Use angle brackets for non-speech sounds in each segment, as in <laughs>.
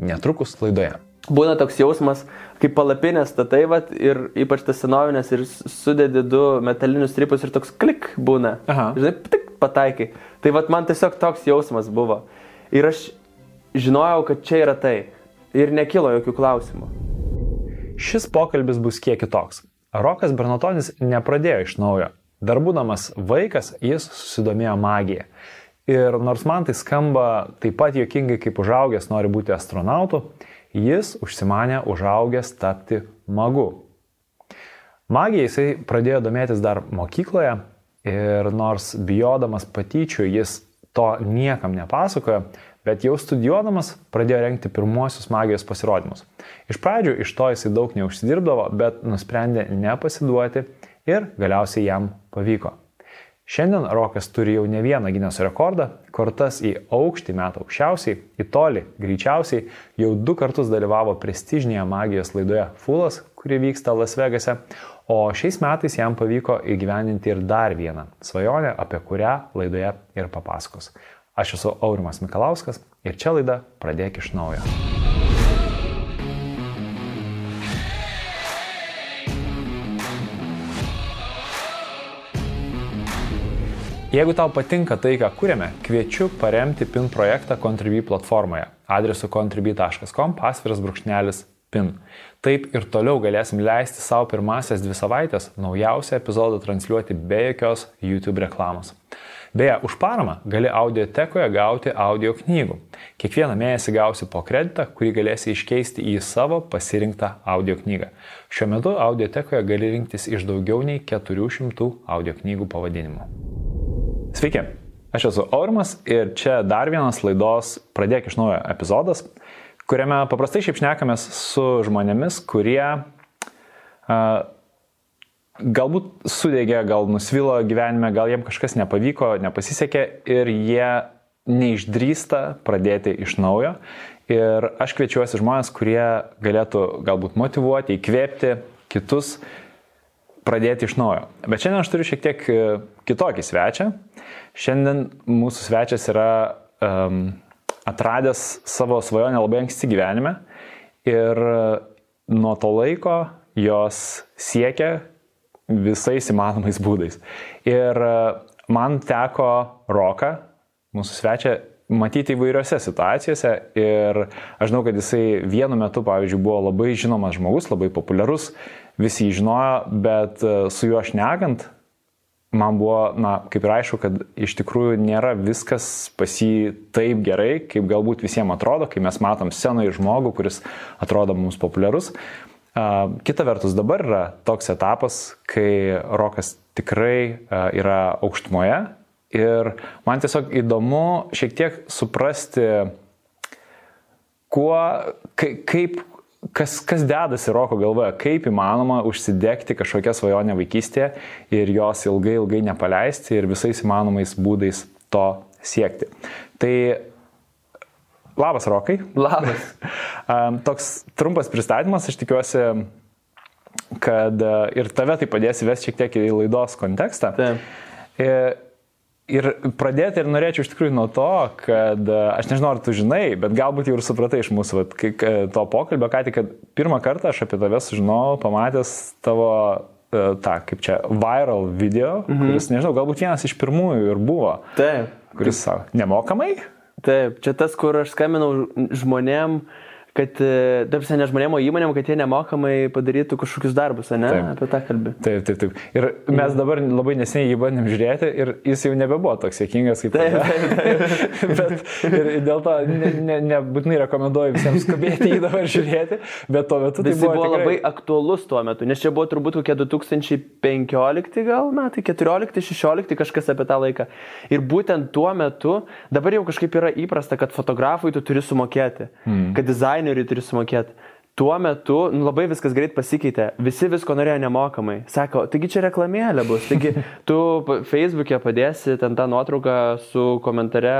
Netrukus laidoje. Būna toks jausmas, kaip palapinė statai, vat, ir ypač tas senovinės, ir sudedi du metalinius stripus ir toks klik būna. Aha. Žinai, tik pataikai. Tai vat man tiesiog toks jausmas buvo. Ir aš žinojau, kad čia yra tai. Ir nekilo jokių klausimų. Šis pokalbis bus kiek kitoks. Rokas Bernatonis nepradėjo iš naujo. Dar būdamas vaikas, jis susidomėjo magija. Ir nors man tai skamba taip pat jokingai, kaip užaugęs nori būti astronautu, jis užsimanė užaugęs tapti magu. Magija jisai pradėjo domėtis dar mokykloje ir nors bijodamas patyčių jis to niekam nepasakojo, bet jau studijuodamas pradėjo renkti pirmuosius magijos pasirodymus. Iš pradžių iš to jisai daug neužsidirbdavo, bet nusprendė nepasiduoti ir galiausiai jam pavyko. Šiandien Rokas turi jau ne vieną Gineso rekordą, kortas į aukštį metą aukščiausiai, į tolį greičiausiai, jau du kartus dalyvavo prestižinėje magijos laidoje Fulas, kuri vyksta Las Vegase, o šiais metais jam pavyko įgyveninti ir dar vieną svajonę, apie kurią laidoje ir papasakos. Aš esu Aurimas Mikalauskas ir čia laida Pradėk iš naujo. Jeigu tau patinka tai, ką kūrėme, kviečiu paremti PIN projektą Contribui platformoje adresu contribui.com pasviras brūkšnelis PIN. Taip ir toliau galėsim leisti savo pirmasias dvi savaitės naujausią epizodą transliuoti be jokios YouTube reklamos. Beje, už paramą gali audiotekoje gauti audio knygų. Kiekvieną mėnesį gausi po kreditą, kurį galėsi iškeisti į savo pasirinktą audio knygą. Šiuo metu audiotekoje gali rinktis iš daugiau nei 400 audio knygų pavadinimų. Sveiki, aš esu Aurimas ir čia dar vienas laidos Pradėk iš naujo epizodas, kuriame paprastai šiaip šnekamės su žmonėmis, kurie uh, galbūt sudėgė, gal nusvilo gyvenime, gal jiem kažkas nepavyko, nepasisekė ir jie neišdrįsta pradėti iš naujo. Ir aš kviečiuosi žmonės, kurie galėtų galbūt motivuoti, įkvėpti kitus pradėti iš naujo. Bet šiandien aš turiu šiek tiek e, kitokį svečią. Šiandien mūsų svečias yra um, atradęs savo svajonę labai anksti gyvenime ir e, nuo to laiko jos siekia visais įmanomais būdais. Ir e, man teko Roką, mūsų svečią, matyti įvairiose situacijose ir aš žinau, kad jisai vienu metu, pavyzdžiui, buvo labai žinomas žmogus, labai populiarus, visi jį žinojo, bet e, su juo šnekant, man buvo, na, kaip ir aišku, kad iš tikrųjų nėra viskas pas jį taip gerai, kaip galbūt visiems atrodo, kai mes matom scenoje žmogų, kuris atrodo mums populiarus. Kita vertus, dabar yra toks etapas, kai rokas tikrai yra aukštumoje ir man tiesiog įdomu šiek tiek suprasti, kuo, kaip, kas, kas dedasi Roko galvoje, kaip įmanoma užsidegti kažkokią svajonę vaikystėje ir jos ilgai, ilgai nepaleisti ir visais įmanomais būdais to siekti. Tai labas Rokai. Labas. <laughs> Toks trumpas pristatymas, aš tikiuosi, kad e, ir tave tai padės įvesti šiek tiek į laidos kontekstą. Taip. Ir pradėti ir norėčiau iš tikrųjų nuo to, kad e, aš nežinau, ar tu žinai, bet galbūt jau ir supratai iš mūsų vat, kai, to pokalbio, ką tik, kad pirmą kartą aš apie tave sužinojau, pamatęs tavo e, tą, kaip čia, viral video, mhm. kuris, nežinau, galbūt vienas iš pirmųjų ir buvo. Taip. Kuris savo, nemokamai? Taip, čia tas, kur aš skambinau žmonėm, uh, kad, e, tarsi, ne žmonėm, o įmonėm, kad jie nemokamai padarytų kažkokius darbus, ne? Taip. Apie tą kalbį. Taip, taip, taip. Ir mes mhm. dabar labai neseniai jį bandėm žiūrėti ir jis jau nebebuvo toks sėkmingas kaip taip. taip, taip. <laughs> bet ir dėl to nebūtinai ne, ne rekomenduoju visiems skubėti jį dabar žiūrėti, bet tuo metu tai buvo, buvo tikrai... labai aktuolus tuo metu, nes čia buvo turbūt kokie 2015 gal metai, 14-16 kažkas apie tą laiką. Ir būtent tuo metu, dabar jau kažkaip yra įprasta, kad fotografui tu turi sumokėti, hmm. kad dizainerį dizaineriui turi sumokėti. tuo metu nu, labai viskas greit pasikeitė, visi visko norėjo nemokamai. Sako, taigi čia reklamėlė bus, taigi <laughs> tu Facebook'e padėsi ten tą nuotrauką su komentare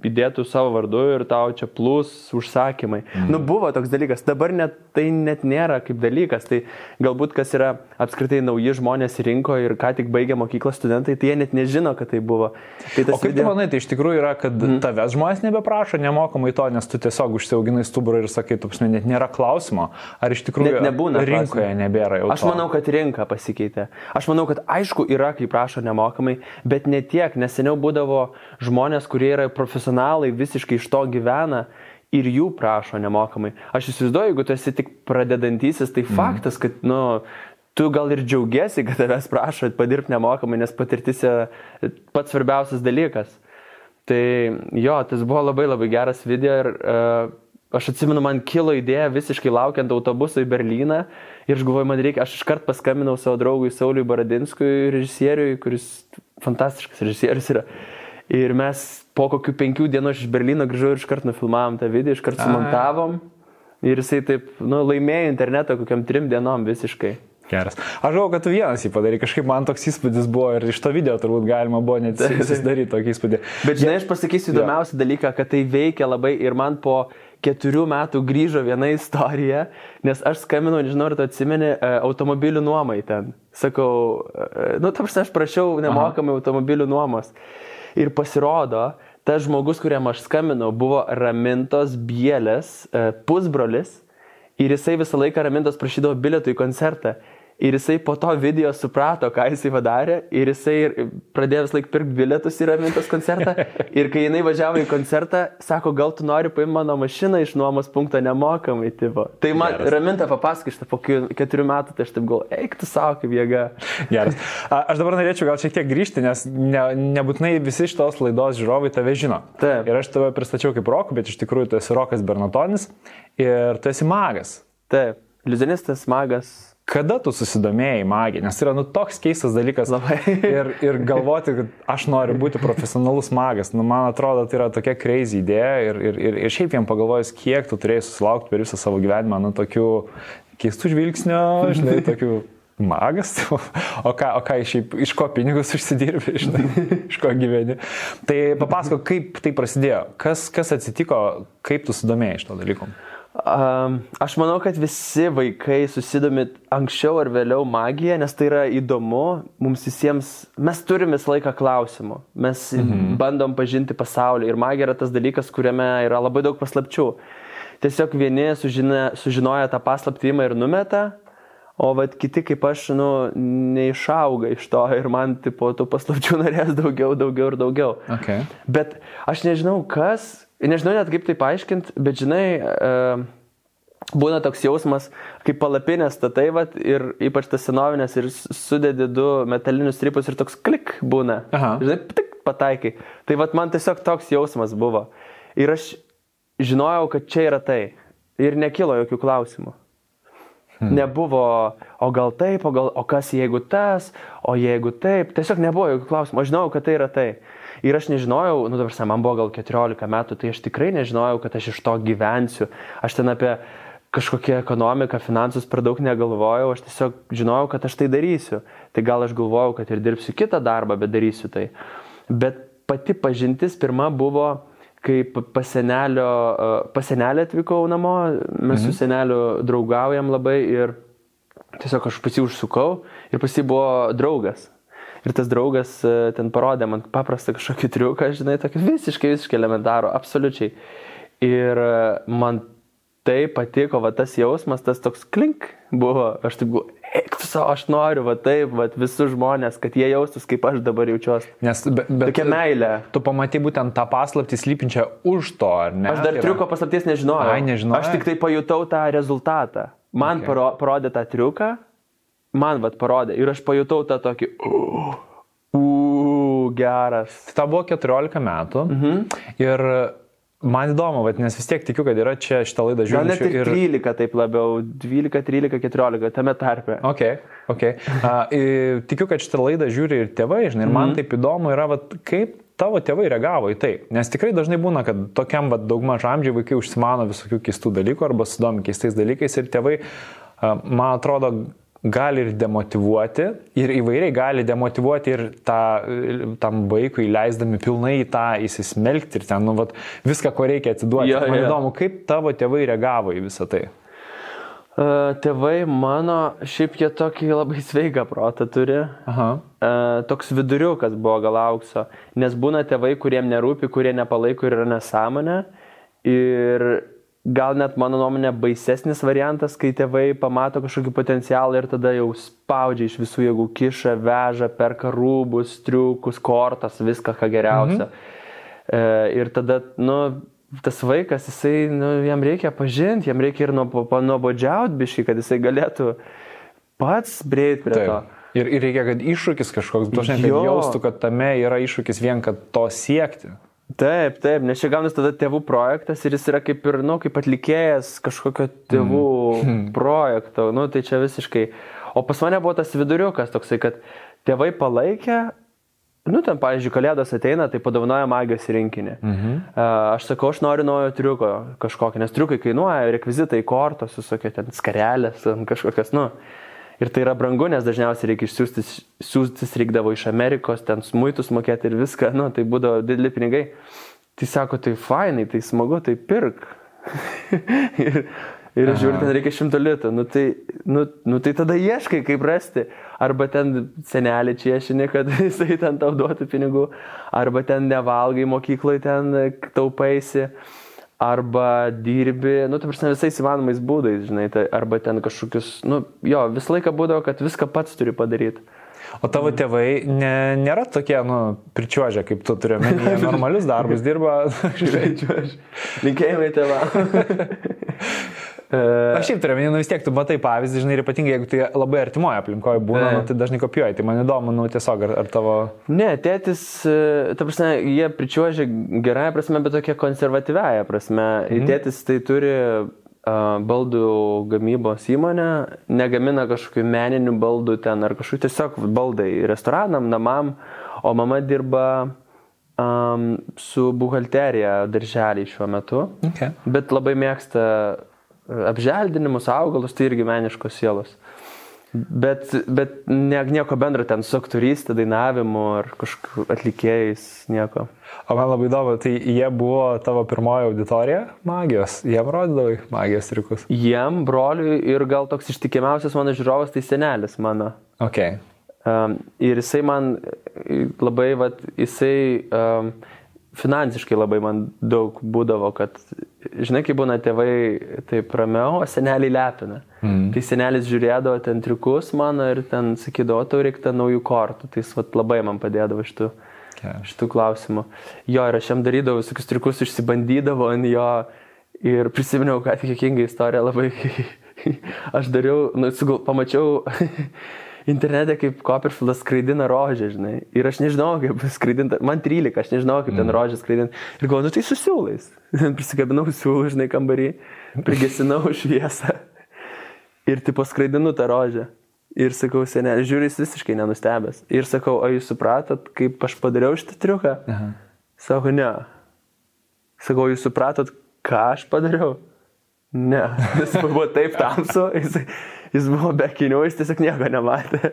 įdėtų savo vardu ir tau čia plus užsakymai. Mm. Nu buvo toks dalykas, dabar net, tai net nėra kaip dalykas, tai galbūt kas yra apskritai nauji žmonės rinko ir ką tik baigė mokyklos studentai, tai jie net nežino, kad tai buvo. Tai o kaip video... tu manai, tai iš tikrųjų yra, kad mm. tavęs žmonės nebeprašo nemokamai to, nes tu tiesiog užsiauginai stuburą ir sakai, tu net nėra klausimo ar iš tikrųjų Net nebūna rinkoje klausimo. nebėra jau. Aš manau, kad rinka pasikeitė. Aš manau, kad aišku yra, kai prašo nemokamai, bet ne tiek, nes seniau būdavo žmonės, kurie yra profesionalai, visiškai iš to gyvena ir jų prašo nemokamai. Aš įsivaizduoju, jeigu tu esi tik pradedantysis, tai mm. faktas, kad, nu, tu gal ir džiaugiesi, kad tavęs prašo padirbti nemokamai, nes patirtis yra pats svarbiausias dalykas. Tai jo, tas buvo labai labai geras video ir uh, Aš atsimenu, man kilo idėja visiškai laukiant autobuso į Berliną ir aš galvoju, man reikia, aš iškart paskambinau savo draugui Sauliui Baradinskui, režisieriui, kuris fantastiškas režisierius yra. Ir mes po kokių penkių dienų iš Berlyno grįžau ir iškart nufilmavom tą video, iškart sumontavom. Ir jisai taip, nu, laimėjo internetą kokiam trim dienom visiškai. Geras. Aš žinau, kad tu vienas jį padarai, kažkaip man toks įspūdis buvo ir iš to video turbūt galima buvo net <laughs> susidaryti tokį įspūdį. Bet žinai, aš pasakysiu įdomiausią dalyką, kad tai veikia labai ir man po keturių metų grįžo viena istorija, nes aš skambinau, nežinau, ar tu atsimeni, e, automobilių nuomai ten. Sakau, e, nu, tam aš prašiau nemokamai Aha. automobilių nuomos. Ir pasirodo, tas žmogus, kuriam aš skambinau, buvo Ramintos Bielės e, pusbrolis. Ir jisai visą laiką Ramintos prašydavo bilietų į koncertą. Ir jisai po to video suprato, ką jisai padarė. Ir jisai pradėjo vis laik pirkti bilietus į Ramintos koncertą. <laughs> Ir kai jinai važiavo į koncertą, sako, gal tu nori paimti mano mašiną iš nuomos punkto nemokamai. Tipo. Tai man Geras. Raminta papasakė šitą po keturių metų, tai aš taip galvoju, eik tu savo kaip jėga. Geras. Aš dabar norėčiau gal šiek tiek grįžti, nes ne, nebūtinai visi šitos laidos žiūrovai tave žino. Taip. Ir aš tave pristačiau kaip roką, bet iš tikrųjų tu esi rokas Bernatonis ir tu esi magas. Taip. Iliuzionistas, magas, Kada tu susidomėjai magija? Nes yra nu, toks keistas dalykas. Labai. <laughs> ir, ir galvoti, kad aš noriu būti profesionalus magas. Nu, man atrodo, tai yra tokia crazy idėja. Ir, ir, ir, ir šiaip jam pagalvojus, kiek tu turėjai susilaukti per visą savo gyvenimą, nu, tokių keistų žvilgsnių, žinai, <laughs> tokių magas, <laughs> o ką, o ką šiaip, iš ko pinigus užsidirbi, žinai, iš ko gyveni. Tai papasako, kaip tai prasidėjo, kas, kas atsitiko, kaip tu sudomėjai iš to dalyko. Um, aš manau, kad visi vaikai susidomi anksčiau ar vėliau magiją, nes tai yra įdomu, mums visiems, mes turime visą laiką klausimų, mes mhm. bandom pažinti pasaulį ir magija yra tas dalykas, kuriame yra labai daug paslapčių. Tiesiog vieni sužina, sužinoja tą paslaptį ir numeta, o vat kiti kaip aš, nu, neišauga iš to ir man, tipo, tų paslapčių <laughs> norės daugiau, daugiau ir daugiau. Okay. Bet aš nežinau, kas nežinau net kaip tai paaiškinti, bet žinai, e, būna toks jausmas, kaip palapinė statai, vat, ir ypač tas senovinės, ir sudedi du metalinius stripus ir toks klik būna. Aha. Žinai, tik pataikai. Tai vat man tiesiog toks jausmas buvo. Ir aš žinojau, kad čia yra tai. Ir nekilo jokių klausimų. Hmm. Nebuvo, o gal taip, o, gal, o kas jeigu tas, o jeigu taip. Tiesiog nebuvo jokių klausimų. Aš žinojau, kad tai yra tai. Ir aš nežinojau, nu dabar man buvo gal 14 metų, tai aš tikrai nežinojau, kad aš iš to gyvensiu. Aš ten apie kažkokią ekonomiką, finansus per daug negalvojau, aš tiesiog žinojau, kad aš tai darysiu. Tai gal aš galvojau, kad ir dirbsiu kitą darbą, bet darysiu tai. Bet pati pažintis pirma buvo, kai pasenelio, pasenelio atvykau namo, mes mhm. su seneliu draugaujam labai ir tiesiog aš pasi užsukau ir pasi buvo draugas. Ir tas draugas e, ten parodė man paprastą kažkokį triuką, žinai, tokį visiškai, visiškai elementarų, absoliučiai. Ir e, man tai patiko, va tas jausmas, tas toks klink buvo, aš taip buvau, eik tu savo, aš noriu, va taip, va visus žmonės, kad jie jaustus, kaip aš dabar jaučiuosi. Nes, be, bet, Tokia meilė. Tu pamatai būtent tą paslaptį slypinčią už to, ar ne? Aš dar yra... triuko paslapties nežinojau. Ai, nežinojau. Aš tik tai pajutau tą rezultatą. Man okay. parodė tą triuką, man vat parodė ir aš pajutau tą tokį, uh, uh, geras. Tai tau buvo 14 metų mhm. ir man įdomu, vat, nes vis tiek tikiu, kad yra čia šitą laidą žiūrinčių. Gal net ir 13 ir... taip labiau, 12, 13, 14, tame tarpe. Ok, ok. Uh, tikiu, kad šitą laidą žiūri ir tėvai, žinai, ir man mhm. taip įdomu yra, vat, kaip tavo tėvai reagavo į tai? Nes tikrai dažnai būna, kad tokiam va, daugmaž amžiai vaikai užsimano visokių keistų dalykų arba sudomi keistais dalykais ir tėvai, man atrodo, gali ir demotivuoti, ir įvairiai gali demotivuoti ir tą, tam vaikui leisdami pilnai tą įsismelkti ir ten, nu, vat, viską, ko reikia atiduoti. Ja, Man ja. įdomu, kaip tavo tėvai reagavo į visą tai. Tėvai mano, šiaip jie tokį labai sveiką protą turi. Aha. Toks viduriukas buvo gal aukso. Nes būna tėvai, kuriem nerūpi, kurie nepalaiko ir yra nesąmonė. Ir gal net mano nuomonė baisesnis variantas, kai tėvai pamato kažkokį potencialą ir tada jau spaudžia iš visų jėgų, kiša, veža, perka rūbus, triukus, kortas, viską, ką geriausia. Mhm. Ir tada, nu, tas vaikas, jisai, nu, jam reikia pažinti, jam reikia ir nuobodžiauti biškai, kad jisai galėtų pats breit prie Taip. to. Ir, ir reikia, kad iššūkis kažkoks, dažnai jaustų, kad tame yra iššūkis vien, kad to siekti. Taip, taip, nes čia gaunas tada tėvų projektas ir jis yra kaip ir, nu, kaip atlikėjas kažkokio tėvų mm. <laughs> projekto, nu, tai čia visiškai. O pas mane buvo tas viduriukas toksai, kad tėvai palaikė, Nu, ten, pavyzdžiui, kalėdos ateina, tai padovanoja magijos rinkinį. Mhm. Aš sakau, aš noriu naujo triuko kažkokio, nes triukai kainuoja, rekvizitai, kortos, visokie ten skarelės, kažkokias, nu. Ir tai yra brangu, nes dažniausiai reikia išsiųsti, siūstis reikdavo iš Amerikos, ten smuitus mokėti ir viską, nu, tai būdavo dideli pinigai. Tai sako, tai fainai, tai smagu, tai pirk. <laughs> ir ir žiūri, ten reikia šimto litų. Nu tai, nu, nu tai tada ieškai, kaip rasti. Arba ten senelį čiešinį, kad <laughs> jisai ten tau duotų pinigų. Arba ten nevalgai mokykloje, ten taupaisi. Arba dirbi, nu, tai prasme, visais įmanomais būdais, žinai, tai, arba ten kažkokius, nu, jo, visą laiką būdavo, kad viską pats turi padaryti. O tavo tėvai ne, nėra tokie, nu, pričiuožę, kaip tu turi omeny, jie <laughs> normalius darbus dirba. Linkėjimai tėvam. <laughs> E, Aš šiaip turiu, nu vis tiek tu matai pavyzdį, žinai, ir ypatingai jeigu tai labai artimoje aplinkoje būna, nu, tai dažnai kopijuoji. Tai man įdomu, nu tiesiog, ar, ar tavo... Ne, tėtis, e, ta prasme, jie pričiuožia gerąją prasme, bet tokia konservatyviaja prasme. Mm. Tėtis tai turi uh, baldų gamybos įmonę, negamina kažkokių meninių baldų ten ar kažkokių tiesiog baldai restoranam, namam, o mama dirba um, su buhalterija darželiai šiuo metu, okay. bet labai mėgsta apželdinimus, augalus, tai irgi meniškos sielos. Bet, bet ne, nieko bendro ten su aktorystė, dainavimu ar kažkokiu atlikėjais, nieko. O man labai įdomu, tai jie buvo tavo pirmoji auditorija magijos, jiem rodydavai magijos triukus. Jiem, broliui ir gal toks ištikimiausias mano žiūrovas, tai senelis mano. Okay. Um, ir jisai man labai, vat, jisai um, finansiškai labai man daug būdavo, kad, žinai, kai būna tėvai taip ramiau, o seneliai lepina. Mm. Tai senelis žiūrėdavo ten triukus mano ir ten sakydavo, tau reikia naujų kortų. Tai jis vat, labai man padėdavo šitų, yeah. šitų klausimų. Jo, ir aš jam darydavau visokius triukus, išsibandydavo ant jo ir prisiminiau, kad kiekingą istoriją labai, <laughs> aš dariau, nu, pamačiau <laughs> internete kaip Copperfieldas skraidina rožę, žinai. Ir aš nežinau, kaip skraidinti, man 13, aš nežinau, kaip ten mm. rožę skraidinti. Ir galvoju, nu tai susiūlais. <laughs> Prisikabinau siūlų, žinai, kambarį, prigesinau <laughs> šviesą. Ir tipo skraidinu tą rožę. Ir sakau, senelė, žiūri, jis visiškai nenustebęs. Ir sakau, o jūs supratot, kaip aš padariau šitą triuką? Aha. Sako, ne. Sakau, jūs supratot, ką aš padariau? Ne. <laughs> Jis buvo taip tamsu, jis, jis buvo be kinių, jis tiesiog nieko nematė. <laughs>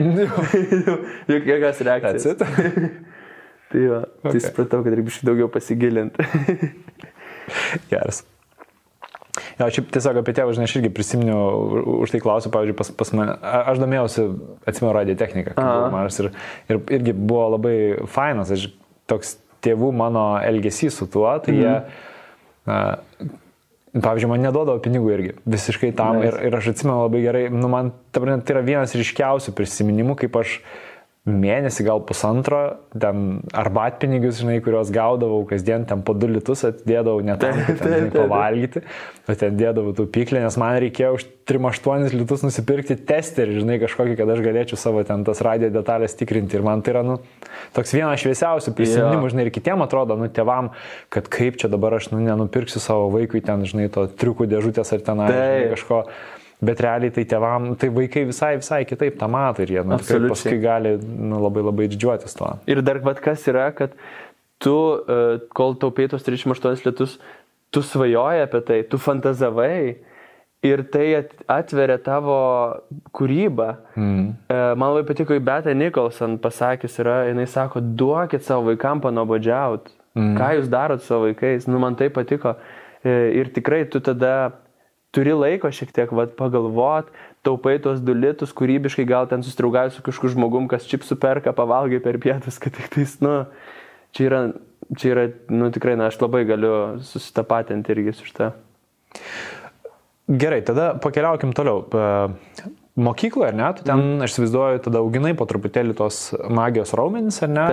Juk jokios reakcijos. <laughs> tai va, tai okay. tai supratau, kad reikia daugiau pasigilinti. <laughs> Geras. Jo, šiaip tiesiog apie tėvą, žinai, aš irgi prisiminiau, už tai klausiu, pavyzdžiui, pas, pas mane, aš domėjausi, atsimenu, radio techniką, mažas ir, ir irgi buvo labai fainas, aš toks tėvų mano elgesys su tuo, tai mm. jie mhm Pavyzdžiui, man neduodavo pinigų irgi, visiškai tam. Nice. Ir, ir aš atsimenu labai gerai, nu, man tai yra vienas ryškiausių prisiminimų, kaip aš uh, mėnesį, gal pusantro, ten arbatpinigius, žinai, kuriuos gaudavau kasdien, ten po 2 litus atdėdavau net <laughs> pavalgyti, o ten dėdavau tų pyklį, nes man reikėjo už 3-8 litus nusipirkti testerį, žinai, kažkokį, kad aš galėčiau savo ten tas radio detalės tikrinti. Ir man tai yra, nu, toks vienas šviesiausių prisiminimų, yeah. žinai, ir kitiem atrodo, nu, tėvam, kad kaip čia dabar aš, nu, nenupirksiu savo vaikui ten, žinai, to triukų dėžutės ar ten, žinai, kažko. Bet realiai tai tėvam, tai vaikai visai, visai kitaip tą mato ir jie nu, paskui gali nu, labai labai didžiuotis tuo. Ir dar vad kas yra, kad tu, e, kol taupėjai tos 38 lietus, tu svajoji apie tai, tu fantazavai ir tai at- atveria tavo kūrybą. Mm. Man labai patiko, Beta Nicholson pasakys yra, jinai sako, duokit savo vaikam panobodžiaut. Mm. Ką jūs darot su savo vaikais? Nu, man tai patiko. E, Ir tikrai tu tada turi laiko šiek tiek vat, pagalvot, taupai tuos du litus, kūrybiškai gal ten susitraugavai su kažkokiu žmogum, kas čipsų perka, pavalgai per pietus, kad tik tais, nu, čia yra, čia yra, nu tikrai, na, aš labai galiu susitapatinti irgi su šitą. Gerai, tada pakeliaukim toliau. E, Mokykloje, ar ne, tu ten, mm. aš įsivaizduoju, tada auginai po truputėlį tos magijos raumenis, ar ne?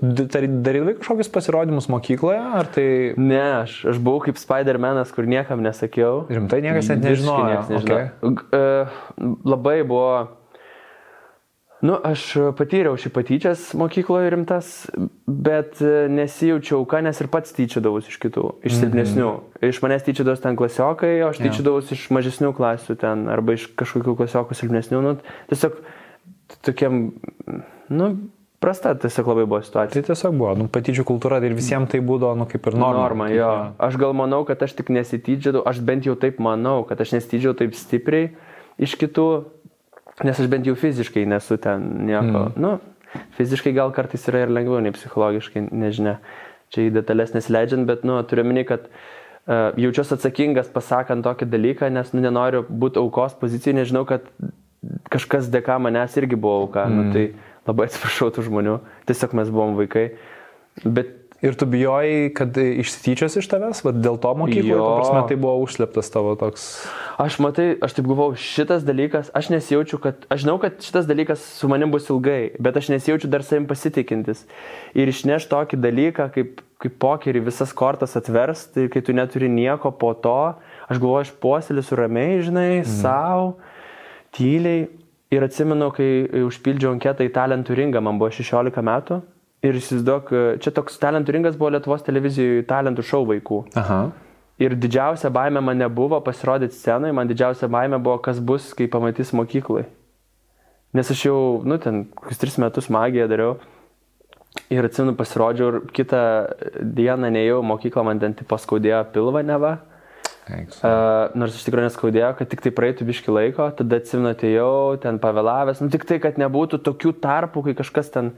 Darydavai kažkokius pasirodymus mokykloje, ar tai Ne, aš, aš buvau kaip Spider-Manas, kur niekam nesakiau. rimtai niekas net nežinojo? niekas nežinojo. Okay. Uh, labai buvo. Nu, aš patyriau šį patyčias mokykloje rimtas, bet e, nesijaučiau ką, nes ir pats tyčiadavus iš kitų, iš silpnesnių. Mm -hmm. Iš manęs tyčiadavus ten klasiokai, o aš Jo. tyčiadavus iš mažesnių klasių ten, arba iš kažkokių klasiokų silpnesnių. Nu, tiesiog tokiam, nu, prasta tiesiog labai buvo situacija. Tai tiesiog buvo, nu, patyčių kultūra ir visiems tai būdavo, nu, kaip ir norma. Norma, jo. Aš gal manau, kad aš tik nesitydžiau, aš bent jau taip manau, kad aš nesitydžiau taip stipriai iš kitų, nes aš bent jau fiziškai nesu ten nieko. Mm. Nu, fiziškai gal kartais yra ir lengviau nei psichologiškai, nežinia. Čia į detalės nesileidžiant, bet, nu, turiu meni, kad uh, jaučiuosi atsakingas pasakant tokį dalyką, nes, nu, nenoriu būti aukos pozicijai, nežinau, kad kažkas dėka manęs irgi buvo auka. Mm. Nu, tai labai atsiprašau tų žmonių, tiesiog mes buvom vaikai. Bet Ir tu bijojai, kad išsityčios iš tavęs, va, dėl to mokykloje, ta prasme, tai buvo užsleptas tavo toks... Aš matai, aš taip galvojau, šitas dalykas, aš nesijaučiu, kad, aš žinau, kad šitas dalykas su manim bus ilgai, bet aš nesijaučiu dar savim pasitikintis. Ir išneš tokį dalyką, kaip, kaip pokerį visas kortas atvers, tai kai tu neturi nieko po to, aš galvoju, aš puoselėsiu ramiai, žinai, mm. savo, tyliai. Ir atsimenu, kai užpildžiau anketą į talentų ringą, man buvo 16 metų. Ir įsivaizduok, čia toks talentų ringas buvo Lietuvos televizijoje talentų šou vaikų. Aha. Ir didžiausia baime man nebuvo pasirodyti scenai, man didžiausia baime buvo, kas bus, kai pamatys mokyklai. Nes aš jau, nu, ten, kokius tris metus magiją dariau. Ir atsimenu, pasirodžiau ir kitą dieną nejau mokyklą, man ten tipo skaudėjo pilvą neva. Eiks. Uh, nors iš tikrųjų neskaudėjo, kad tik tai praeitų biški laiko, tada atsimenu, atėjau, ten pavėlavęs, nu tik tai, kad nebūtų tokių tarpų, kai kažkas ten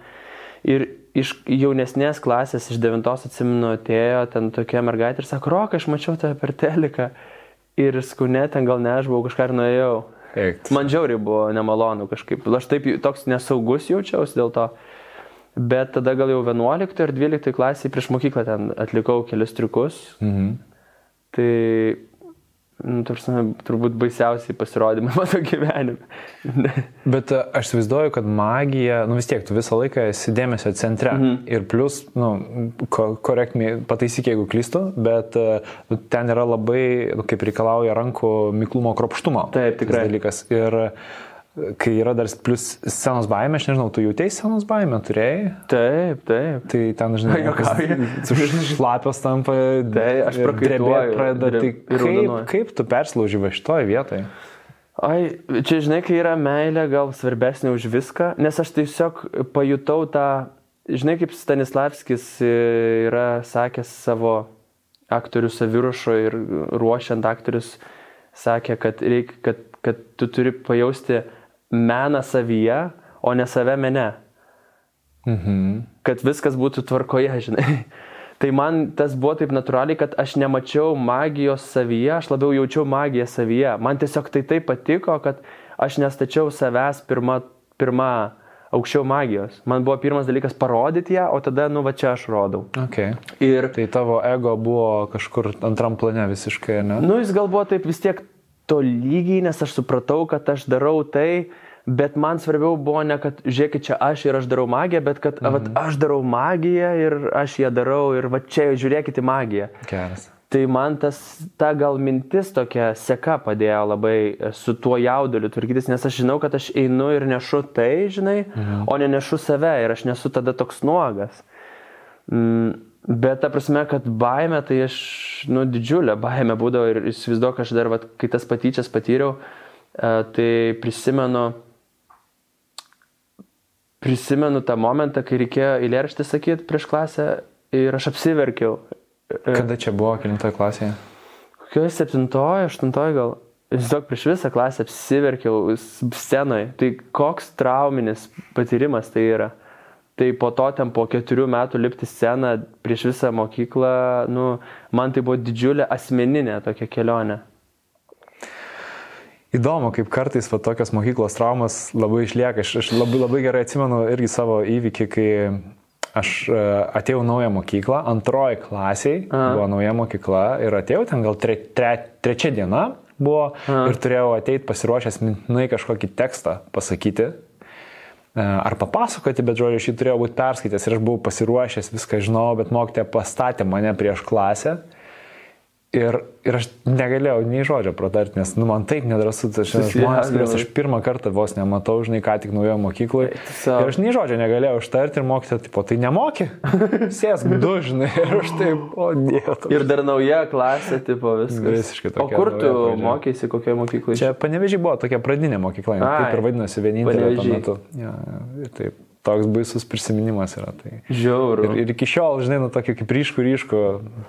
ir iš jaunesnės klasės, iš devintos atsimenu, atėjo ten tokia mergaitė ir sako, Rokai, aš mačiau tave per teliką ir skaune ten gal ne, aš buvau kažką ir nuėjau. Eik. Man žiauriai buvo nemalonu kažkaip, aš taip toks nesaugus jaučiausi dėl to. Bet tada gal jau 11 ir 12 klasėje prieš mokyklą ten atlikau kelius triukus. Mhm. Tai, nu, tarsi, turbūt baisiausiai pasirodymai <laughs> mano gyvenime. Bet e, aš įsivaizduoju, kad magija, nu vis tiek, tu visą laiką esi dėmesio centre. Mhm. Ir plus, nu, ko, korektmi, pataisyk, jeigu klystu, bet e, nu, ten yra labai, nu, kaip reikalauja rankų miklumo kropštumo. Taip, tikrai. Dalykas. Ir kai yra dar plus scenos baimė, aš nežinau, tu jautėjai scenos baimę, turėjai? Taip, taip. Tai ten, žinai, <laughs> Juokauji. šlapios tampa, Tai aš drebėt pradeda. Tai kaip, raudonuoju. kaip tu perslauži va šitoje vietoje? Ai, čia žinai, kai yra meilė gal svarbesnė už viską, nes aš tiesiog pajutau tą, žinai, kaip Stanislavskis e, yra sakęs savo aktorių savirušo ir ruošiant aktorius, sakė, kad, reik, kad, kad tu turi pajausti meną savyje, o ne save mene. Mhm. kad viskas būtų tvarkoje, žinai. Tai man tas buvo taip natūraliai, kad aš nemačiau magijos savyje, aš labiau jaučiau magiją savyje. Man tiesiog tai taip patiko, kad aš nestačiau savęs pirmą, pirmą aukščiau magijos. Man buvo pirmas dalykas parodyti ją, o tada, nu va čia aš rodau. Okay. Ir, Tai tavo ego buvo kažkur antram plane visiškai, ne? nu jis gal buvo taip vis tiek to lygiai, nes aš supratau, kad aš darau tai, bet man svarbiau buvo ne, kad žiūrėkit čia aš ir aš darau magiją, bet kad mhm. vat, aš darau magiją ir aš ją darau ir va čia žiūrėkit į magiją. Geras. Tai man tas, ta gal mintis tokia seka padėjo labai su tuo jauduliu tvarkytis, nes aš žinau, kad aš einu ir nešu tai, žinai, mhm. o ne nešu save ir aš nesu tada toks nuogas. Mm, bet ta prasme, kad baime, tai aš, nu, didžiulė baime būdavo ir įsivaizduoju, aš dar, vat, kai tas patyčias patyriau, tai prisimenu, prisimenu tą momentą, kai reikėjo eilėraštį sakyti prieš klasę ir aš apsiverkiau. Kada čia buvo, kilintoje klasėje? Kokioje septintoje, aštuntoje gal. Tiesiog prieš visą klasę apsiverkiau scenoje. Tai koks trauminis patyrimas tai yra. Tai po to ten po keturių metų lipti sceną prieš visą mokyklą, nu, man tai buvo didžiulė asmeninė tokia kelionė. Įdomu, kaip kartais va, tokios mokyklos traumas labai išlieka. Aš, aš labai, labai gerai atsimenu irgi savo įvykį, kai aš e, atėjau naują mokyklą, antroji klasiai Aha. buvo nauja mokykla ir atėjau ten gal tre, tre, trečia diena buvo Aha. ir turėjau ateiti pasiruošęs mintinai kažkokį tekstą pasakyti. E, ar papasakoti, bet žodžiu, aš jį turėjau būti perskaitęs ir aš buvau pasiruošęs, viską žinau, bet mokytė pastatė mane prieš klasę Ir, ir aš negalėjau nei žodžio pratarti, nes nu, man taip nedrasu, aš žmonės, kuriuos aš pirmą kartą vos nematau, žinai, ką tik naujoje mokykloje. Ir aš nei žodžio negalėjau užtarti ir mokyti, tipo, tai nemoki. <laughs> Sėsk du, žinai, <laughs> ir aš taip, o dieve. Ir dar nauja klasė, tipo, viskas. Visiškai tokia. O kur tu mokėsi, kokioje mokykloje? Čia panevežiai buvo tokia pradinė mokykla, taip ir vadinasi vienintelė tuo metu. Ja, ja, taip toks baisus prisiminimas yra. Tai. Žiauru. Ir, ir iki šiol, žinai, nu tokį kaip ryškų ryškų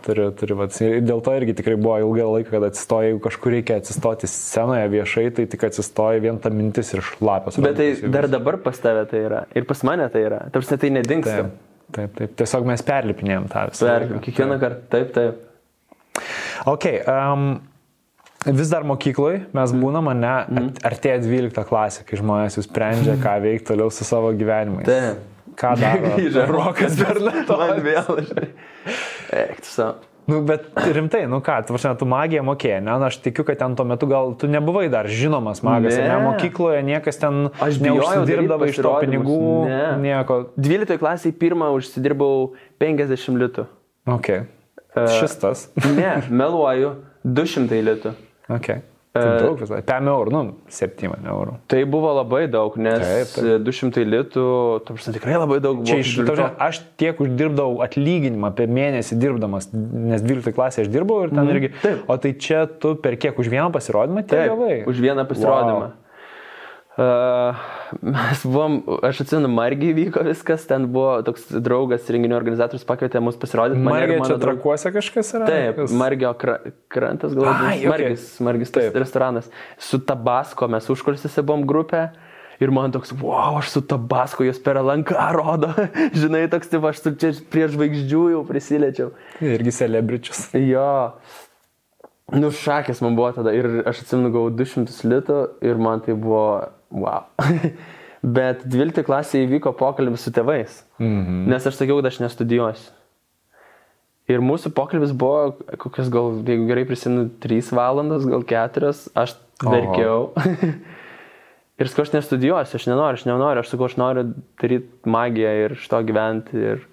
turiu, turiu vat, ir dėl to irgi tikrai buvo ilgą laiką, kad atsistoja, jeigu kažkur reikia atsistoti scenoje viešai, tai tik atsistoja vien ta mintis ir šlapios. Bet tai dar dabar pas tave tai yra. Ir pas mane tai yra. Tarsi tai nedingsta. Taip, taip, taip. Tiesiog mes perlipinėjom tą visą. Per, kiekvieną kartą. Taip, taip. Ok. Um, Vis dar mokykloje mes mhm. būnam, ne, mm. artėja 12 klasė, kai žmonės jau sprendžia, ką veikti toliau su savo gyvenimais. Taip. Ką daro? <laughs> Rokas Bernato. Man vėl. Eik, tu savo. Nu, bet rimtai, nu ką, tu, tu magiją mokėjai, ne? Na, aš tikiu, kad ten tuo metu gal tu nebuvai dar žinomas magas, ne, ne mokykloje niekas ten aš neužsidirbdavo iš to pinigų, ne. nieko. 12 klasiai pirmą užsidirbau 50 litų. Ok. Uh, Šis tas. ne, meluoju, 200 litų. Okay. Tai daug visai. 5 eurų, nu, 7 eurų. Tai buvo labai daug, nes taip, taip. 200 litų, tu prasme, tikrai labai daug buvo. Čia iš to, aš tiek uždirbdavau atlyginimą per mėnesį dirbdamas, nes 12 klasėje aš dirbau ir ten mm, irgi. Taip. O tai čia tu per kiek už vieną pasirodymą tiek gavai? Už vieną pasirodymą. Wow. Uh, mes buvom, aš atsimenu, Margiai vyko viskas, ten buvo toks draugas, renginio organizatorius pakvietė mus pasirodyti. Margiai čia draug... trakuose kažkas yra? Taip, kas... Margio kra... krantas galbūt. Okay. Margis, Margis taip. restoranas. Su Tabasko mes užkursėse buvom grupė. Ir man toks, wow, aš su Tabasko jos per lanką rodo. <laughs> Žinai, toks, taip, aš su čia prie žvaigždžių jau prisiliečiau. Irgi celebričius. Jo. Nu, šakės man buvo tada ir aš atsimenu, gavau 200 litų ir man tai buvo wow. <laughs> Bet 12 klasėje įvyko pokalbis su tėvais, mhm. nes aš sakiau, kad aš nestudijuosiu. Ir mūsų pokalbis buvo, kokias gal, jeigu gerai prisimenu, 3 valandas, gal 4, aš verkiau. <laughs> ir sakau, aš nestudijuosiu, aš nenoriu, aš nenoriu, aš sakau, aš noriu daryti magiją ir iš to gyventi. Ir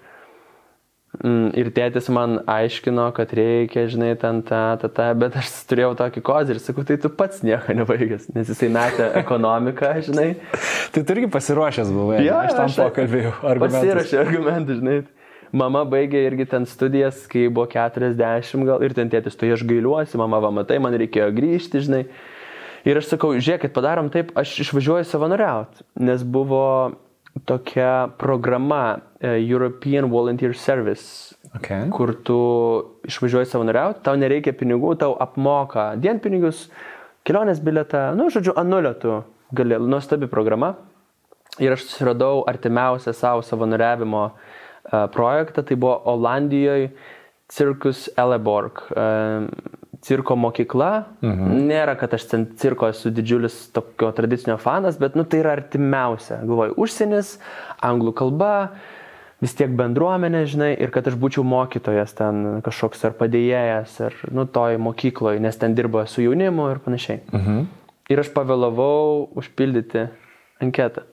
ir tėtis man aiškino, kad reikia, žinai, ten tą, tą, tą, bet aš turėjau tokį kozį ir sakau, tai tu pats nieko nebaigęs, nes jisai metė <laughs> ekonomiką, žinai. tai tu irgi pasiruošęs buvai, ja, aš tam pokalbėjau. Pasiruošė argumentų, žinai. Mama baigė irgi ten studijas, kai buvo 40 gal ir ten tėtis, tu aš gailiuosi, mama, va, matai, man reikėjo grįžti, žinai. Ir aš sakau, žiūrėkit, padarom taip, aš išvažiuoju savanoriauti, nes buvo tokia programa uh, European Volunteer Service, okay. kur tu išvažiuoji savanoriauti, tau nereikia pinigų, tau apmoka dienpinigius, kelionės biletą, nu, žodžiu, anulio tu gali, nuostabi programa. Ir aš susiradau artimiausią savo savanoriavimo uh, projektą, tai buvo Olandijoje Circus Eleborg. Uh, cirko mokykla. Mhm. Nėra, kad aš ten cirko esu didžiulis tokio tradicinio fanas, bet nu, tai yra artimiausia. Galvoju, užsienis, anglų kalba, vis tiek bendruomenė, žinai, ir kad aš būčiau mokytojas ten kažkoks ar padėjėjas, ar, nu, toj mokykloje, nes ten dirbo su jaunimu ir panašiai. Mhm. Ir aš pavėlavau užpildyti anketą.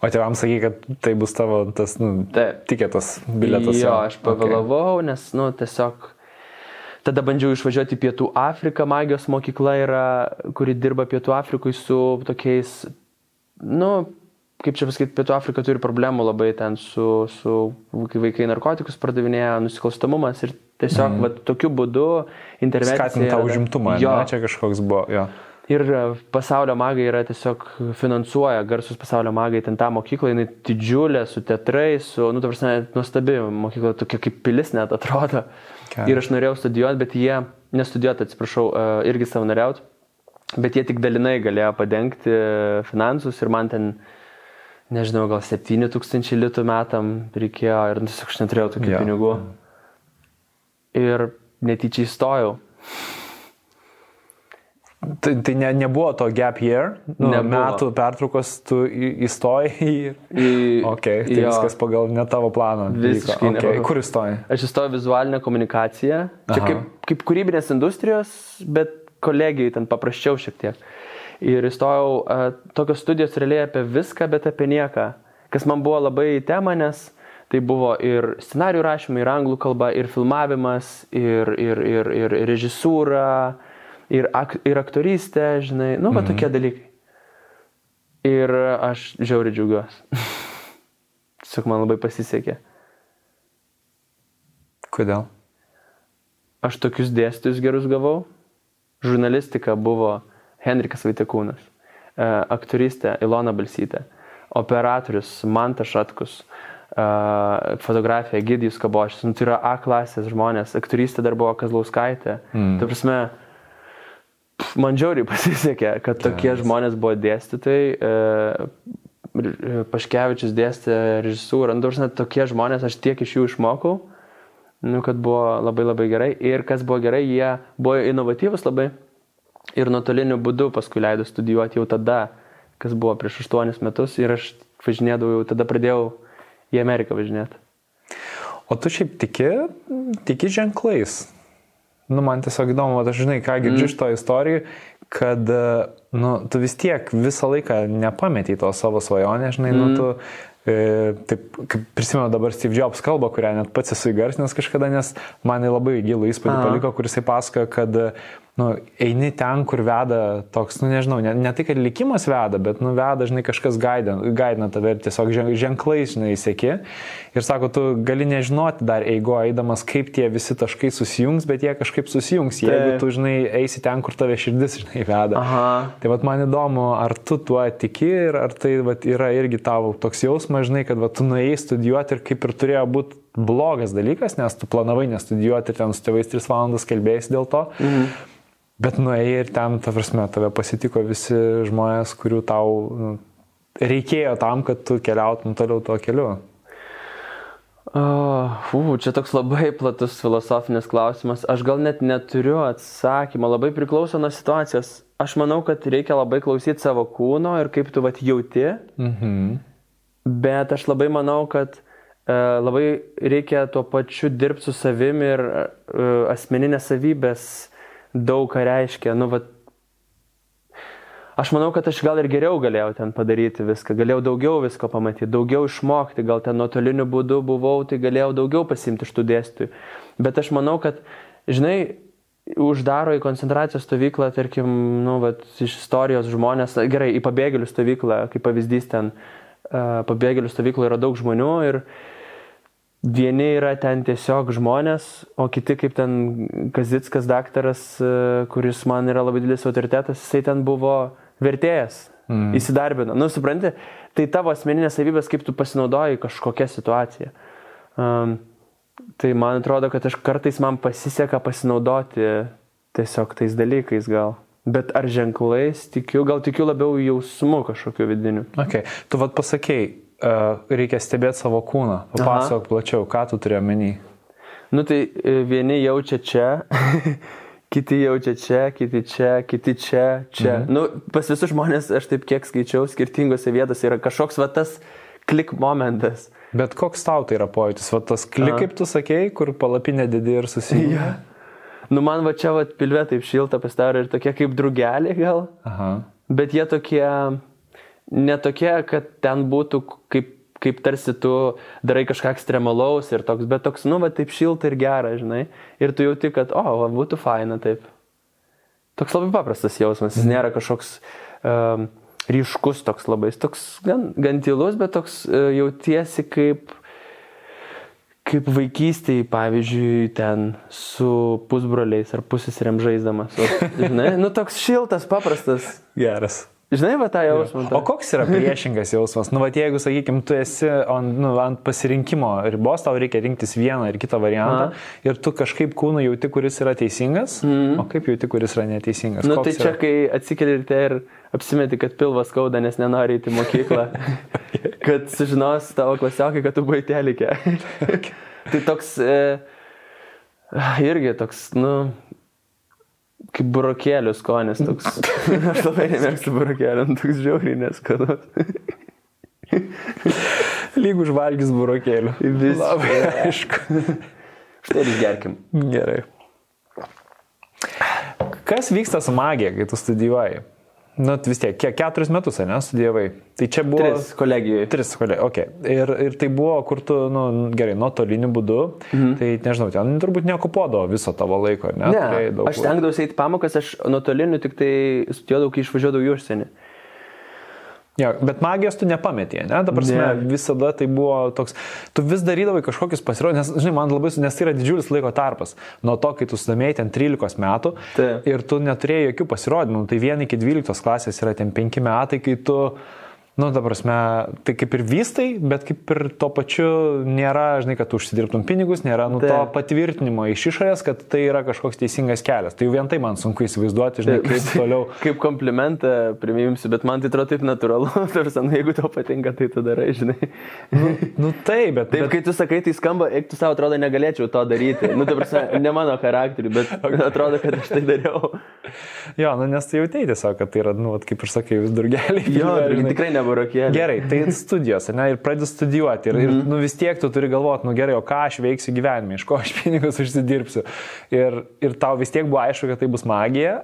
O tėvams sakai, kad tai bus tavo tas, nu, Taip. tiketas, bilietas. Jo, aš pavėlavau, okay. nes, nu, tiesiog Tada bandžiau išvažiuoti į Pietų Afriką, magijos mokykla yra, kuri dirba Pietų Afrikui su tokiais, nu, kaip čia pasakyti, Pietų Afrika turi problemų labai ten su, su kai vaikai narkotikus pardavinėja, nusikalstamumas ir tiesiog mm. va, tokiu būdu intervencija. Skatinti tą užimtumą, jo. Ne, čia kažkoks buvo, jo. Ir e, pasaulio magai yra tiesiog finansuoja, garsus pasaulio magai ten tą mokyklą, jinai didžiulė, su teatrais, su, nu, ta prasme, nuostabi mokykla, tokia kaip pilis net atrodo. Okay. Ir aš norėjau studijuoti, bet jie, nestudijuoti, atsiprašau, e, irgi savanoriauti, bet jie tik dalinai galėjo padengti finansus ir man ten, nežinau, gal 7000 litų metam reikėjo ir nu, tiesiog aš neturėjau tokių yeah. pinigų. Ir netyčia įstojau. Tai, tai ne, nebuvo to gap year, nu, nebuvo. metų pertraukos tu įstojai į... į okay, tai jo. viskas pagal ne tavo planą. Visiškai. Okay. Kur įstojai? Aš įstojau vizualinę komunikaciją. Čia kaip, kaip kūrybinės industrijos, bet kolegijai ten paprasčiau šiek tiek. Ir įstojau uh, tokios studijos realiai apie viską, bet apie nieką. Kas man buvo labai tema, nes tai buvo ir scenarių rašymai, ir anglų kalba, ir filmavimas, ir, ir, ir, ir režisūra ir, ak, ir aktorystė, žinai, nu, va mhm. tokie dalykai. Ir aš žiauriai džiaugiuosi. <laughs> Tiesiog man labai pasisekė. Kodėl? Aš tokius dėstytojus gerus gavau. Žurnalistika buvo Henrikas Vaitekūnas, e, aktoristė Ilona Balsytė, operatorius Mantas Šatkus, e, fotografija Gidijus Kabošis, nu, tai yra A klasės žmonės, aktoristė dar buvo Kazlauskaitė. Mm. Tai prasme, man žiauriai pasisekė, kad tokie yes. žmonės buvo dėstytojai. E, Paškevičius dėstė režisūrą, nu, net tokie žmonės, aš tiek iš jų išmokau, nu, kad buvo labai labai gerai. Ir kas buvo gerai, jie buvo inovatyvus labai ir nuotoliniu būdu paskui leido studijuoti jau tada, kas buvo prieš aštuonis metus ir aš važinėdavau, tada pradėjau į Ameriką važinėti. O tu šiaip tiki, tiki ženklais? Nu, man tiesiog įdomu, aš žinai, ką girdžiu mm. iš to istorijų, kad, nu, tu vis tiek visą laiką nepameti to savo svajonę, žinai, mm. nu, tu E, taip, kaip prisimenu dabar Steve Jobs kalbą, kurią net pats esu įgarsinęs kažkada, nes man labai gilų įspūdį paliko, kuris pasakojo, kad nu, eini ten, kur veda toks, nu nežinau, ne, ne tai, kad likimas veda, bet nu, veda, žinai, kažkas gaidina, tave ir tiesiog ženklais, žinai, sėki. Ir sako, tu gali nežinoti dar eigo eidamas, kaip tie visi taškai susijungs, bet jie kažkaip susijungs, jeigu tu, žinai, eisi ten, kur tave širdis, žinai, veda. Aha. Tai vad man įdomu, ar tu tuo tiki ir ar tai vat, yra irgi tavo toks jausmas žinai, kad va, tu nuėjai studijuoti ir kaip ir turėjo būti blogas dalykas, nes tu planavai nestudijuoti ir ten su tėvais 3 valandas kalbėjai dėl to. Mhm. Bet nuėjai ir ten, ta prasme, tave pasitiko visi žmonės, kurių tau nu, reikėjo tam, kad tu keliautum toliau tuo keliu. Uh, uh, čia toks labai platus filosofinis klausimas. Aš gal net neturiu atsakymą, labai priklauso nuo situacijos. Aš manau, kad reikia labai klausyti savo kūno ir kaip tu vat jauti. Mhm. Bet aš labai manau, kad e, labai reikia tuo pačiu dirbti su savimi ir e, asmeninės savybės daug ką reiškia. Nu, vat, aš manau, kad aš gal ir geriau galėjau ten padaryti viską, galėjau daugiau visko pamatyti, daugiau išmokti, gal ten nuotoliniu būdu buvau, tai galėjau daugiau pasimti iš tų dėstytojų. Bet aš manau, kad, žinai, uždaro į koncentracijos stovyklą, tarkim, nu, vat, iš istorijos žmonės, gerai, į pabėgėlių stovyklą, kaip pavyzdys ten, uh, pabėgėlių stovykloje yra daug žmonių ir vieni yra ten tiesiog žmonės, o kiti kaip ten Kazitskas daktaras, kuris man yra labai didelis autoritetas, jisai ten buvo vertėjas, mm. įsidarbino. Nu, supranti, tai tavo asmeninės savybės, kaip tu pasinaudoji kažkokią situaciją. Um, tai man atrodo, kad aš kartais man pasiseka pasinaudoti tiesiog tais dalykais gal. Bet ar ženklais tikiu, gal tikiu labiau jausmu kažkokiu vidiniu. Okay. Tu vad pasakėjai, reikia stebėti savo kūną. Papasakok plačiau, ką tu turi omeny. Nu tai e, vieni jaučia čia, <laughs> kiti jaučia čia, kiti čia, kiti čia, čia. Mhm. Nu, pas visus žmonės, aš taip kiek skaičiau, skirtingose vietose yra kažkoks va tas klik momentas. Bet koks tau tai yra pojūtis? Va tas klik, Aha. kaip tu sakėjai, kur palapinė didį ir susijungia. Yeah. Nu man va čia va pilvė taip šilta pasidaro ir tokie kaip drugeliai gal. Aha. Bet jie tokie, netokie, kad ten būtų kaip, kaip tarsi tu darai kažką ekstremalaus ir toks, bet toks, nu va taip šilta ir gera, žinai. Ir tu jauti, kad, o, va, būtų faina taip. Toks labai paprastas jausmas, jis mhm. nėra kažkoks um, ryškus toks labai, jis toks gan, gan tylus, bet toks uh, jautiesi kaip kaip vaikystėje, pavyzdžiui, ten su pusbroliais ar pusėsrėm žaisdamas. O, žinai, nu toks šiltas, paprastas. Geras. Žinai, va tą jausmą. O koks yra priešingas jausmas? Nu, va, jeigu, sakykime, tu esi ant, nu, ant pasirinkimo ribos, tau reikia rinktis vieną ir kitą variantą A. ir tu kažkaip kūną jauti, kuris yra teisingas, mm. o kaip jauti, kuris yra neteisingas? Na, nu, tai čia, yra? kai atsikeli ryte ir apsimeti, kad pilvas skauda, nes nenori įti mokyklą, <laughs> kad sužinos tavo klasiokai, kad tu buvai telikė. <laughs> tai toks, e, irgi toks, nu, kaip burokėlių skonis toks. <laughs> Aš labai nemėgstu burokėlių, nu, toks žiauriai neskanus. <laughs> Lyg užvalgys burokėlių. Vis. Labai <laughs> aišku. Štai ir gerkim. Gerai. Kas vyksta su magija, kai tu studijuoji? Nu, vis tiek, kiek keturis metus, ne, studijavai. Tai čia buvo. Tris kolegijoje. Tris kolegijoje, ok. Ir, ir tai buvo, kur tu, nu, gerai, nuotoliniu būdu. Mhm. Tai nežinau, ten turbūt neokupuodavo viso tavo laiko, ne? Ne, aš stengdavausi eiti pamokas, aš nuotoliniu tik tai studijuodavau, kai išvažiuodavau į užsienį. Jo, bet magijos tu nepametė, ne? Ta prasme, ne. visada tai buvo toks, tu vis darydavai kažkokius pasirodymus, nes, žinai, man labai, nes tai yra didžiulis laiko tarpas. Nuo to, kai tu sudomėjai ten 13 metų Taip. ir tu neturėjai jokių pasirodymų, tai vien iki 12 klasės yra ten 5 metai, kai tu nu, ta prasme, tai kaip ir vystai, bet kaip ir tuo pačiu nėra, žinai, kad tu užsidirbtum pinigus, nėra nu, to patvirtinimo iš išorės, kad tai yra kažkoks teisingas kelias. Tai jau vien tai man sunku įsivaizduoti, žinai, kaip toliau. <laughs> Kaip komplimentą primimsiu, bet man tai atrodo taip natūralu, <laughs> tarsi, nu, jeigu tau patinka, tai tu darai, žinai. Nu, nu taip, bet... Taip, bet... kai tu sakai, tai skamba, eik tu savo atrodo, negalėčiau to daryti. Nu, ta prasme, <laughs> ne mano charakteriu, bet atrodo, kad aš tai dariau. Jo, nu, nes tai jautėjai tiesiog, kad tai yra, nu, kaip ir sakai, vis durgeliai. Jo, tikrai nebuvo burokėlį. Gerai, tai <laughs> studijos, ne, ir pradedi studijuoti. Ir, mm -hmm. ir mhm. nu, vis tiek tu turi galvoti, nu gerai, o ką aš veiksiu gyvenime, iš ko aš pinigus užsidirbsiu. Ir, ir tau vis tiek buvo aišku, kad tai bus magija.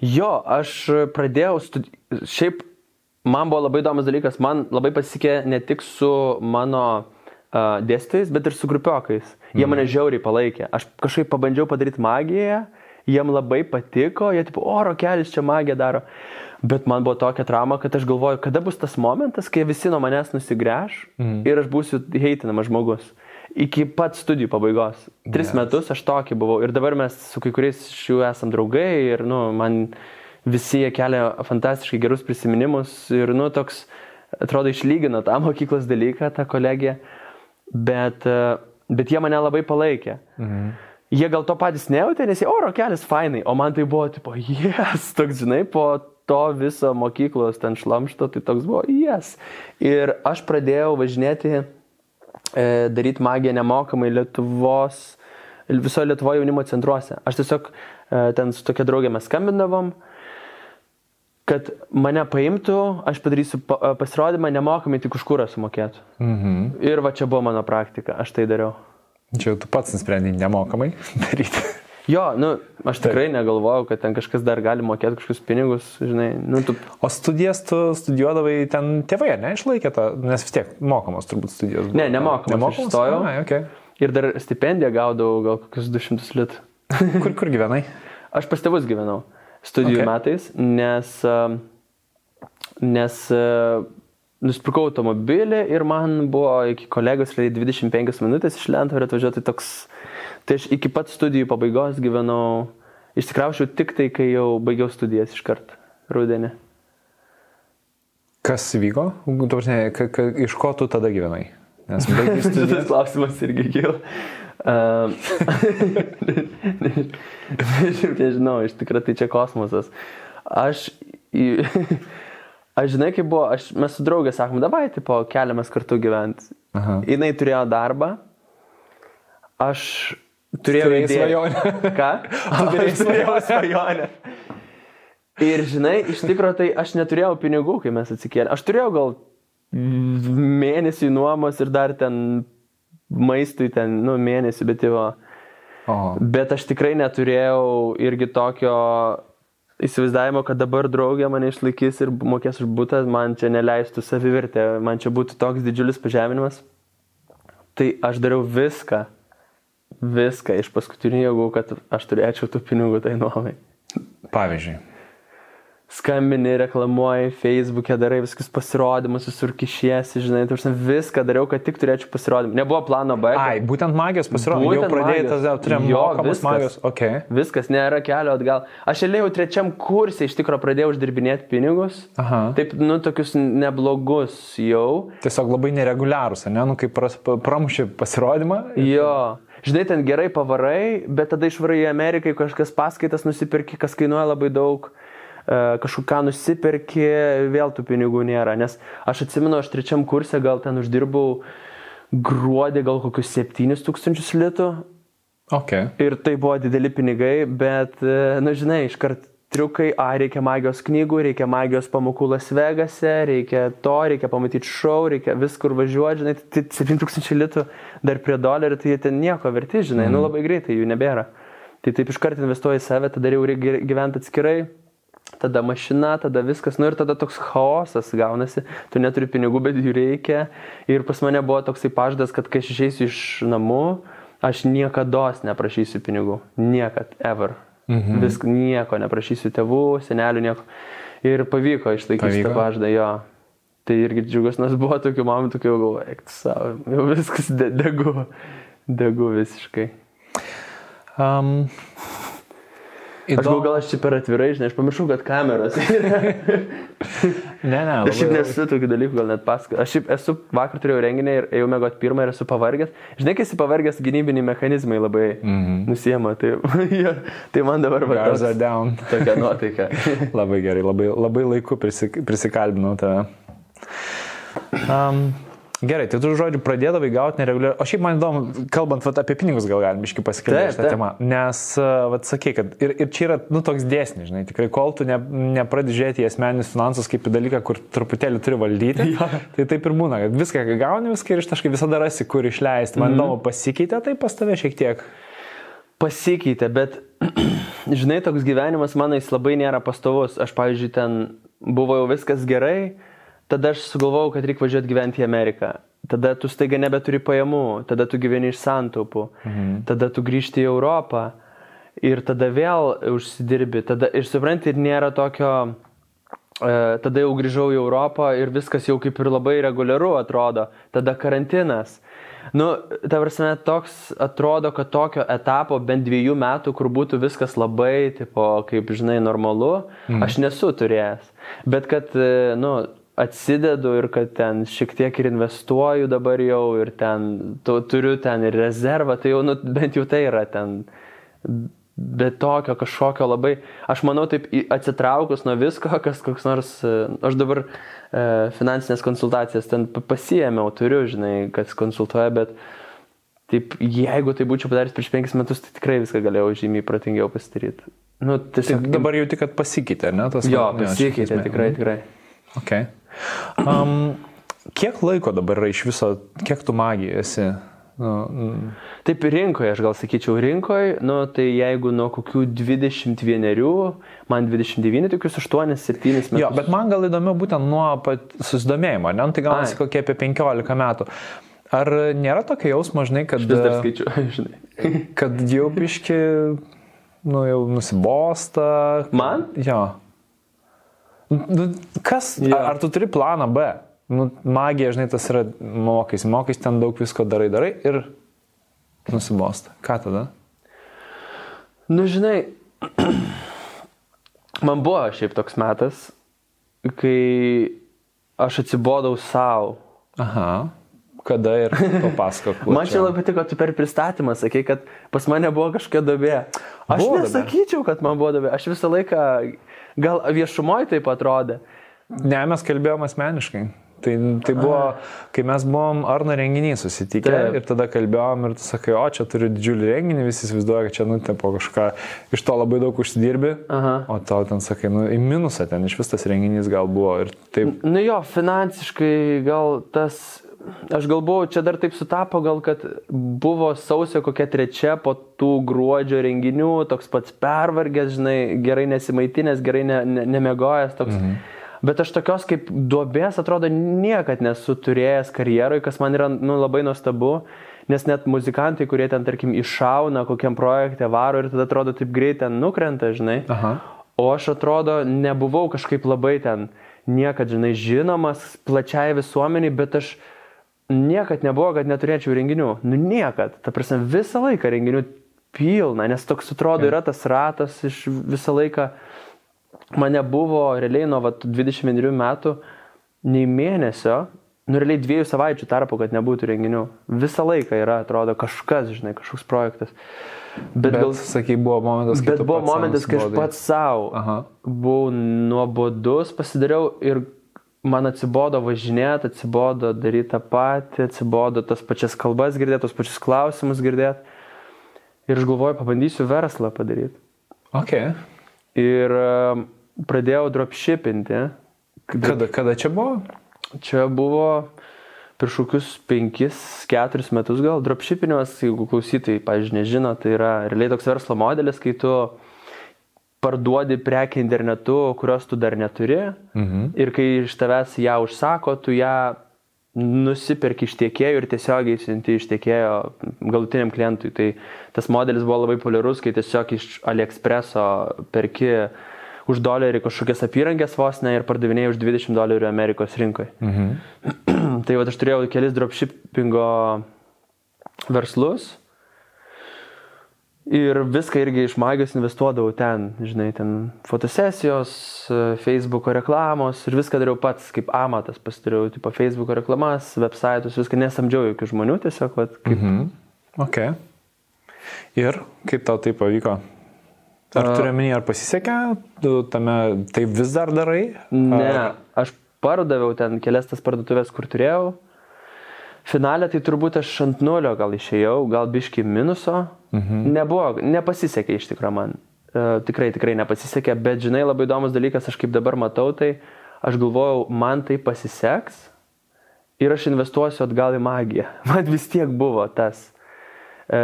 Jo, aš pradėjau studijuoti. Šiaip man buvo labai įdomus dalykas, man labai pasisekė ne tik su mano uh, dėstytojais, bet ir su grupiokais. Jie mm. mane žiauriai palaikė. Aš kažkaip pabandžiau padaryti magiją, jiem labai patiko, jie tipo, oro kelias čia magiją daro. Bet man buvo tokia trauma, kad aš galvoju, kada bus tas momentas, kai visi nuo manęs nusigręš mm. ir aš būsiu heitinamas žmogus. Iki pat studijų pabaigos. Tris yes. metus aš tokį buvau ir dabar mes su kai kuriais iš jų esam draugai ir, nu, man visi jie kelia fantastiškai gerus prisiminimus ir, nu, toks, atrodo, išlygina tą <laughs> mokyklos dalyką, tą kolegiją, bet, bet jie mane labai palaikė. Mm. Jie gal to patys nejautė, nes jie oro kelias fainai, o man tai buvo, tipo, <laughs> jes, toks, žinai, po to viso mokyklos ten šlamšto, tai toks buvo, jas. Ir aš pradėjau važinėti, e, daryti magiją nemokamai Lietuvos, visoje Lietuvoje jaunimo centruose. Aš tiesiog e, ten su tokia draugė mes skambindavom, kad mane paimtų, aš padarysiu pa, pasirodymą nemokamai, tik už kurą sumokėtų. Mhm. Ir va čia buvo mano praktika, aš tai dariau. Čia tu pats nusprendai nemokamai <laughs> daryti. Jo, nu, aš tikrai Taip. negalvojau, kad ten kažkas dar gali mokėti kažkokius pinigus, žinai. Nu, tu... O studijas tu studijuodavai ten tėvai, ne, išlaikė tą, nes vis tiek mokamos turbūt studijos. Buvo. Ne, nemokamos. Nemokamos? Stojau. Ai, okay. Ir dar stipendiją gaudavau gal kokius 200 litų. <laughs> kur, kur gyvenai? Aš pas tėvus gyvenau studijų okay. metais, nes, nes nusipirkau automobilį ir man buvo iki kolegos 25 minutės iš Lentvario atvažiuoti toks Tai aš iki pat studijų pabaigos gyvenau, išsikraušiau tik tai, kai jau baigiau studijas iš karto, rudenį. Kas vyko? Iš ko tu tada gyvenai? Nes <laughs> tas klausimas irgi kilo. Um, <laughs> nežinau, iš tikrųjų tai čia kosmosas. Aš, <laughs> aš žinai, kaip buvo, aš, mes su draugė sakom, davai, tipo, keliamės kartu gyventi. Jis turėjo darbą, aš Turėjau svajonę. Ką? <laughs> Turėjau svajonę. svajonę. Ir žinai, iš tikrųjų tai aš neturėjau pinigų, kai mes atsikėlėme. Aš turėjau gal mėnesį nuomos ir dar ten maistui ten, nu, mėnesį, bet jau. Bet aš tikrai neturėjau irgi tokio įsivaizdavimo, kad dabar draugė mane išlaikys ir mokės už būtą, man čia neleistų savivertę, man čia būtų toks didžiulis pažeminimas. Tai aš dariau viską, viską iš paskutinių jėgų, kad aš turėčiau tų pinigų tai nuomai. Pavyzdžiui. skambini, reklamuoji, Facebook'e darai visus pasirodymus, visur kišiesi, žinai, tu viską dariau, kad tik turėčiau pasirodymą. Nebuvo plano B. kad- Ai, būtent magijos pasirodė. Jau pradėjai tas, turėjom Jo, viskas. magijos. Ok. Viskas, nėra kelio atgal. Aš eilėjau trečiam kursai, iš tikrųjų pradėjau uždirbinėti pinigus. Aha. Taip, nu, tokius neblogus jau. Tiesiog labai nereguliarūs, ne? Nu, kaip pramušė pasirodymą. Jo. Žinai, ten gerai pavarai, bet tada išvarai į Ameriką, kažkas paskaitas nusipirki, kas kainuoja labai daug, e, kažką nusipirki, vėl tų pinigų nėra. Nes aš atsimenu, aš trečiam kursė gal ten uždirbau gruodį gal kokius 7000 litų. Ok. Ir tai buvo dideli pinigai, bet, e, na žinai, iškart triukai, a, reikia magijos knygų, reikia magijos pamokų Las Vegase, reikia to, reikia pamatyti šou, reikia viskur važiuoti, žinai, tai 7000 litų dar prie dolerių, tai jie ten nieko verti, žinai, mm. nu labai greitai jų nebėra. Tai taip iškart investuoji į save, tada jau reikia gyventi atskirai, tada mašina, tada viskas, nu ir tada toks chaosas gaunasi, tu neturi pinigų, bet jų reikia. Ir pas mane buvo toksai pažadas, kad kai aš išeisiu iš namų, aš niekada neprašysiu pinigų. Niekad, ever. Mhm. Vis nieko neprašysiu tėvų, senelių, nieko. Ir pavyko išlaikyti šitą pažadą, jo. Tai irgi džiugus, nes buvo tokių mamų, tokių jau galvoju, eik savo, jau viskas de degu, degu visiškai. Um, Aš galvoju, gal aš čia per atvirai, žinai, aš pamiršau, kad kameros. <laughs> Ne, ne. Aš šiaip nesu tokių dalykų, gal net pasakau. Aš šiaip esu, vakar turėjau renginį ir ėjau mėgoti pirmą ir esu pavargęs. Žinai, kai esi pavargęs, gynybiniai mechanizmai labai mm. -hmm. nusiema. Tai, <laughs> ja, tai man dabar va, toks- down. <laughs> tokia nuotaika. Labai gerai, labai, labai laiku prisik, prisikalbinau tave. Um, gerai, tai tu žodžiu pradėdavai gauti nereguliariai. O šiaip man įdomu, kalbant vat, apie pinigus, gal galim iški pasikalbėti šitą temą. Nes, uh, vat, sakai, kad ir, ir čia yra, nu, toks dėsnis, žinai, tikrai, kol tu ne, nepradedi žiūrėti į asmeninius finansus kaip į dalyką, kur truputėlį turi valdyti, Jo. tai taip ir būna, kad viską, ką gauni, viską ir ištaškai visada rasi, kur išleisti. Man įdomu, pasikeitė tai pas tave šiek tiek. Pasikeitė, bet, <clears throat> žinai, toks gyvenimas mano jis labai nėra pastovus. Aš, pavyzdžiui, ten buvo jau viskas gerai, tada aš sugalvojau, kad reikia važiuoti gyventi į Ameriką. Tada tu staiga nebeturi pajamų, tada tu gyveni iš santaupų, mhm. tada tu grįžti į Europą ir tada vėl užsidirbi. Tada, ir supranti, ir nėra tokio... e, Tada jau grįžau į Europą ir viskas jau kaip ir labai reguliaru atrodo. Tada karantinas. Nu, ta prasme, toks atrodo, kad tokio etapo bent dviejų metų, kur būtų viskas labai, tipo, kaip žinai, normalu, mm. aš nesu turėjęs. Bet kad, e, nu, atsidedu ir kad ten šiek tiek ir investuoju dabar jau ir ten tu, turiu ten ir rezervą, tai jau, nu, bent jau tai yra ten. Bet tokio kažkokio labai, aš manau, taip atsitraukus nuo visko, <laughs> kas koks nors, aš dabar e, finansinės konsultacijas ten pa- pasiėmiau, turiu, žinai, kas konsultuoja, bet taip, jeigu tai būčiau padaręs prieš penkis metus, tai tikrai viską galėjau žymiai pratingiau pasidaryti. Nu, Tai tiesiog, dabar jau tik, kad pasikeitė, ne? Tas, jo, čia pasikeitė, tikrai, tikrai. Okay. Um, kiek laiko dabar yra iš viso, kiek tu magija esi? Nu, mm, Taip ir rinkoje, aš gal sakyčiau rinkoje, nu, tai jeigu nuo kokių 21, man 29, tokius 8-7 metus. jo, bet man gal įdomiau būtent nuo pat susidomėjimo, ne? Nu, tai gal Ai. kokie apie 15 metų. Ar nėra tokio jausmo, žinai, kad, Vis dar skaičiu, <laughs> žinai. kad jau biški, nu, jau nusibosta? Man? Jo. Nu, Kas, Jo. ar, ar tu turi planą B? Nu, magija, žinai, tas yra mokais, mokais ten daug visko darai, darai ir nusibosta. Ką tada? Nu, žinai, <clears throat> man buvo šiaip toks metas, kai aš atsibodau savo. Aha. Kada ir papasakok. Man čia labai patiko, tu per pristatymą sakei, kad pas mane buvo kažkokia dobė. Aš Buvo nesakyčiau, kad man buvo dobė. Aš visą laiką, gal viešumoje taip atrodė. Ne, mes kalbėjom asmeniškai. Tai, tai buvo, kai mes buvom Arno renginį susitikę Taip. ir tada kalbėjom ir tu sakai, o čia turiu didžiulį renginį, visi įsivaizduoja, kad čia, nu, ten po kažką iš to labai daug užsidirbi, Aha. o tau ten sakai, nu, į minusą ten iš vis tas renginys gal buvo ir taip. Nu jo, finansiškai gal tas, aš galvoju, čia dar taip sutapo, gal kad buvo sausio kokia trečia po tų gruodžio renginių, toks pats pervargęs, žinai, gerai nesimaitinęs, gerai ne, ne, nemegojęs toks. Mhm. Bet aš tokios kaip duobės, atrodo, niekad nesu turėjęs karjeroje, kas man yra nu, labai nuostabu, nes net muzikantai, kurie ten, tarkim, iššauna kokiam projekte varo ir tada atrodo taip greit ten nukrenta, žinai. Aha. O aš atrodo, nebuvau kažkaip labai ten niekad, žinai, žinomas plačiai visuomeniai, bet aš niekad nebuvo, kad neturėčiau renginių. Nu, niekad. Ta prasme, visą laiką renginių pilna, nes toks atrodo yra tas ratas iš visą laiką. Mane buvo realiai nuo vat, 21 metų nei mėnesio, nu realiai dviejų savaičių tarpu, kad nebūtų renginių. Visą laiką yra, atrodo, kažkas, žinai, kažkoks projektas. Bet, bet gal, sakai, buvo momentas, kai... Bet buvo momentas, kai aš pats savo buvau nuobodus, pasidariau ir man atsibodo važinėti, atsibodo daryti tą patį, atsibodo tas pačias kalbas girdėti, tos pačius klausimus girdėti. Ir aš galvoju, pabandysiu verslą padaryti. Ok. Ir um, pradėjau dropshippinti. Kada, kada čia buvo? Čia buvo prieš kokius 5-4 metus gal. Dropshippinimas, jeigu klausytojai, pažiūrėjau, nežino, tai yra realiai toks verslo modelis, kai tu parduodi prekę internetu, kurios tu dar neturi. Mhm. Ir kai iš tavęs ją užsako, tu ją nusiperki iš tiekėjų ir tiesiogiai siunti iš tiekėjo galutiniam klientui. Tai tas modelis buvo labai populiarus, kai tiesiog iš AliExpreso perki už dolerį kažkokias apyrankės vos ne ir pardavinėjai už 20 dolerių Amerikos rinkoje. Mhm. <clears throat> tai va aš turėjau kelis dropshippingo verslus. Ir viską irgi iš magijos investuodavau ten, žinai, ten fotosesijos, Facebook'o reklamos ir viską dariau pats kaip amatas, pasidariau, tipo, Facebook'o reklamas, websaitus, viską nesamdžiau jokių žmonių, tiesiog, va, kaip... Mhm. Ok. Ir kaip tau tai pavyko? Ar turiu minį, ar pasisekė, tu tame tai vis dar darai? Ne, ar... aš pardaviau ten kelias tas parduotuvės, kur turėjau. Finalė tai turbūt aš ant nulio gal išėjau, gal biški minuso. Mhm. Nebuvo, nepasisekė iš tikrųjų man. Uh, tikrai, tikrai nepasisekė, bet žinai, labai įdomus dalykas, aš kaip dabar matau, tai aš galvojau, man tai pasiseks ir aš investuosiu atgal į magiją. <laughs> Man vis tiek buvo tas. E,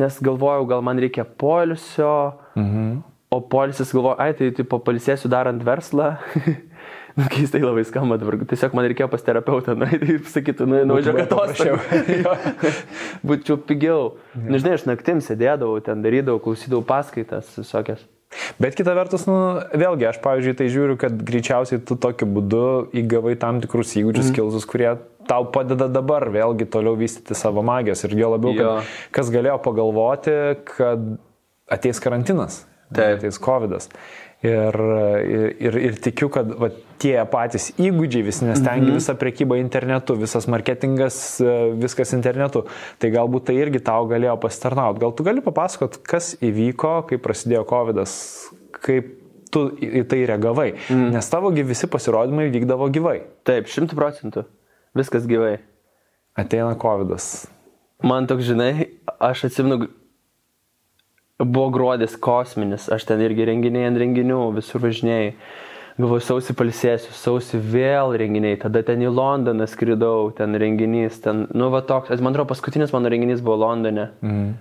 nes galvojau, gal man reikia poilsio, mhm. o poilsis galvoju, ai, tai tipo palisėsiu darant verslą. <laughs> nu, keistai labai skamba dabar, tiesiog man reikėjo pas terapeutą, na, tai sakytų, nu, nuvažiuok atostogų. <laughs> Būčiau pigiau. Ja. Nežinai, aš naktim sėdėdavau, ten darydavau, klausydavau paskaitas visokias. Bet kita vertus, nu, vėlgi, aš, pavyzdžiui, tai žiūriu, kad greičiausiai tu tokiu būdu įgavai tam tikrus įgūdžius, mm. kilsus, kurie tau padeda dabar vėlgi toliau vystyti savo magijos. Ir jo labiau, jo. Kad, kas galėjo pagalvoti, kad ateis karantinas, Taip. ateis COVID. -as. Ir, ir, ir tikiu, kad va, tie patys įgūdžiai, vis nestengi mhm. visą prekybą internetu, visas marketingas, viskas internetu, tai galbūt tai irgi tau galėjo pasitarnauti. Gal tu gali papasakot, kas įvyko, kai prasidėjo COVID, kaip tu į tai reagavai, mm. nes tavogi visi pasirodymai vykdavo gyvai. Taip, šimtų procentų. Viskas gyvai. Ateina COVID. -as. Man toks, žinai, aš atsimenu, buvo gruodis kosminis, aš ten irgi renginiai ant renginių, visur važinėjai. Galvoju, sausį palsėsiu, sausį vėl renginiai, tada ten į Londoną skridau, ten renginys, ten, nu va toks, man atrodo, paskutinis mano renginys buvo Londone. Mm.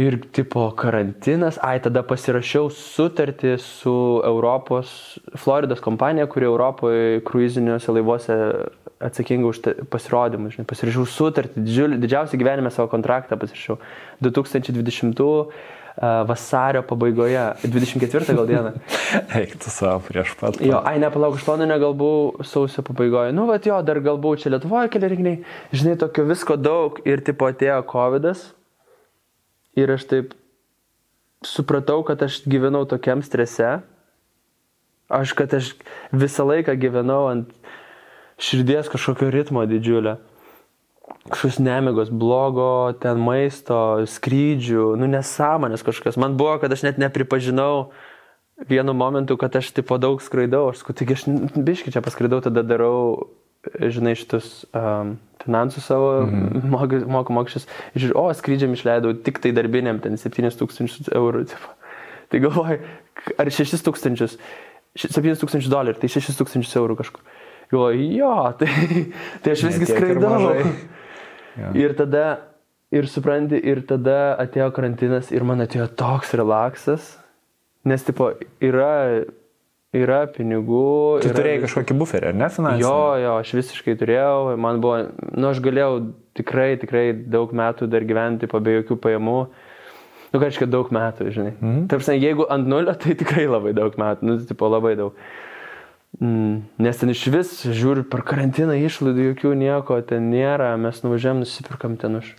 Ir tipo karantinas, ai tada pasirašiau sutartį su Europos, Floridos kompanija, kuri Europoje kruiziniuose laivuose atsakinga už pasirodymus, žinai, pasirašiau sutartį, didžiulį, didžiausią gyvenime savo kontraktą pasirašiau 2020 vasario pabaigoje, 24 gal dieną. <laughs> Eik tu savo prieš pat. Jo, ai, nepalauk, aš Londone gal buvau sausio pabaigoje. Nu, va, jo, dar gal buvau čia Lietuvoje keli renginiai. Žinai, tokio visko daug ir tipo atėjo COVID. -as. Ir aš taip supratau, kad aš gyvenau tokiam strese. Aš, kad aš visą laiką gyvenau ant širdies kažkokio ritmo didžiulio. Kažkokios nemigos, blogo, ten maisto, skrydžių, nu nesąmonės kažkas. Man buvo, kad aš net nepripažinau vienu momentu, kad aš tipo daug skraidau. Aš sakau, taigi aš biškai čia paskraidau, tada darau, žinai, šitus um, finansus savo, mm -hmm. moku mokesčius. Žiūriu, o skrydžiam išleidau tik tai darbiniam, ten 7000 eurų. Tipo. Tai galvoju, ar 6000, 7000 dolerių, tai 6000 eurų kažkur. Galvoju, jo, tai, tai aš visgi skraidau. Ja. Ir tada, ir supranti, ir tada atėjo karantinas ir man atėjo toks relaksas, nes, tipo, yra, yra pinigų. Tu turėjai kažkokį buferį, ar ne, finansinį? Jo, jo, aš visiškai turėjau, man buvo, nu, aš galėjau tikrai, tikrai daug metų dar gyventi, po be jokių pajamų. Nu, reiškia daug metų, žinai. Mhm. Tarsi, jeigu ant nulio, tai tikrai labai daug metų, nu, tipo labai daug. Mm, nes ten iš vis, žiūriu, per karantiną išlaidų jokių nieko ten nėra, mes nuvažiavam, nusipirkam ten už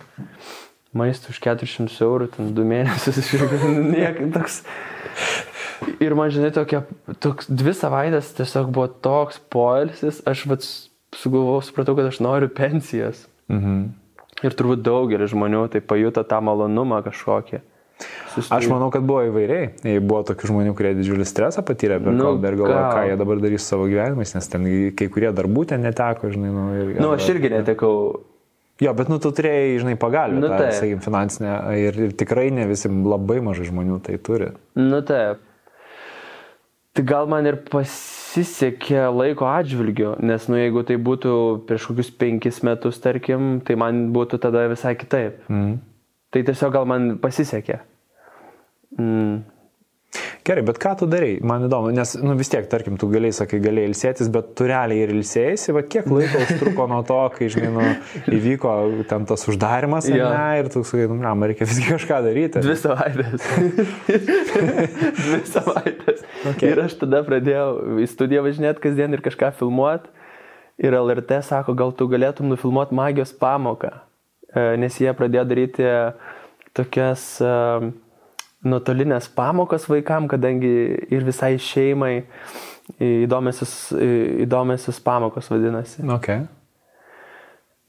maistą už 400 eurų, ten du mėnesius, <laughs> niek, toks. Ir man, žinai, tokia, toks, dvi savaitės tiesiog buvo toks poilsis, aš vat sugalvojau, supratau, kad aš noriu pensijas. Mhm. Ir turbūt daugelis žmonių tai pajuto tą malonumą kažkokį. Aš manau, kad buvo įvairiai. Buvo tokių žmonių, kurie didžiulį stresą patyrė per nu, ir galvoja, ką jie dabar darys savo gyvenimais, nes ten kai kurie darbų ten neteko, žinai. Nu, ir, nu aš irgi netekau. Jo, bet nu tu turėjai, žinai, pagalbą, nu, tą, sakykim, finansinę ir, ir tikrai ne visi labai mažai žmonių tai turi. Nu taip. Tai gal man ir pasisekė laiko atžvilgiu, nes, nu, jeigu tai būtų prieš kokius penkis metus, tarkim, tai man būtų tada visai kitaip. Mm. Tai tiesiog gal man pasisekė. Mm. Gerai, bet ką tu darai? Man įdomu, nes nu, vis tiek, tarkim, tu galėjai, sakai, galėjai ilsėtis, bet tu realiai ir ilsėjai, va kiek laiko užtruko nuo to, kai, žinai, nu, įvyko ten tas uždarimas, ja. ne, ir tu sakai, nu, man reikia visgi kažką daryti. Dvi savaitės. <laughs> Dvi savaitės. Okay. Ir aš tada pradėjau į studiją važinėti kasdien ir kažką filmuoti. Ir LRT sako, gal tu galėtum nufilmuoti magijos pamoką, e, nes jie pradėjo daryti tokias uh, nuotolinės pamokas vaikam, kadangi ir visai šeimai įdomiasis, įdomiasis pamokos vadinasi. Okay.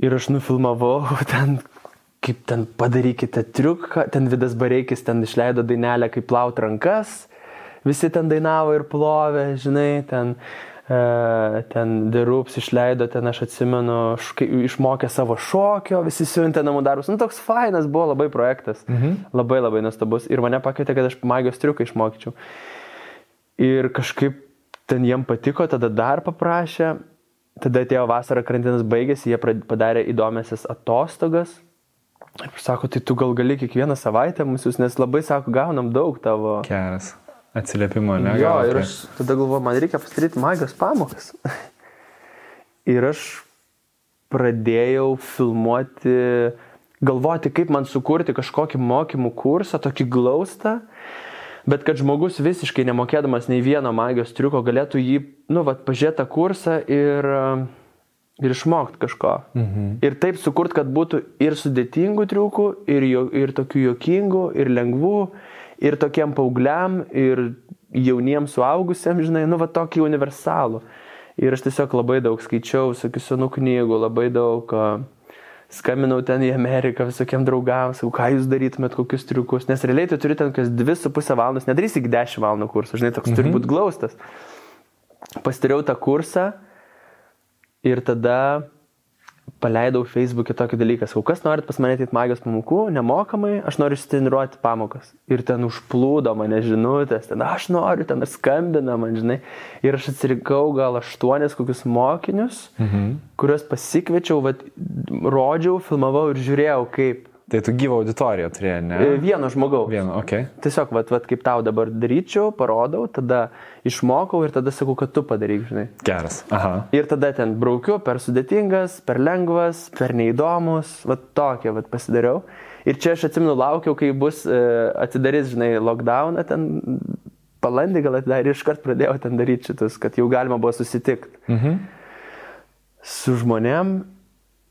Ir aš nufilmavau <laughs> ten, kaip ten padarykite triuką, ten Vidas Bareikis ten išleido dainelę, kaip plaut rankas, visi ten dainavo ir plovė, žinai, ten E, ten The Roops išleido, ten aš atsimenu, išmokė savo šokio, visi siuntė namų darbus. Nu, toks fainas buvo labai projektas. Mhm. Labai labai nuostabus. Ir mane pakvietė, kad aš magijos triuką išmokyčiau. Ir kažkaip ten jiem patiko, tada dar paprašė. Tada atėjo vasara, karantinas baigėsi, jie padarė įdomiasias atostogas. Ir sako, tai tu gal gali kiekvieną savaitę mūsų, nes labai, sako, gaunam daug tavo. Geras Atsiliepimo, ne? Jo, ir aš tada galvoju, man reikia pasidaryti magijos pamokas. <laughs> ir aš pradėjau filmuoti, galvoti, kaip man sukurti kažkokį mokymų kursą, tokį glaustą, bet kad žmogus visiškai nemokėdamas nei vieno magijos triuko galėtų jį, nu, vad, pažiūrėti tą kursą ir, ir išmokti kažko. Mhm. Ir taip sukurt, kad būtų ir sudėtingų triukų, ir, jo, ir tokių juokingų, ir lengvų ir tokiem paaugliam, ir jauniems suaugusiems, žinai, nu va tokį universalų. Ir aš tiesiog labai daug skaičiau visokių senų knygų, labai daug skambinau ten į Ameriką visokiem draugams, sakau, ką jūs darytumėt, kokius triukus, nes realiai tu turi ten kokias 2,5 valandas, nedarysi iki 10 valandų kursą, žinai, toks mhm. turi būti glaustas. Pastariau tą kursą ir tada paleidau Facebook'e tokį dalyką, sakau, kas norit pas mane ateit magijos pamokų, nemokamai, aš noriu išsitreniruoti pamokas. Ir ten užplūdo mane žinutės, ten aš noriu, ten skambina man, žinai. Ir aš atsirinkau gal aštuonis kokius mokinius, mhm. kuriuos pasikviečiau, vat, rodžiau, filmavau ir žiūrėjau, kaip Tai tu gyvą auditoriją turėjai, ne? E, vieno žmogaus. Vieno, ok. Tiesiog, vat, vat, kaip tau dabar daryčiau, parodau, tada išmokau ir tada sakau, kad tu padaryk, žinai. Geras. Aha. Ir tada ten braukiu per sudėtingas, per lengvas, per neįdomus, vat tokie, vat pasidariau. Ir čia aš atsimenu, laukiau, kai bus e, atidarys, žinai, lockdowną ten balandį gal atidarė iškart pradėjau ten daryti šitus, kad jau galima buvo susitikti. Mhm. Su žmonėm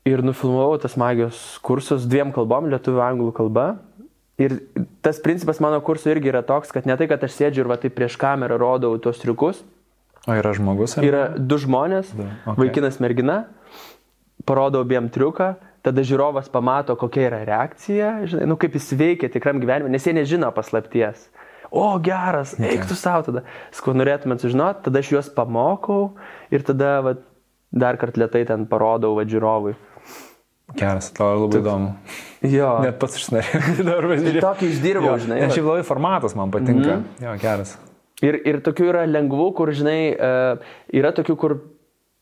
ir nufilmavau tas magijos kursus dviem kalbom, lietuvių anglų kalba. Ir tas principas mano kurso irgi yra toks, kad ne tai, kad aš sėdžiu ir va taip prieš kamerą rodau tuos triukus. O yra žmogus? Ar? Yra du žmonės, du. Okay. vaikinas mergina, parodau abiem triuką, tada žiūrovas pamato, kokia yra reakcija, žinai, nu kaip jis veikia tikram gyvenime, nes jie nežino paslapties. O, geras, eik tu savo tada. Skau norėtumėt sužinoti, tada aš juos pamokau ir tada va, dar kartą lietai ten parodau va žiūrovui. Geras, tau labai Tuk. įdomu. Jo. <laughs> Net pats važiuoti. Tokį išdirbau, žinai. Nes šiaip labai formatas man patinka. Mm. Jo, geras. Ir, ir tokių yra lengvų, kur, žinai, uh, yra tokių, kur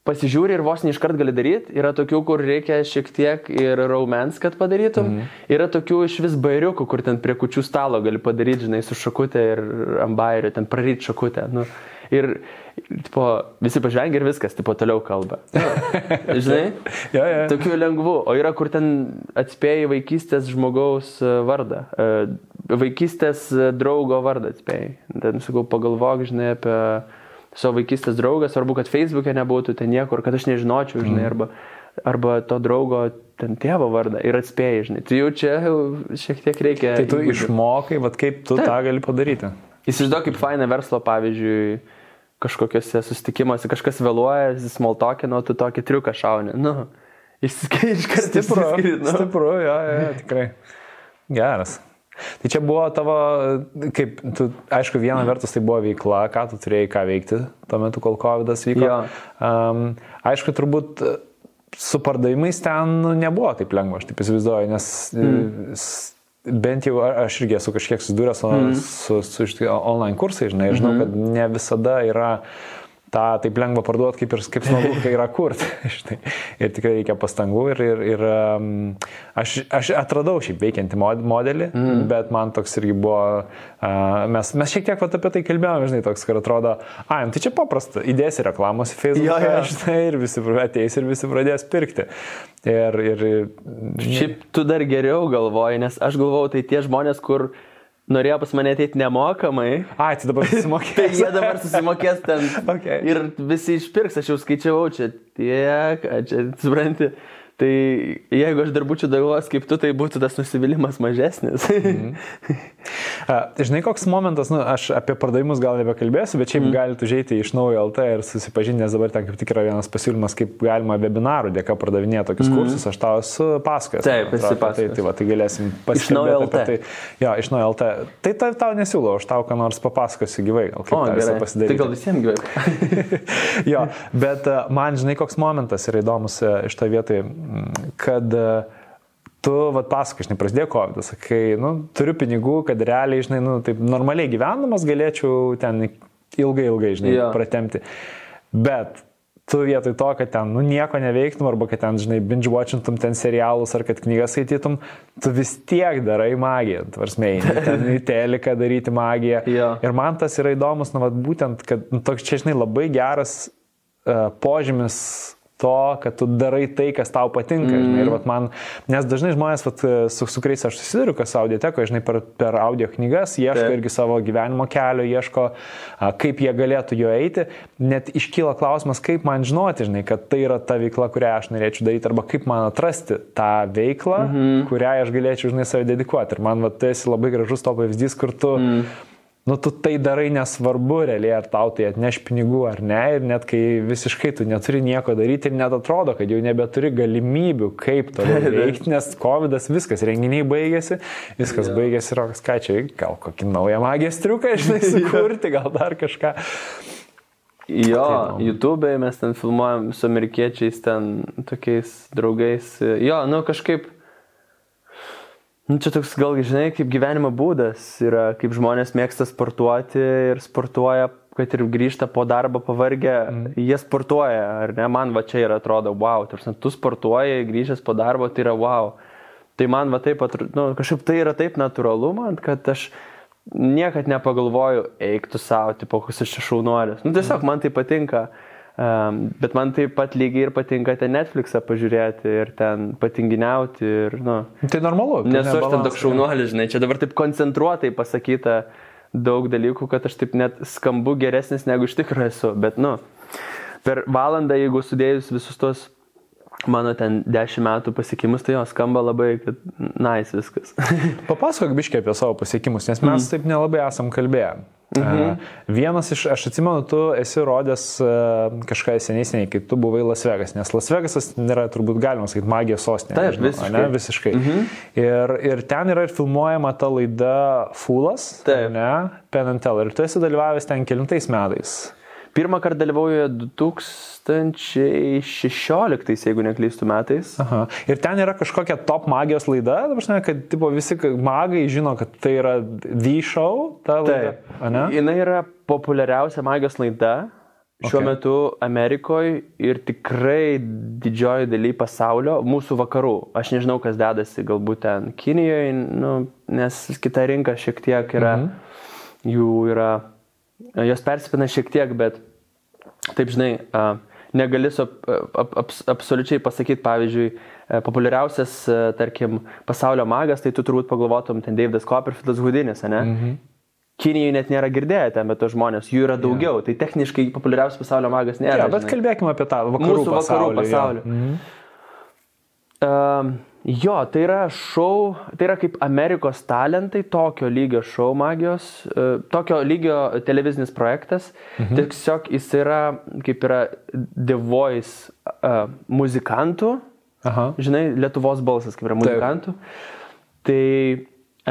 pasižiūri ir vos neiškart gali daryti, yra tokių, kur reikia šiek tiek ir raumens, kad padarytum, mm. yra tokių iš vis bairiukų, kur ten prie kučių stalo gali padaryti, žinai, su šakutė ir ambairiu, ten praryti šakutę. Nu. Ir tipo, visi pažvengia ir viskas, tipo, toliau kalba. <laughs> Žinai? ja, ja. Tokių lengvų. O yra, kur ten atspėjai vaikystės žmogaus e, vardą. E, vaikystės draugo vardą atspėjai. Ten sakau, pagalvok, žinai, apie savo vaikystės draugą, svarbu, kad Facebook'e nebūtų ten niekur, kad aš nežinočiau, žinai, arba, arba to draugo ten tėvo vardą ir atspėjai, žinai. Tai jau čia šiek tiek reikia. Tai tu išmokai, vad kaip tu Taip. tą gali padaryti. Įsivaizduok, kaip faina verslo, pavyzdžiui, kažkokiuose susitikimuose kažkas vėluoja, smoltokino, tu tokį triuką šauni. Nu, išsiskiri iš karto. Stipru, nu. stipru, jo, jo, tikrai. Geras. Tai čia buvo tavo, kaip, tu, aišku, viena vertus tai buvo veikla, ką tu turėjai ką veikti tuo metu, kol COVID vyko. Jo. Um, aišku, turbūt su pardavimais ten nu, nebuvo taip lengva, aš taip įsivaizduoju, nes mm. Bent jau aš irgi esu kažkiek susidūręs su, mm. su, su, su online kursai, žinai, žinau, mm -hmm. kad ne visada yra tą taip lengva parduoti, kaip ir kaip smagu, kai yra kurti. <laughs> ir tikrai reikia pastangų ir, ir, ir um, aš, aš atradau šiaip veikiantį mod- modelį, mm. bet man toks irgi buvo, mes, mes šiek tiek vat, apie tai kalbėjome, žinai, toks, kad atrodo, ai, tai čia paprasta, įdėsi reklamos į Facebook, Jo, jo. <laughs> žinai, ir visi ateis ir visi pradės pirkti. Ir, ir, ir Šiaip tu dar geriau galvoji, nes aš galvojau, tai tie žmonės, kur norėjo pas mane ateiti nemokamai, ai, tai dabar <laughs> tai susimokėjai. jie dabar susimokės ten <laughs> Okay. ir visi išpirks, aš jau skaičiavau čia tiek, čia, supranti. Tai jeigu aš dar būčiau galvojęs kaip tu, tai būtų tas nusivylimas mažesnis. Mhm. A, Žinai, koks momentas, nu, aš apie pardavimus gal nebekalbėsiu, bet Mhm. šiaip mm. galite užeiti iš naujo LT ir susipažinti, nes dabar ten kaip tik yra vienas pasiūlymas, kaip galima webinarų dėka pardavinėti tokius mm. kursus, aš tau esu pasakojęs. Mhm. Taip, esi Tai, pasakojęs. tai, va, tai galėsim naujo pasikalbėti LT. apie Tai, jo, iš naujo LT. Tai tai tau nesiūlau, aš tau ką nors papasakosiu gyvai, gal kaip O, tą visą gerai. Tai pasidaryti. gal visiems gyvai. <laughs> jo, bet man, žinai, koks momentas yra įdomus iš to vietai, mm, kad e, tu, vad, pasakai, žinai, prasidėjo COVID, sakai, nu, turiu pinigų, kad realiai, žinai, nu, taip normaliai gyvenamas galėčiau ten ilgai, ilgai, žinai, Jo. pratemti. Bet tu vietoj to, kad ten, nu, nieko neveiktum, arba kad ten, žinai, binge-watchintum ten serialus, ar kad knygas skaitytum, tu vis tiek darai magiją, tvarsmei, ten <laughs> į teliką daryti magiją. Jo. Ir man tas yra įdomus, nu, vat, būtent, kad nu, toks čia, žinai, labai geras uh, požymis to, kad tu darai tai, kas tau patinka. Mm. Žinai, ir vat, man, nes dažnai žmonės, vat, su, su kuriais aš susiduriu, kas audiotekoje, žinai, per, per audio knygas, ieško Taip. irgi savo gyvenimo kelio, ieško, a, kaip jie galėtų jo eiti. Net iškyla klausimas, kaip man žinoti, žinai, kad tai yra ta veikla, kurią aš norėčiau daryti, arba kaip man atrasti tą veiklą, mm -hmm. kurią aš galėčiau, žinai, save dedikuoti. Ir man, vat, tu esi labai gražus to pavyzdys, kur tu... Mm nu, tu tai darai nesvarbu realiai, ar tau tai atneš pinigų ar ne, ir net kai visiškai tu neturi nieko daryti ir net atrodo, kad jau nebeturi galimybių, kaip to <laughs> veikti, nes COVID viskas, renginiai baigėsi, viskas Jo. baigėsi, rokas ką čia, gal kokį naują magijos triuką, <laughs> žinai, sukurti, gal dar kažką. Jo, įdomu. YouTube'e mes ten filmuojam su amerikiečiais, ten tokiais draugais. Jo, nu kažkaip. Nu, čia toks gal, žinai, kaip gyvenimo būdas yra, kaip žmonės mėgsta sportuoti ir sportuoja, kad ir grįžta po darbo pavargę, mm. jie sportuoja, ar ne? Man va čia ir atrodo, wow, tarsi tu sportuoji, grįžęs po darbo, tai yra wow. Tai man va taip, atro- nu, kažkaip tai yra taip natūralu man, kad aš niekad nepagalvoju, eik tu savo, tipo, koks aš čia šaunuolis. Nu, tiesiog man tai patinka. Um, bet man taip pat lygiai ir patinka ten Netflixą pažiūrėti ir ten patinginiauti ir, nu, Tai normalu. tai Nesu aš ten toks šaunuolis, žinai, čia dabar taip koncentruotai pasakyta daug dalykų, kad aš taip net skambu geresnis negu iš tikrųjų esu. Bet, nu, per valandą, jeigu sudėjus visus tos mano ten 10 metų pasiekimus, tai jo skamba labai, kad nice viskas. <laughs> Papasakok biškiai apie savo pasiekimus, nes mes mm. taip nelabai esam kalbėję. Mhm. Vienas iš, aš atsimenu, tu esi rodęs kažką seniai, seniai, kai tu buvai Las Vegas, nes Las Vegasas nėra turbūt galima sakyti magijos sostinė. Taip, nežinau, visiškai. Ne, visiškai. Mhm. Ir, ir ten yra ir filmuojama ta laida Taip. ne, Penn and Teller. Ir tu esi dalyvavęs ten kelintais metais. Pirmą kartą dalyvauju 2016, jeigu neklystu metais. Aha. Ir ten yra kažkokia top magijos laida, dabar žinai, kad tipo, visi magai žino, kad tai yra The Show, ta laida. ane? Jis yra populiariausia magijos laida šiuo Okay. metu Amerikoje ir tikrai didžioji daly pasaulio, mūsų vakarų. Aš nežinau, kas dedasi galbūt ten Kinijoje, nu, nes kita rinka šiek tiek yra, mhm. jų yra, jos persipina šiek tiek, bet taip žinai, a, negali ap, ap, ap, absoliučiai pasakyti, pavyzdžiui, e, populiariausias, e, tarkim, pasaulio magas, tai tu turbūt pagalvotum ten Davidas Copperfieldas Hudinis, ne? Mhm. Kinijai net nėra girdėję ten apie tos žmonės, jų yra daugiau, yeah. tai techniškai populiariausias pasaulio magas nėra. Ja, bet žinai. kalbėkime apie tą vakarų Mūsų pasaulį. vakarų pasaulį. Mhm. Um, jo, tai yra šou, tai yra kaip Amerikos talentai, tokio lygio šou magijos, uh, tokio lygio televizinis projektas. Mhm. Tiesiog jis yra kaip yra The Voice uh, muzikantų, Aha. žinai, Lietuvos balsas kaip yra muzikantų. Taip. Tai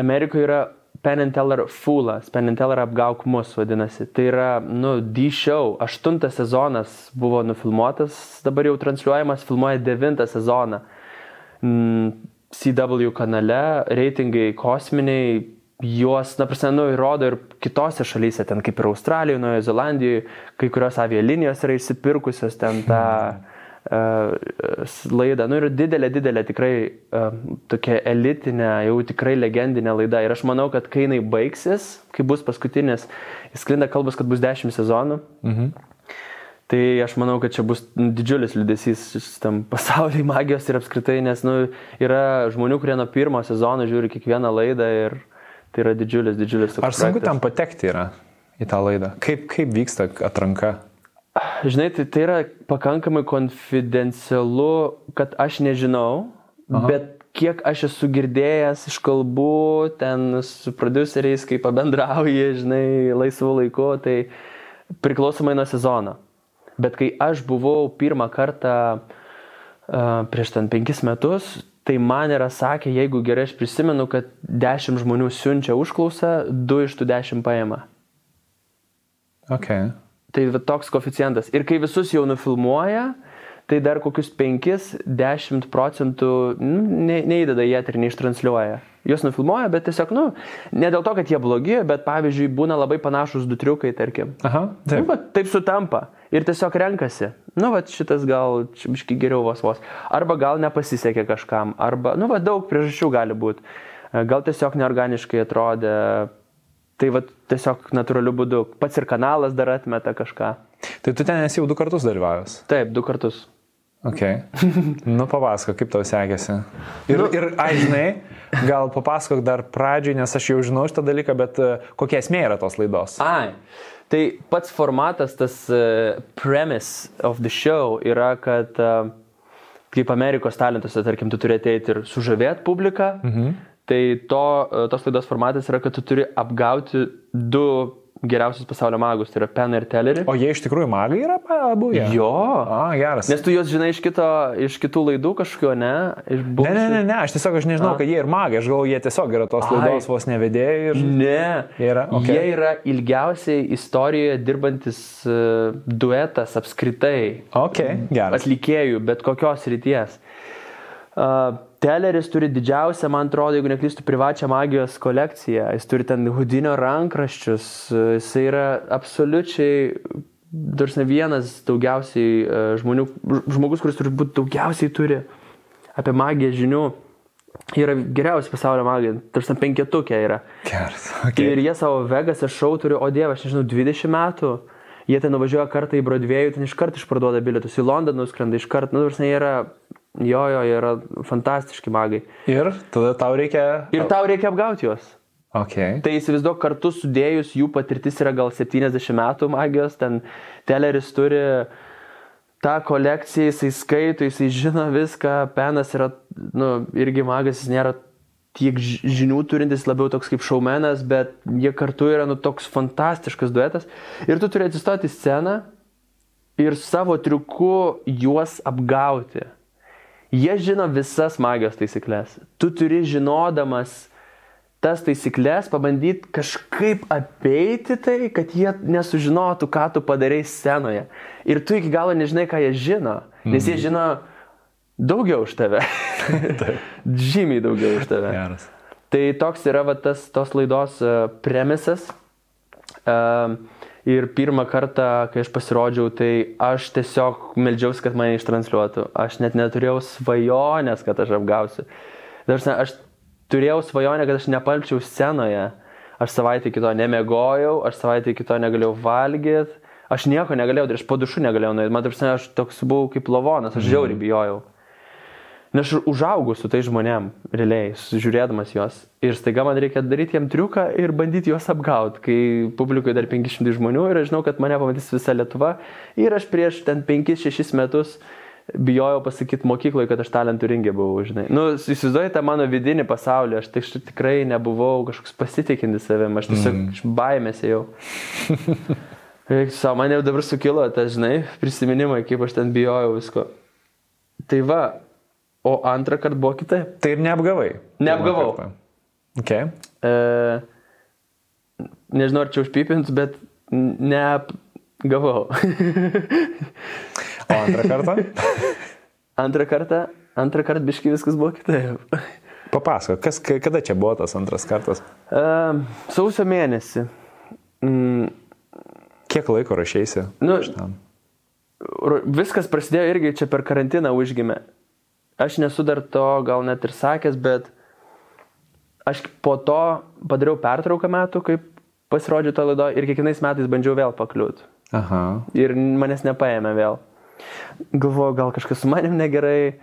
Amerikoje yra Penn and Teller Foolas, Penn and Teller apgauk mus vadinasi. Tai yra, nu, D-Show, aštuntas sezonas buvo nufilmuotas, dabar jau transliuojamas, filmuoja devintą sezoną. Mm, CW kanale, reitingai kosminiai, juos, na, prasme, nu, įrodo ir kitose šalyse, ten kaip ir Australijoje, Naujoje Zelandijoje, kai kurios avialinijos yra įsipirkusios ten tą... Hmm laidą. Nu ir didelė, didelė tikrai tokia elitinė, jau tikrai legendinė laida. Ir aš manau, kad kai jinai baigsis, kai bus paskutinis, sklinda kalbas, kad bus dešimt sezonų. Mhm. Tai aš manau, kad čia bus didžiulis liūdėsys tam <laughs> pasaulyje magijos ir apskritai, nes nu, yra žmonių, kurie nuo pirmo sezono žiūri kiekvieną laidą ir tai yra didžiulis, didžiulis. Ar sunku tam patekti yra į tą laidą? Kaip, kaip vyksta atranka? Žinai, tai, tai yra pakankamai konfidencialu, kad aš nežinau, Aha. bet kiek aš esu girdėjęs iš kalbų, ten su produceriais, kaip pabendrauji, žinai, laisvu laiku, tai priklausomai nuo sezono. Bet kai aš buvau pirmą kartą prieš ten penkis metus, tai man yra sakę, jeigu gerai aš prisimenu, kad dešimt žmonių siunčia užklausą, du iš tų dešimt paima. Okay. Tai toks koficijantas. Ir kai visus jau nufilmuoja, tai dar kokius 5-10 procentų ne, neįdeda į eterį, neištransliuoja. Juos nufilmuoja, bet tiesiog, nu, ne dėl to, kad jie blogi, bet pavyzdžiui, būna labai panašus du triukai, tarkim. Aha, taip. Nu, taip sutampa. Ir tiesiog renkasi. Nu, va, šitas gal biški geriau vos vos. Arba gal nepasisekė kažkam, arba, nu, va, daug priežasčių gali būti. Gal tiesiog neorganiškai atrodė, Tai va tiesiog natūraliu būdu. Pats ir kanalas dar atmeta kažką. Tai tu ten esi jau du kartus dalyvavęs? Taip, du kartus. Ok. <laughs> Nu, papasako, kaip tau sekėsi. Ir, ir ai, žinai, gal papasakok dar pradžioj, nes aš jau žinau šitą dalyką, bet uh, kokia esmė yra tos laidos? Ai. Tai pats formatas, tas uh, premise of the show yra, kad uh, kaip Amerikos talentuose, tarkim, tu turi ateiti ir sužavėti publiką. Mhm Tai to, e, tos laidos formatas yra, kad tu turi apgauti du geriausius pasaulio magus, tai yra Penn ir Tellerį. O jie iš tikrųjų magai yra abu jie? Jo. A, geras. Nes tu juos žinai iš, kito, iš kitų laidų kažkokio, ne? Iš buvusių... Ne, ne, ne, ne, aš tiesiog aš nežinau, A. kad jie ir magai, aš galvoju, jie tiesiog yra tos laidos Ai. vos nevedėjai. Ir... Ne. Jie yra, okay. jie yra ilgiausiai istorijoje dirbantis uh, duetas apskritai. Ok, geras. Atlikėjų, bet kokios ryties. Uh, Teleris turi didžiausią, man atrodo, jeigu neklystu, privačią magijos kolekciją. Jis turi ten hudinio rankraščius. Jis yra absoliučiai, darsne vienas daugiausiai e, žmonių, žmogus, kuris turbūt daugiausiai turi apie magiją žinių. Yra geriausi pasaulio magai, tarsi penketukė yra. Geras. Okay. Ir jie savo Vegas šou turi, o dieve, aš nežinau, 20 metų. Jie ten nuvažiuoja kartą į Broadway'ų, ten iš karto išparduoda bilietus, į Londoną nuskrenda iš karto, nu, tarsi jie yra Jo, jo, yra fantastiški magai. Ir tada tau reikia. Ir tau reikia apgauti juos. Okay. Tai įsivaizduok, kartu sudėjus jų patirtis yra gal 70 metų magijos, ten Teleris turi tą kolekciją, jisai skaito, jisai žino viską, Penas yra, nu, irgi magas, jis nėra tiek žinių turintis, labiau toks kaip šaumenas, bet jie kartu yra, nu, toks fantastiškas duetas. Ir tu turi atsistoti sceną ir savo triuku juos apgauti. Jie žino visas magijos taisyklės. Tu turi žinodamas tas taisyklės pabandyti kažkaip apeiti tai, kad jie nesužinotų, ką tu padarai scenoje. Ir tu iki galo nežinai, ką jie žino, nes jie mhm. žino daugiau už tave. <laughs> Žymiai daugiau už tave. Geras. Tai toks yra va, tas tos laidos uh, premisas. Uh, Ir pirmą kartą, kai aš pasirodžiau, tai aš tiesiog meldžiausi, kad mane ištransliuotų. Aš net neturėjau svajonės, kad aš apgausiu. Dažnai aš turėjau svajonę, kad aš nepalčiau scenoje. Aš savaitę kito nemegojau, aš savaitę kito negalėjau valgyti, Aš nieko negalėjau aš po dušu negalėjau nueiti, man tarsi aš toks buvau kaip lavonas, aš žiauriai bijojau. Nes aš užaugau su tai žmonėm, realiai, žiūrėdamas juos. Ir staiga man reikia daryti jiem triuką ir bandyti juos apgauti, kai publikoje dar 500 žmonių ir aš žinau, kad mane pamatys visa Lietuva. Ir aš prieš ten 5-6 metus bijojau pasakyti mokykloje, kad aš talentų ringė buvau, žinai. Nu, įsivaizduoju tą mano vidinį pasaulį, aš tai tikrai nebuvau kažkoks pasitikinti savim, aš tiesiog mm. iš baimės jau. <laughs> Savo man jau dabar sukilo, ta, žinai, prisiminimai, kaip aš ten bijojau visko. Tai va, o antrą kartą buvo kitaip. Tai ir neapgavai. Neapgavau. Okay. E, nežinau, ar čia užpipins, bet neapgavau. o antrą kartą? <laughs> antrą kartą, antrą kartą biškai viskas buvo kitaip. Papasako, kas, kada čia buvo tas antras kartas? E, sausio mėnesį. Mm, Kiek laiko rašysi? Nu, viskas prasidėjo irgi čia per karantiną užgimė. Aš nesu dar to gal net ir sakęs, bet aš po to padariau pertrauką metų, kaip pasirodžiu to laido ir kiekvienais metais bandžiau vėl pakliūti. Aha. Ir manęs nepaėmė vėl. Galvoju, gal kažkas su manim negerai,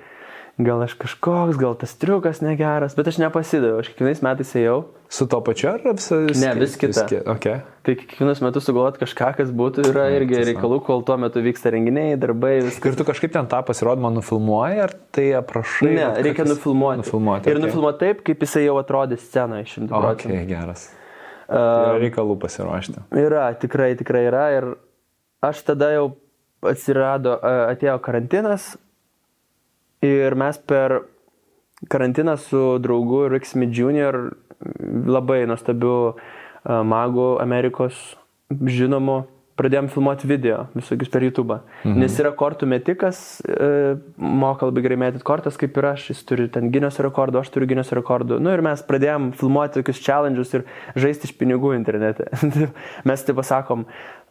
gal aš kažkoks, gal tas triukas negeras, bet aš nepasidaviau, aš kiekvienais metais ėjau. Su to pačiu ar visas? Ne, vis. Vis, okay. Tai kiekvienus metus sugalvoti kažką, kas būtų, yra irgi Tiesa. reikalų, kol tuo metu vyksta renginiai, darbai, viskas. Ir tu kažkaip ten tą pasirodymą nufilmuoji, ar tai aprašai? Ne, reikia jis... nufilmuoti. nufilmuoti. Ir okay. nufilmuoti taip, kaip jisai jau atrodė scenoje šimtų procentų. Okay, geras. Uh, yra reikalų pasiruošti. Yra, tikrai, tikrai yra. Ir aš tada jau atsirado, atėjo karantinas, Ir mes per karantiną su draugu Riksmi Junior, labai nuostabiu magu Amerikos žinomu, pradėjom filmuoti video visokius per YouTube. Mhm. Nes yra kortų metikas, e, moka labai gerai mėtyti kortas kaip ir aš, jis turi ten gynės rekordų, aš turiu gynės rekordų. Nu ir mes pradėjom filmuoti tokius challenges ir žaisti iš pinigų internete. <laughs> mes taip pasakom,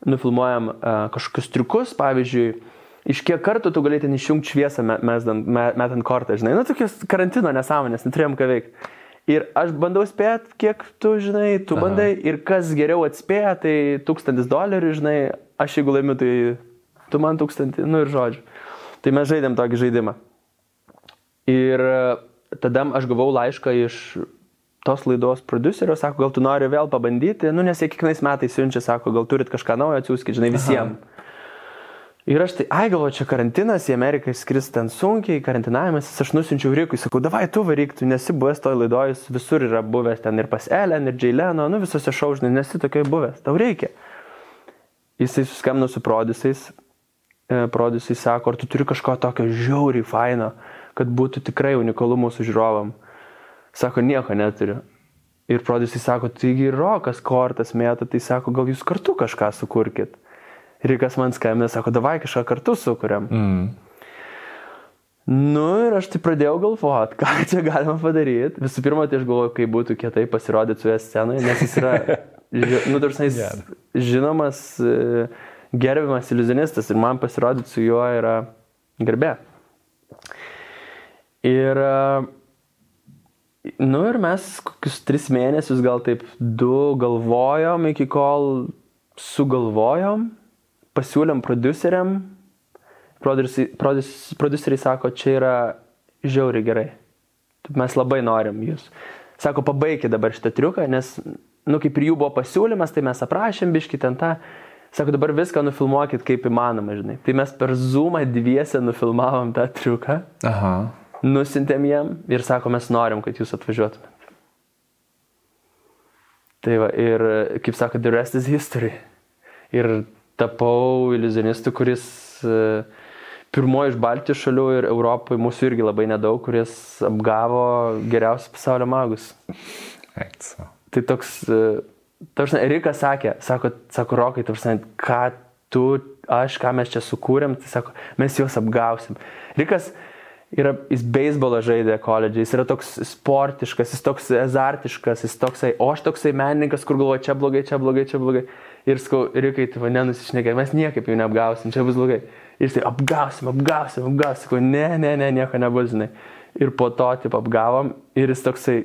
nufilmuojam uh, kažkokius triukus, pavyzdžiui, iš kiek kartų tu galėtum išjungti šviesą metant, metant kortą, žinai, nu tokios karantino nesąmonės, neturėjom ką veikti. Ir aš bandau spėti, kiek tu, žinai, tu Aha. bandai ir kas geriau atspėja, tai tūkstantis dolerių, žinai, aš jeigu laimiu, tai tu man tūkstantį, nu ir žodžiu. Tai mes žaidėm tokį žaidimą. Ir e, tada aš gavau laišką iš tos laidos producerio, sako, gal tu nori vėl pabandyti, nu nes jie kiekvienais metais siunčia, sako, gal turit kažką naujo atsiųskit, žinai, visiems. Ir aš tai, ai galvoju, čia karantinas, į Ameriką skris ten sunkiai, karantinavimas, aš nusinčiau Rikui, sakau, davai tu varyk, tu nesi buvęs toj laidojus, visur yra buvęs ten ir pas Ellen, ir Jaileno, nu visose šaužnai, nesi tokiai buvęs, tau reikia. Jisai suskambino su produsais, e, produsai sako, ar tu turi kažko tokio žiauriai faino, kad būtų tikrai unikalu mūsų žiūrovam. Sako, nieko neturiu. Ir produsai sako, taigi rokas kortas mėta, tai sako, gal jūs kartu kažką sukurkit. Ir kas man skambina, sako, davai kažką kartu sukuriam. Mm. Nu ir aš tai pradėjau galvoti, ką <laughs> čia galima padaryti. Visų pirma, tai aš galvoju, kaip būtų kietai pasirodyti su juo scenoje, nes jis yra, <laughs> nu, dažnai jis žinomas, e, gerbiamas iliuzionistas ir man pasirodyti su juo yra garbė. Ir, e, nu ir mes kokius tris mėnesius, gal taip du galvojom, iki kol sugalvojom pasiūlėm produceriam, produceriai sako, čia yra žiauriai gerai. Mes labai norim jūs. Sako, pabaikit dabar šitą triuką, nes, nu, kaip ir jų buvo pasiūlymas, tai mes aprašėm biškit ten tą. Sako, dabar viską nufilmuokit kaip įmanoma, žinai. Tai mes per Zoomą dviese nufilmavom tą triuką. Aha. Nusintėm jiem ir sako, mes norim, kad jūs atvažiuotumėt. Tai va, ir kaip sako, the rest is history. Ir tapau iliuzionistu, kuris e, pirmoji iš Baltijos šalių ir Europoje, mūsų irgi labai nedaug, kuris apgavo geriausius pasaulio magus. Eikso. Tai toks, e, tarsi, Erikas sakė, sako, sako Rokai, tarsi, ką tu, aš, ką mes čia sukūrėm, tai sako, mes juos apgausim. Rikas yra, jis beisbolą žaidė koledžiai, jis yra toks sportiškas, jis toks azartiškas, jis toksai, o aš toksai menininkas, kur galvoja, čia blogai, čia blogai, čia blogai. Ir skau, Rikai, tai va, nenusišnekė, mes niekaip jų neapgausim, čia bus blogai. Ir jis tai apgausim, apgausim, apgausim, sakau, ne, ne, ne, nieko nebus, žinai. Ir po to, taip, apgavom ir jis toksai,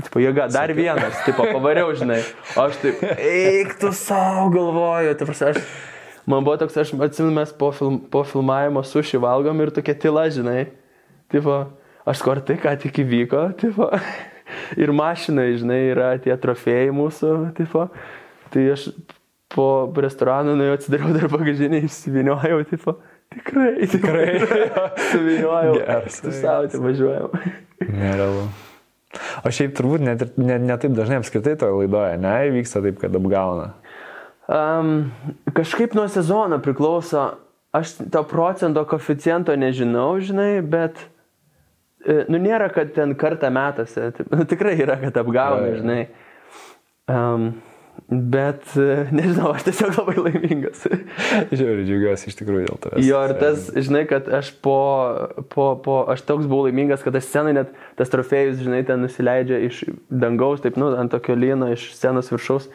tipo, jėga, dar vienas, tipo, pavariau, žinai. O aš taip, eik tu savo galvoju, tai prasme, aš Man buvo toks, aš atsimenu, mes po, film, po filmavimo suši valgom ir tokia tyla, žinai. Tipo, aš kur tai ką tik įvyko, tipo. <laughs> Ir mašinai, žinai, yra tie trofėjai mūsų, tipo. Tai aš po restoraną nuėjau, atsidariau dar bagažinį, išsiviniojau, tipo. Tikrai, <laughs> tikrai. Suviniojau. Savo, tai važiuojam. Nerealu. O šiaip turbūt net, ir- ne, ne taip dažnai apskritai toje laidoje, ne, įvyksta taip, kad apgauna. Um, kažkaip nuo sezono priklauso, aš to procento koficiento nežinau, žinai, bet, e, nu, nėra, kad ten kartą metuose, <laughs> nu, tikrai yra, kad apgauna, žinai. Um, bet, e, nežinau, aš tiesiog labai laimingas. <laughs> Žiūrėjau, džiaugiuosi iš tikrųjų dėl tavęs. Jo, ir tas, žinai, kad aš po, po, po, aš toks buvau laimingas, kad aš scenai net tas trofėjus, žinai, ten nusileidžia iš dangaus, taip, nu, ant tokio lyno, iš scenos viršaus.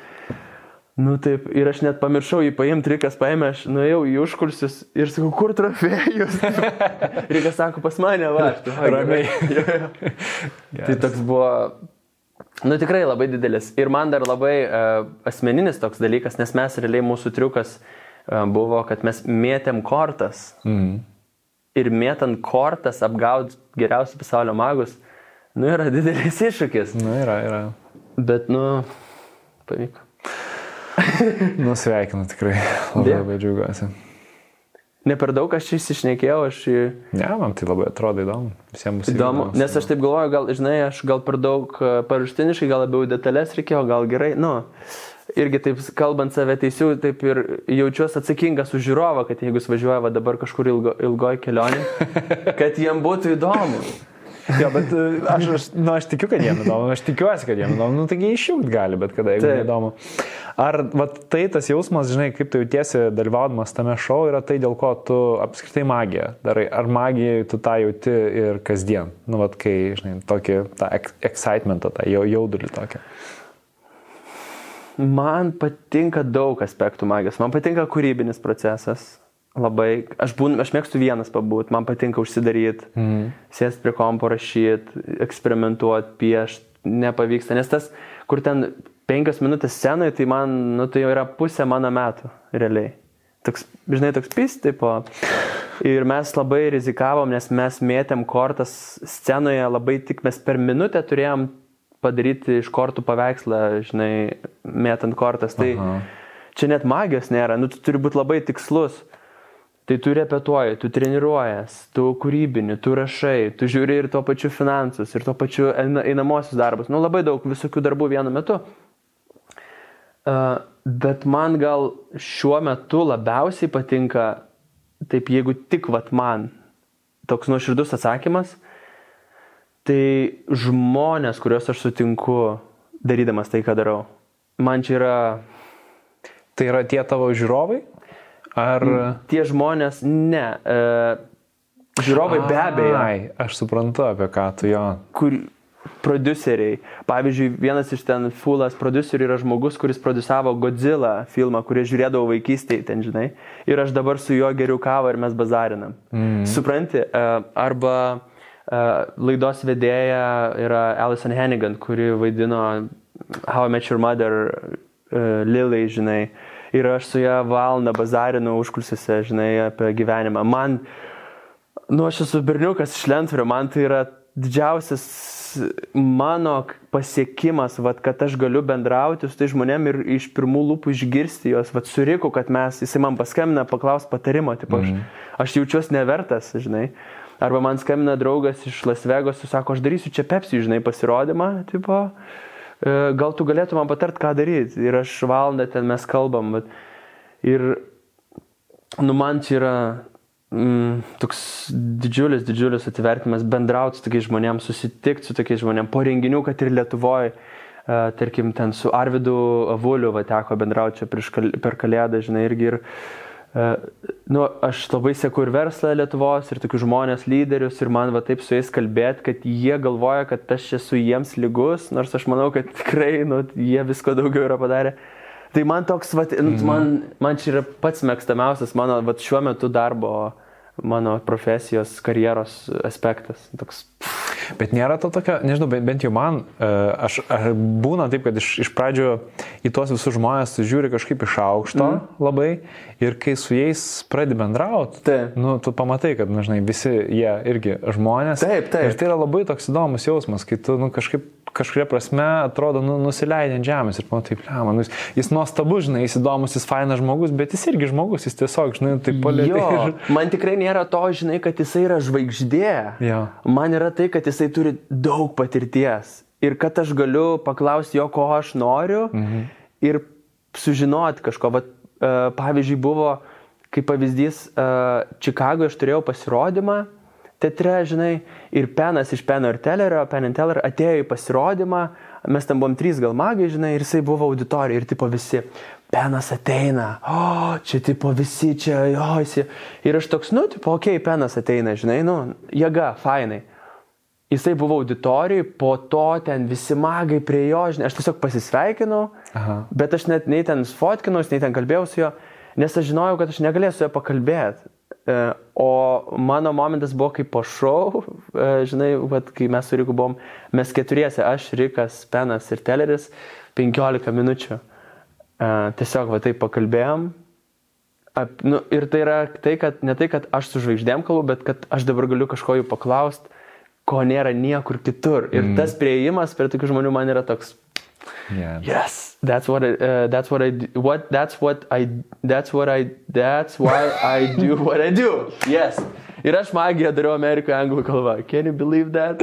Nu taip, ir aš net pamiršau jį paimti, Rikas paėmė, aš nuėjau į užkulsius ir sakau, kur trofėjus? <laughs> Rikas sako, pas mane, va. aš <laughs> "Ai, Ramiai." gerai." Jo, jo. Tai toks buvo, nu tikrai labai didelis. Ir man dar labai uh, asmeninis toks dalykas, nes mes realiai mūsų triukas uh, buvo, kad mes mėtėm kortas. Mm. Ir mėtant kortas apgaut geriausius pasaulio magus, nu yra didelis iššūkis. Nu, yra, yra. Bet, nu, pavyko. <laughs> Nusveikinu tikrai. Labai, labai džiaugiuosi. Ne per daug aš čia įsišnekėjau, aš Ne, man tai labai atrodo įdomu. Visiems bus įdomu, nes aš taip galvoju, gal, žinai, aš gal per daug e, paruštiniškai, gal labiau detalės reikėjo, gal gerai, nu, irgi taip kalbant save teisiu, taip ir jaučiuosi atsakingas už žiūrovą, kad jeigu jis važiuoja va dabar kažkur ilgo, ilgoj kelionė, <laughs> kad jiem būtų įdomu. Jo, bet e, aš, aš, nu, aš tikiu, kad jiem įdomu, aš tikiuosi, kad jiem įdomu, nu, taigi išjungti gali, bet kada, jeigu Taip. neįdomu. Ar vat, tai tas jausmas, žinai, kaip tu jautiesi dalyvaudamas tame šou, yra tai, dėl ko tu apskritai magiją darai? Ar magijai tu tą jauti ir kasdien? Nu, vat, kai, žinai, tokį, tą ex- excitementą, tą jau- jaudulį tokį. Man patinka daug aspektų magijos, man patinka kūrybinis procesas. Labai, aš, būn, aš mėgstu vienas pabūt, man patinka užsidaryti, mm. sėsti prie kompo, rašyti, eksperimentuoti, piešti, nepavyksta, nes tas, kur ten penkios minutės scenoje, tai man, nu, tai jau yra pusė mano metų, realiai. Toks, žinai, toks pis, tipo. Ir mes labai rizikavom, nes mes mėtėm kortas scenoje, labai tik mes per minutę turėjom padaryti iš kortų paveikslą, žinai, mėtant kortas. Tai Aha. čia net magijos nėra, nu, tu turi būti labai tikslus. Tai tu repetuoji, tu treniruojas, tu kūrybini, tu rašai, tu žiūri ir tuo pačiu finansus, ir tuo pačiu eina- einamosius darbus. Nu, labai daug visokių darbų vienu metu. Uh, bet man gal šiuo metu labiausiai patinka, taip jeigu tik vat man, toks nuoširdus atsakymas, tai žmonės, kuriuos aš sutinku darydamas tai, ką darau. Man čia yra Tai yra tie tavo žiūrovai? Ar... tie žmonės, ne. E, žiūrovai be abejo. Ai, aš suprantu, apie ką tu jo. kur produceriai. Pavyzdžiui, vienas iš ten Fulas producerių yra žmogus, kuris producavo Godzilla filmą, kurį žiūrėdavau vaikystėje, ten žinai. Ir aš dabar su juo geriau kavą ir mes bazarinam. Mm. Supranti? E, Arba e, laidos vedėja yra Alison Hannigan, kuri vaidino How I Met Your Mother uh, Lily, žinai. Ir aš su ją valandą bazarinu užkulsiuose, žinai, apie gyvenimą. Man, nu, aš esu berniukas iš Lentvario, man tai yra didžiausias mano pasiekimas, vat, kad aš galiu bendrauti su tai žmonėm ir iš pirmų lūpų išgirsti juos, vat, suriku, kad mes, jisai man paskambina, paklaus patarimo, tipo, aš, aš jaučiuosi nevertas, žinai. Arba man skambina draugas iš Las Vegas, sako, aš darysiu čia Pepsi, žinai, pasirodymą, tipo, e, gal tu galėtum man patart, ką daryti. Ir aš valandą ten mes kalbam. Bet, ir, nu, man čia yra mm, toks didžiulis, didžiulis atvertimas bendrauti su tokiais žmonėmis, susitikti su tokiais žmonėmis, po renginių, kad ir Lietuvoje, uh, tarkim, ten su Arvidu Avuliu va, teko bendrauti čia kal- per kalėdą, žinai, irgi. Ir, uh, nu, aš labai sėku ir verslą Lietuvos, ir tokius žmonės, lyderius, ir man va taip su jais kalbėti, kad jie galvoja, kad aš esu jiems lygus, nors aš manau, kad tikrai, nu, jie visko daugiau yra padarę. Tai man toks, vat, mm. man, man čia yra pats mėgstamiausias mano vat, šiuo metu darbo, mano profesijos, karjeros aspektas. Toks, Bet nėra to tokio, nežinau, bent, bent jau man, e, aš, aš būna taip, kad iš, iš pradžių į tuos visus žmonės žiūri kažkaip iš aukšto mm. labai ir kai su jais pradedi bendrauti, nu, tu pamatai, kad, na, žinai, visi jie irgi žmonės. Taip, taip. Ir tai yra labai toks įdomus jausmas, kai tu, nu, kažkaip kažkuria prasme atrodo nu, nusileidė ant žemės ir pamatai, pliam, nu, jis, jis nuostabus, žinai, jis įdomus, jis fainas žmogus, bet jis irgi žmogus, jis tiesiog, žinai, taip palietė. Jo, Ir... man tikrai nėra to, žinai, kad jisai yra žvaigždė. Jo. Man yra tai, kad jisai turi daug patirties. Ir kad aš galiu paklausti jo, ko aš noriu. Mhm. Ir sužinoti kažko. Vat, uh, pavyzdžiui, buvo, kaip pavyzdys, uh, Čikagoje aš turėjau pasirodymą teatre, žinai, ir Penas iš Peno ir Tellerio, Pen and Teller atėjo į pasirodymą, mes tam buvom trys gal magai, žinai, ir jisai buvo auditorija ir tipo visi, Penas ateina, o, čia tipo visi čia, jo, jis. Ir aš toks, nu, tipo, okei, okay, Penas ateina, žinai, nu, jėga, fainai. Jisai buvo auditorijai, po to ten visi magai prie jo, žinai, aš tiesiog pasisveikinau, Aha. bet aš net nei ten fotkinau, nei ten kalbėjau su juo, nes aš žinojau, kad aš negalėsiu su juo pakalbėti. E, O mano momentas buvo kaip po šou, e, žinai, vat, kai mes su Riku buvom, mes keturiese, aš, Rikas, Penas ir Telleris, 15 minučių. E, Tiesiog va taip pakalbėjom. Ap, nu, ir tai yra tai, kad ne tai, kad aš su žvaigždėm kalbu, bet kad aš dabar galiu kažko jų paklausti, ko nėra niekur kitur. Ir mm. tas prieimas prie tokių žmonių man yra toks, Yeah. yes, that's what I, uh, that's what I, what, that's what I, that's what I, that's why I do <laughs> what I do. Yes. Ir aš magiją dariau Amerikoje anglų kalba. Can you believe that?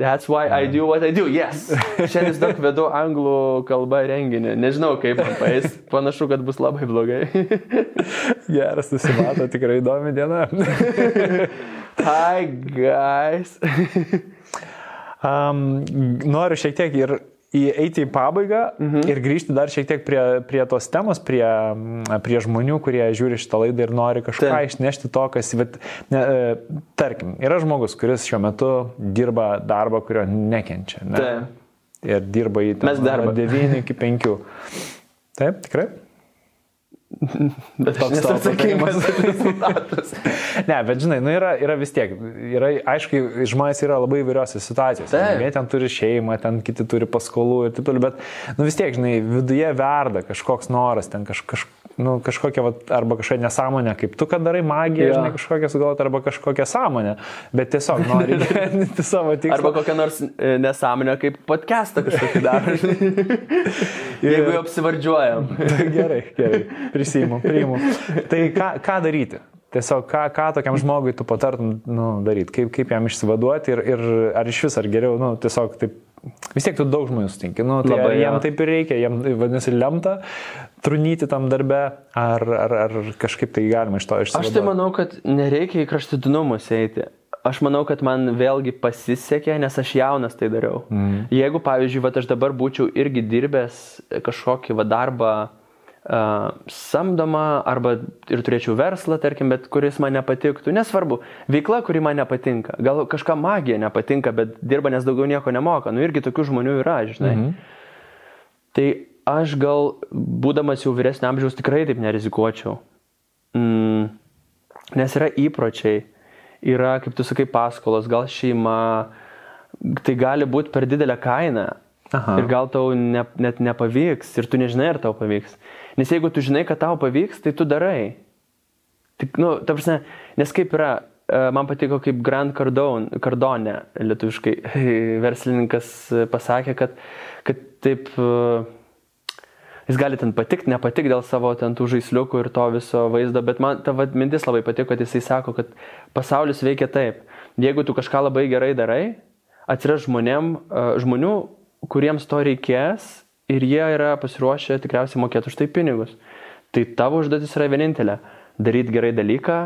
That's why I do what I do. Yes. Šiandien daug vedu anglų kalbą renginį. Nežinau, kaip man paės. Panašu, kad bus labai blogai. <laughs> Geras, nusimato, tikrai įdomi diena. <laughs> Hi, guys. <laughs> um, noriu šiek tiek ir įeiti į pabaigą mhm. ir grįžti dar šiek tiek prie, prie tos temos, prie, prie žmonių, kurie žiūri šitą laidą ir nori kažką Taip. išnešti to, kas, bet, ne, e, tarkim, yra žmogus, kuris šiuo metu dirba darbą, kurio nekenčia. Ne? Taip. Ir dirba į Mes darbą. 9 iki 5. Taip, tikrai? Bet Toks tavo rezultatus. Ne, bet žinai, nu yra, yra vis tiek, yra, aišku, žmonės yra labai įvairiose situacijose. Jie ten turi šeimą, ten kiti turi paskolų ir taip toliau, bet nu, vis tiek, žinai, viduje verda kažkoks noras, ten kaž, kaž, nu, kažkokia, vat, arba kažkokia nesąmonė, kaip tu, kad darai magiją, Jo. žinai, kažkokią sugalvoti, arba kažkokią sąmonę, bet tiesiog nori <laughs> gyventi savo tikslą. Arba kokią nors e, nesąmonę kaip podcastą kažkokį daro. žinai. <laughs> Jeigu jau apsivardžiuojam. gerai, gerai, <laughs> prisimu, priimu. Tai ką, ką daryti? Tiesiog ką, ką tokiam žmogui tu patartum nu, daryti, kaip, kaip jam išsivaduoti ir, ir ar iš vis, ar geriau, nu, tiesiog taip, vis tiek tu daug žmonių sutinki, nu, tai Labai, jam jo. taip ir reikia, jam vadinasi lemta trunyti tam darbe, ar, ar, ar kažkaip tai galima iš to Aš išsivaduoti. tai manau, kad nereikia į kraštutinumus eiti. Aš manau, kad man vėlgi pasisekė, nes aš jaunas tai dariau. Mm. Jeigu, pavyzdžiui, vat, aš dabar būčiau irgi dirbęs kažkokį va, darbą uh, samdomą arba ir turėčiau verslą, tarkim, bet kuris man nepatiktų, nesvarbu, veikla, kuri man nepatinka. Gal kažką magija nepatinka, bet dirba, nes daugiau nieko nemoka. Nu irgi tokių žmonių yra, žinai. -hmm. Tai aš gal, būdamas jau vyresnio amžiaus, tikrai taip nerizikuočiau. Mm, nes yra įpročiai, yra, kaip tu sakai, paskolos, gal šeima, tai gali būti per didelę kainą. Aha. Ir gal tau ne, net nepavyks ir tu nežinai, ar tau pavyks. Nes jeigu tu žinai, kad tau pavyks, tai tu darai. Tik, nu, ta prasme, nes kaip yra, e, man patiko, kaip Grand Cardone, Cardone lietuviškai <laughs> verslininkas e, pasakė, kad, kad taip, e, jis gali ten patikti, nepatikti dėl savo ten tų žaisliukų ir to viso vaizdo, bet man ta vat, mintis labai patiko, kad jisai sako, kad pasaulis veikia taip. Jeigu tu kažką labai gerai darai, atsiras žmonėm, žmonių, kuriems to reikės ir jie yra pasiruošę tikriausiai mokėti už tai pinigus. Tai tavo užduotis yra vienintelė - daryti gerai dalyką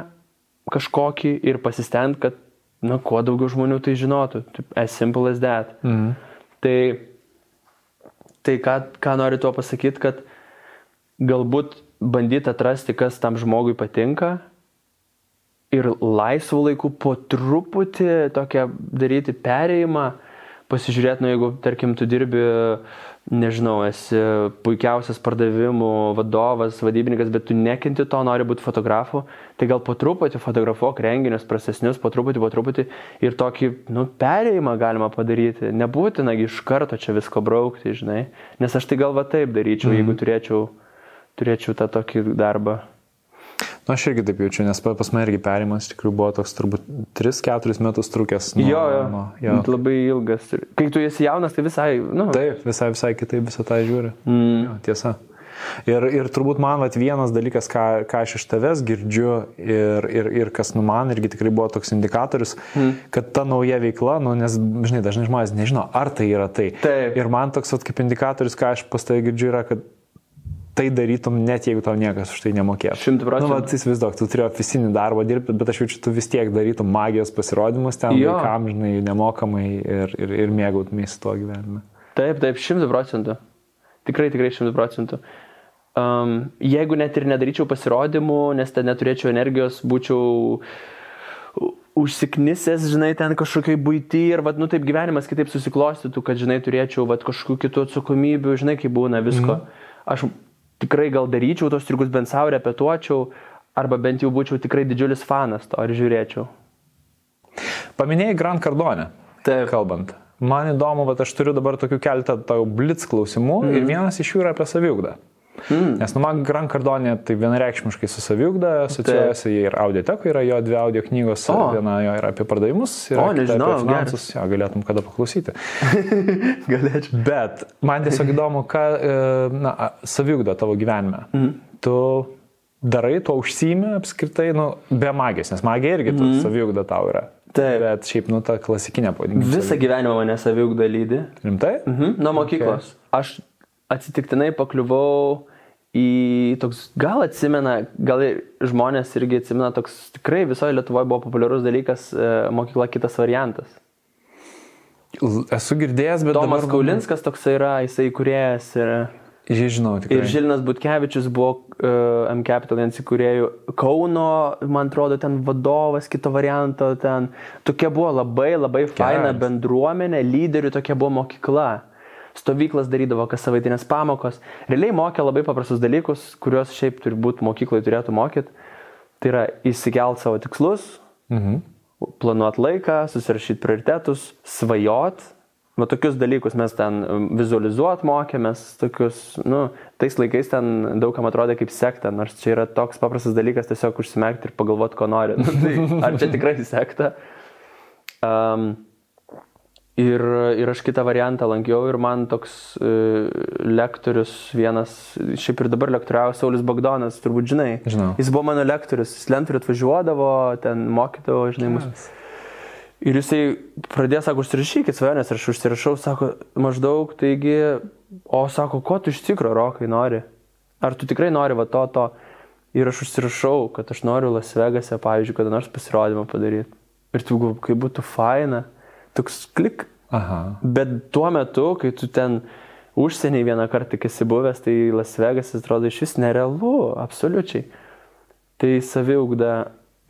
kažkokį ir pasistengti, kad na, kuo daugiau žmonių tai žinotų. As simple as that. Mhm. Tai, tai ką, ką noriu tuo pasakyti, kad galbūt bandyti atrasti, kas tam žmogui patinka ir laisvų laikų po truputį tokią daryti perėjimą, pasižiūrėti, nu jeigu, tarkim, tu dirbi, nežinau, esi puikiausias pardavimų vadovas, vadybininkas, bet tu nekinti to, nori būti fotografu, tai gal po truputį fotografuok renginius prastesnius, po truputį, po truputį ir tokį, nu, perėjimą galima padaryti. Nebūtina iš karto čia visko braukti, žinai, nes aš tai galva taip daryčiau, mm. jeigu turėčiau, turėčiau tą tokį darbą. Na, aš irgi taip jaučiu, nes pas mane irgi perimas tikrųjų buvo toks turbūt 3-4 metus trukęs. Nuo, jo, jo. Nuo, jo. Labai ilgas. Kai tu esi jaunas, tai visai, nu. Taip, visai, visai kitaip visą tą žiūri. Mm. Jo, tiesa. Ir, ir turbūt man vat, vienas dalykas, ką, ką aš iš tavęs girdžiu ir, ir, ir kas nu man irgi tikrai buvo toks indikatorius, mm. kad ta nauja veikla, nu, nes, žinai, dažnai žmonės nežino, ar tai yra tai. Taip. Ir man toks vat, kaip indikatorius, ką aš pas tai girdžiu, yra, kad tai darytum net jeigu tau niekas už tai nemokėtų. Šimtų procentų. Nu, vat, įsivaizduok, tu turi oficinį darbą dirbti, bet aš jaučiu, tu vis tiek darytum magijos pasirodymus ten, vaikam, žinai, nemokamai ir, ir, ir mėgautumės tuo gyvenimu. Taip, taip, šimtų procentų. Tikrai, tikrai šimtų procentų. Um, jeigu net ir nedaryčiau pasirodymų, nes ten neturėčiau energijos, būčiau užsiknisęs, žinai, ten kažkokiai būti ir, vad, nu taip gyvenimas kitaip susiklostytų, kad, žinai, turėčiau, vad, kažkokių kitų atsakomybių, žinai, kaip būna visko. Mm. Aš tikrai gal daryčiau tos triukus bent savo, repetuočiau, arba bent jau būčiau tikrai didžiulis fanas to, ar žiūrėčiau. Paminėjai Grand Cardone. Taip. Kalbant. Man įdomu, bet aš turiu dabar tokių keletą tau blitz klausimų mm. ir vienas iš jų yra apie saviugdą. Mm. Nes nu man Gran Cardonė tai vienareikšmiškai su saviugda asociuojasi ir audiotekoje yra jo dvi audio knygos, o. viena jo yra apie pardavimus, ir nežinau, apie finansus, jo, galėtum kada paklausyti. <laughs> Galėčiau. Bet man tiesiog įdomu, ką e, na, saviugda tavo gyvenime. Mm. Tu darai, tuo užsimi apskritai, nu, be magijos, nes magija irgi mm. saviugda tau yra. Taip. Bet šiaip, nu, ta klasikinė pavadinimą. Visą gyvenimą mane saviugda lydi. Rimtai? Mhm. Nuo mokyklos. Okay. Aš atsitiktinai pakliuvau į toks, gal atsimena, gal ir žmonės irgi atsimena, toks tikrai visoje Lietuvoje buvo populiarus dalykas e, mokykla kitas variantas. Esu girdėjęs, bet... Tomas dabar... Kaulinskas toks yra, jisai įkūrėjas ir... Jį žinau, tikrai. Ir Žilinas Butkevičius buvo uh, M Capital vienas įkūrėjų. Kauno, man atrodo, ten vadovas kito varianto, ten tokia buvo labai, labai Geras. faina bendruomenė, lyderių tokia buvo mokykla stovyklas darydavo, kas savaitinės pamokos. Realiai mokė labai paprastus dalykus, kuriuos šiaip turbūt mokyklai turėtų mokyti. Tai yra įsikelt savo tikslus, mhm. planuoti laiką, susirašyti prioritetus, svajot. Va tokius dalykus mes ten um, vizualizuot mokėmės, tokius, nu, tais laikais ten daugam atrodė kaip sekta, nors čia yra toks paprastas dalykas tiesiog užsimerkti ir pagalvoti, ko nori. <laughs> Nu, tai, ar čia tikrai sekta? Um, Ir, ir aš kitą variantą lankiau ir man toks e, lektorius vienas, šiaip ir dabar lektoriavo Saulis Bagdonas, turbūt žinai. Žinau. Jis buvo mano lektorius, jis lentorių atvažiuodavo, ten mokydavo, žinai, mus. Yes. Ir jisai pradėjo, sako, užsirašykit svajonės, aš užsirašau, sako, maždaug, taigi, o sako, ko tu iš tikro rokai nori? Ar tu tikrai nori va to, to? Ir aš užsirašau, kad aš noriu Las Vegase, pavyzdžiui, kada nors pasirodymą padaryti. Ir tu, kaip būtų faina toks klik. Aha. Bet tuo metu, kai tu ten užsieniai vieną kartą tik esi buvęs, tai Las Vegas atrodo iš vis nerealu, absoliučiai. Tai saviugda,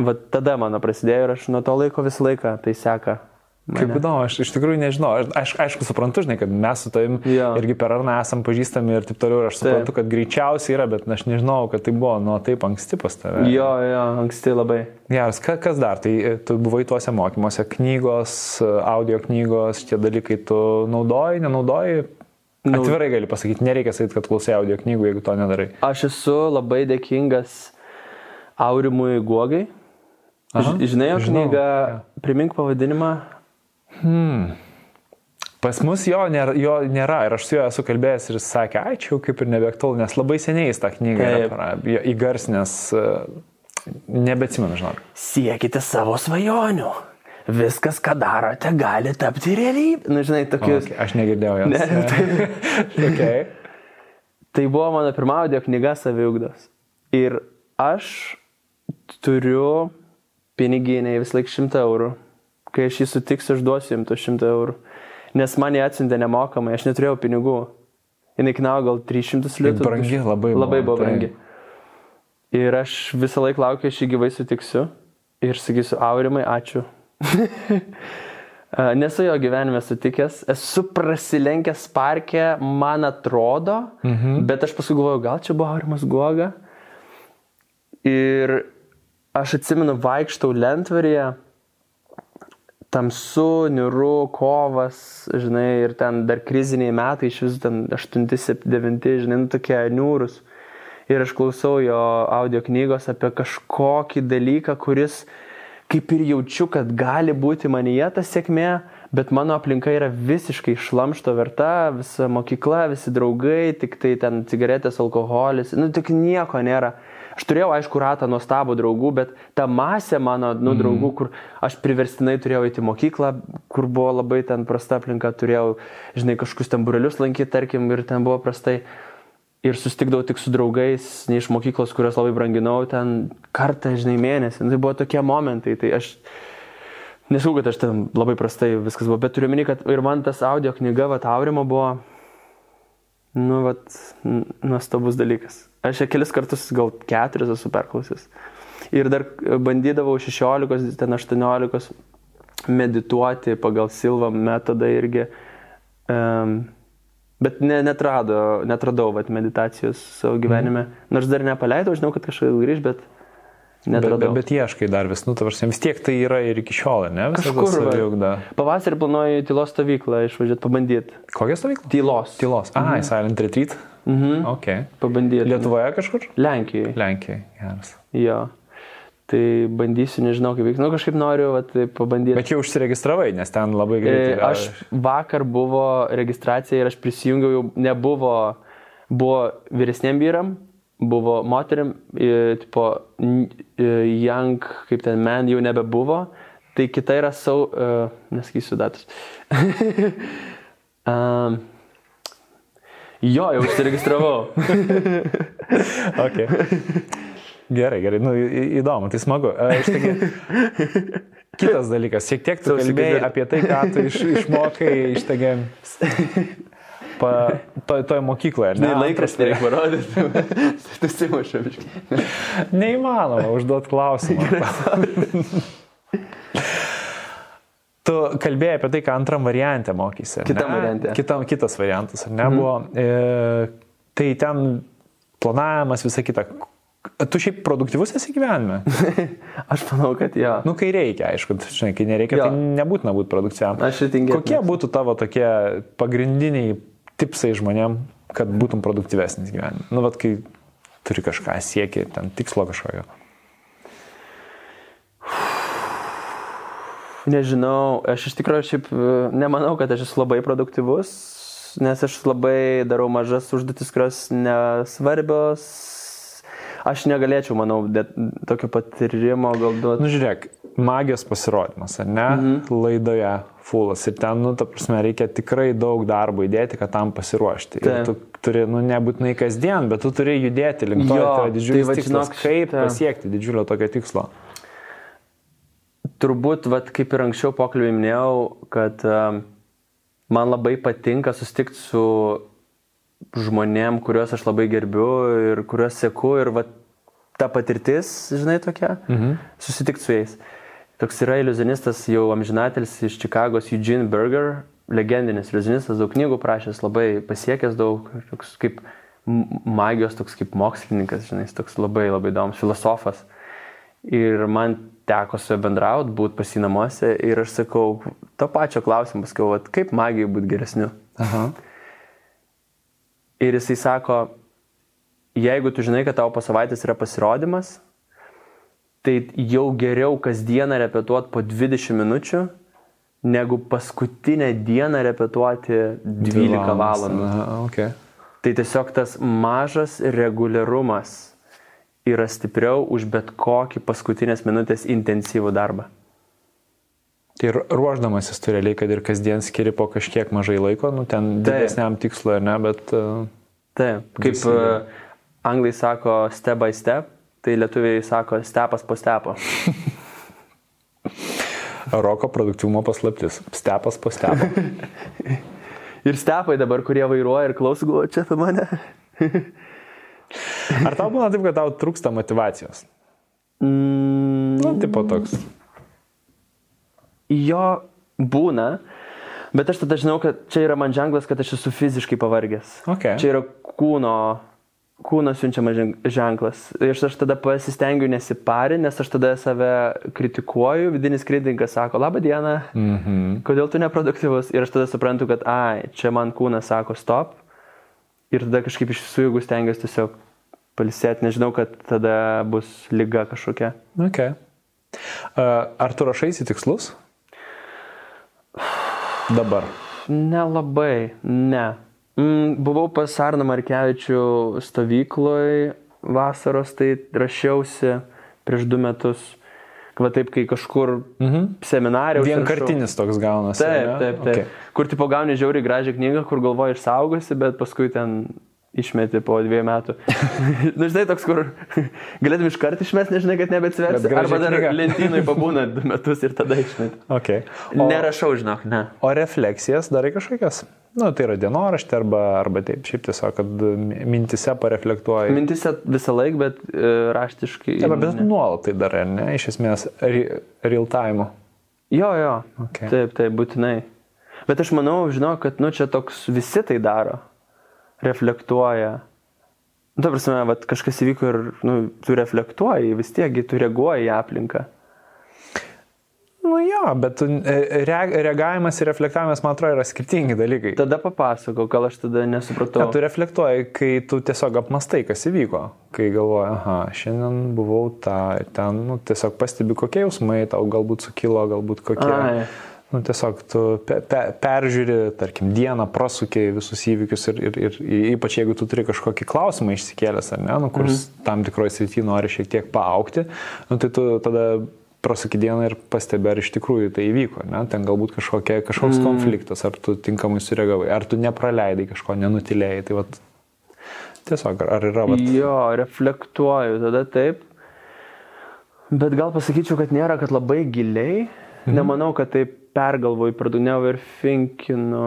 va tada mano prasidėjo ir aš nuo to laiko visą laiką tai seka. Kaip įdomu, aš iš tikrųjų nežinau, aš aišku suprantu, žinai, kad mes su tavim jo. irgi per arną esam pažįstami ir taip toliau, ir aš suprantu, taip. kad greičiausiai yra, bet aš nežinau, kad tai buvo nuo taip anksti pas tave. Jo, jo, anksti labai. Geras, Ka, kas dar, tai e, tu buvai tuose mokymuose, knygos, audio knygos, šitie dalykai tu naudoji, nenaudoji? Nu, Atvirai gali pasakyti, nereikia sakyti, kad klausai audio knygų, jeigu to nedarai. Aš esu labai dėkingas Aurimui Guogai. Aha, Žinai jo knygą, ja. primink pavadinimą. Hmm. Pas mus jo nėra, jo nėra ir aš su juo esu kalbėjęs ir jis sakė, ai čia jau kaip ir nebeaktualu, nes labai seniai jis tą knygą yra įgarsinęs, e, nebeatsimenu, žinok. Siekite savo svajonių. Viskas, ką darote, gali tapti realybė. Na, žinai, tokius. Okay, aš negirdėjau jos. Ne, <laughs> tai... okay. tai buvo mano pirma audio knyga saviugdos. Ir aš turiu piniginę vis laik šimtą eurų kai aš jį sutiksiu, aš duosiu jam to 100 eurų. Nes man jį atsintė nemokamai, aš neturėjau pinigų. Jis kainavo gal 300 litų. Brangi, labai, labai buvo tai. brangi. Ir aš visą laiką laukiu, aš jį gyvai sutiksiu ir sakysiu, Aurimai, ačiū. <laughs> Nesu jo gyvenime sutikęs, esu prasilenkęs parke, man atrodo, mhm. bet aš paskui galvoju, gal čia buvo Aurimas Guoga. Ir aš atsimenu, vaikštau lentvarėje, tamsu, niuru, kovas, žinai, ir ten dar kriziniai metai, iš vis ten 8-9, žinai, nu, tokie niūrus. Ir aš klausau jo audio knygos apie kažkokį dalyką, kuris kaip ir jaučiu, kad gali būti manyje ta sėkmė, bet mano aplinka yra visiškai šlamšto verta, visa mokykla, visi draugai, tik tai ten cigaretės, alkoholis, nu tik nieko nėra. Aš turėjau, aišku, ratą nuostabų draugų, bet ta masė mano nu, mm. draugų, kur aš priverstinai turėjau eiti į mokyklą, kur buvo labai ten prasta aplinka, turėjau, žinai, kažkokius ten burelius lankyti, tarkim, ir ten buvo prastai. Ir sustikdavau tik su draugais, ne iš mokyklos, kurios labai branginau, ten kartą, žinai, mėnesį. Nu, tai buvo tokie momentai. Tai aš nesakau, kad aš ten labai prastai viskas buvo, bet turiu meni, kad ir man tas audio knyga, va, Aurimo buvo, nu, va, nuostabus dalykas. Aš ją kelis kartus, gal keturis esu perklausęs. Ir dar bandydavau 16, ten 18 medituoti pagal Silvą metodą irgi. Um, bet ne, netrado, netradau vat, meditacijos savo gyvenime. Mm. Nors dar nepaleidau, žinau, kad kažkaip grįž, bet netradau. Bet, bet, bet ieškai dar vis, nu, tavars, vis tiek tai yra ir iki šiol, ne? Kažkur. Pavasarį planuoju tylos stovyklą išvažiuoti, pabandyti. Kokią stovyklą? Tylos. Tylos. Aha, mhm. Silent Retreat. Mhm. Okay. Pabandyti. Lietuvoje kažkur? Lenkijoje. Lenkijoje, geras. Jo. Tai bandysiu, nežinau kaip vyks, nu kažkaip noriu vat, tai pabandyti. Bet jau užsiregistravai, nes ten labai greitai. E, gal... Aš vakar buvo registracija ir aš prisijungiau, jau nebuvo, buvo vyresniem vyram, buvo moteriam, tipo, young, kaip ten man, jau nebebuvo. Tai kita yra sau, uh, nesakysiu datus. um, <laughs> Jo, jau užsiregistravau. <laughs> okay. Gerai, gerai, nu, įdomu, tai smagu. Taigi, kitas dalykas, šiek tiek tu kalbėjai apie tai, ką tu iš, išmokai iš tagi pa, to, toje mokykloje. Ne, laikraštį reikia parodyti. <laughs> tu simušai. Neįmanoma užduoti klausimą. <laughs> Tu kalbėjai apie tai, ką antram variantė mokysi. Kitam variantė. Kitam, kitas variantas, ar ne, mm. buvo. E, tai ten planavimas, visa kita. Tu šiaip produktyvus esi gyvenime? <laughs> Aš manau, kad jo. Nu, kai reikia, aišku, žinai, kai nereikia, jo. tai nebūtina būti produktyviam. Aš įtingėjau. Kokie būtų tavo tokie pagrindiniai tipsai žmonėm, kad būtum produktyvesnis gyvenime? Nu, vad, kai turi kažką siekti, ten tikslo kažkokio. Nežinau, aš iš tikrųjų šiaip e, nemanau, kad aš esu labai produktyvus, nes aš labai darau mažas užduotis, kurios nesvarbios. Aš negalėčiau, manau, tokio patyrimo gal duoti. Nu, žiūrėk, magijos pasirodymas, ar ne? Mhm. Laidoje fulas. Ir ten, nu, ta prasme, reikia tikrai daug darbo įdėti, kad tam pasiruošti. Tai. Ir tu turi, nu, nebūtinai kasdien, bet tu turi judėti link to, tai yra didžiulis tai, va, tikslas. Žinok, kaip ta. pasiekti didžiulio tokio tikslo turbūt, vat, kaip ir anksčiau pokalbį minėjau, kad um, man labai patinka susitikti su žmonėm, kuriuos aš labai gerbiu ir kuriuos seku ir vat, ta patirtis, žinai, tokia, mhm. susitikti su jais. Toks yra iliuzionistas jau amžinatelis iš Čikagos, Eugene Berger, legendinis iliuzionistas, daug knygų prašęs, labai pasiekęs daug, toks kaip magijos, toks kaip mokslininkas, žinai, toks labai labai įdomus filosofas. Ir man teko su juo bendrauti, būti pasinamuose ir aš sakau, to pačio klausimą, sakau, vat, kaip magijai būti geresniu. Aha. Ir jisai sako, jeigu tu žinai, kad tavo po savaitės yra pasirodymas, tai jau geriau kasdieną repetuoti po 20 minučių, negu paskutinę dieną repetuoti 12 valandų. Aha, okay. Tai tiesiog tas mažas reguliarumas yra stipriau už bet kokį paskutinės minutės intensyvų darbą. Tai ir ruoždamasis tu realiai, kad ir kasdien skiri po kažkiek mažai laiko, nu ten didesniam tikslui, ne, bet... Uh, Taip, kaip uh, anglai sako step by step, tai lietuviai sako stepas po stepo. <laughs> Roko produktyvumo paslaptis. Stepas po stepo. <laughs> ir stepai dabar, kurie vairuoja ir klauso, galvoja, čia apie mane. <laughs> Ar tau būna taip, kad tau trūksta motivacijos? Mm. Nu, tipo toks. Jo, būna, bet aš tada žinau, kad čia yra man ženklas, kad aš esu fiziškai pavargęs. Okay. Čia yra kūno, kūno siunčiamas ženk- ženklas. Ir aš tada pasistengiu nesipari, nes aš tada save kritikuoju, vidinis kritikas sako, labą dieną, Mhm. kodėl tu neproduktyvus? Ir aš tada suprantu, kad, ai, čia man kūnas sako stop. Ir tada kažkaip iš visų jėgų stengiuosi tiesiog palisėti, nežinau, kad tada bus lyga kažkokia. Okay. Ar tu rašaisi tikslus? Dabar. Nelabai, ne. Mm, buvau pas Arną Markevičių stovykloj vasaros, tai rašiausi prieš du metus. Va taip, kai kažkur Mhm. užsirašau. Vienkartinis toks gaunasi. Taip, taip, taip. Okay. Kur tipo gauni žiauriai gražią knygą, kur galvoji išsaugosi, bet paskui ten išmeti po dviejų metų. <laughs> Na, žinai, toks, kur galėtum iš karto išmesti, nežinai, kad graži Arba dar knyga. lentynui pabūna du metus ir tada išmeti. Okay. O, Nerašau, žinok, ne. o refleksijas darai kažkokias? Na, tai yra dienoraštė arba, arba taip, šiaip tiesiog, kad mintise pareflektuoji. Mintise visą laiką, bet e, raštiškai. Taip, bet ne. nuolat tai darai, ar ne? Iš esmės, re- real time. Jo, jo. Okay. Taip, taip, būtinai. Bet aš manau, žinau, kad, nu, čia toks visi tai daro. Reflektuoja. Nu, ta prasme, vat, kažkas įvyko ir, nu, tu reflektuoji, vis tiek, tu reaguoji į aplinką. Nu jo, bet tu- e, re, reagavimas ir reflektavimas, man atrodo, yra skirtingi dalykai. Tada papasakau, gal aš tada nesupratau. Ką tu reflektuoji, kai tu tiesiog apmastai, kas įvyko, kai galvoji, aha, šiandien buvau tą, ir ten, nu, tiesiog pastebi, kokie jausmai tau galbūt sukilo, galbūt kokie. Ai. Nu, tiesiog tu pe, pe, peržiūri, tarkim, dieną, prasukiai visus įvykius ir, ir, ir ypač jeigu tu turi kažkokį klausimą išsikėlęs, ar ne, nu, kur mhm. tam tikroje srityje nori šiek tiek paaukti, nu, tai tu tada prasuki dieną ir pastebi, ar iš tikrųjų tai įvyko, ne? ten galbūt kažkokia, kažkoks mm. konfliktas, ar tu tinkamai sureagavai, ar tu nepraleidai kažko, nenutilėjai, tai vat, tiesiog, ar, yra, vat, Jo, reflektuoju, tada taip. Bet gal pasakyčiau, kad nėra, kad labai giliai. Mhm. Nemanau, kad taip pergalvoju, per daug neoverthinkinu.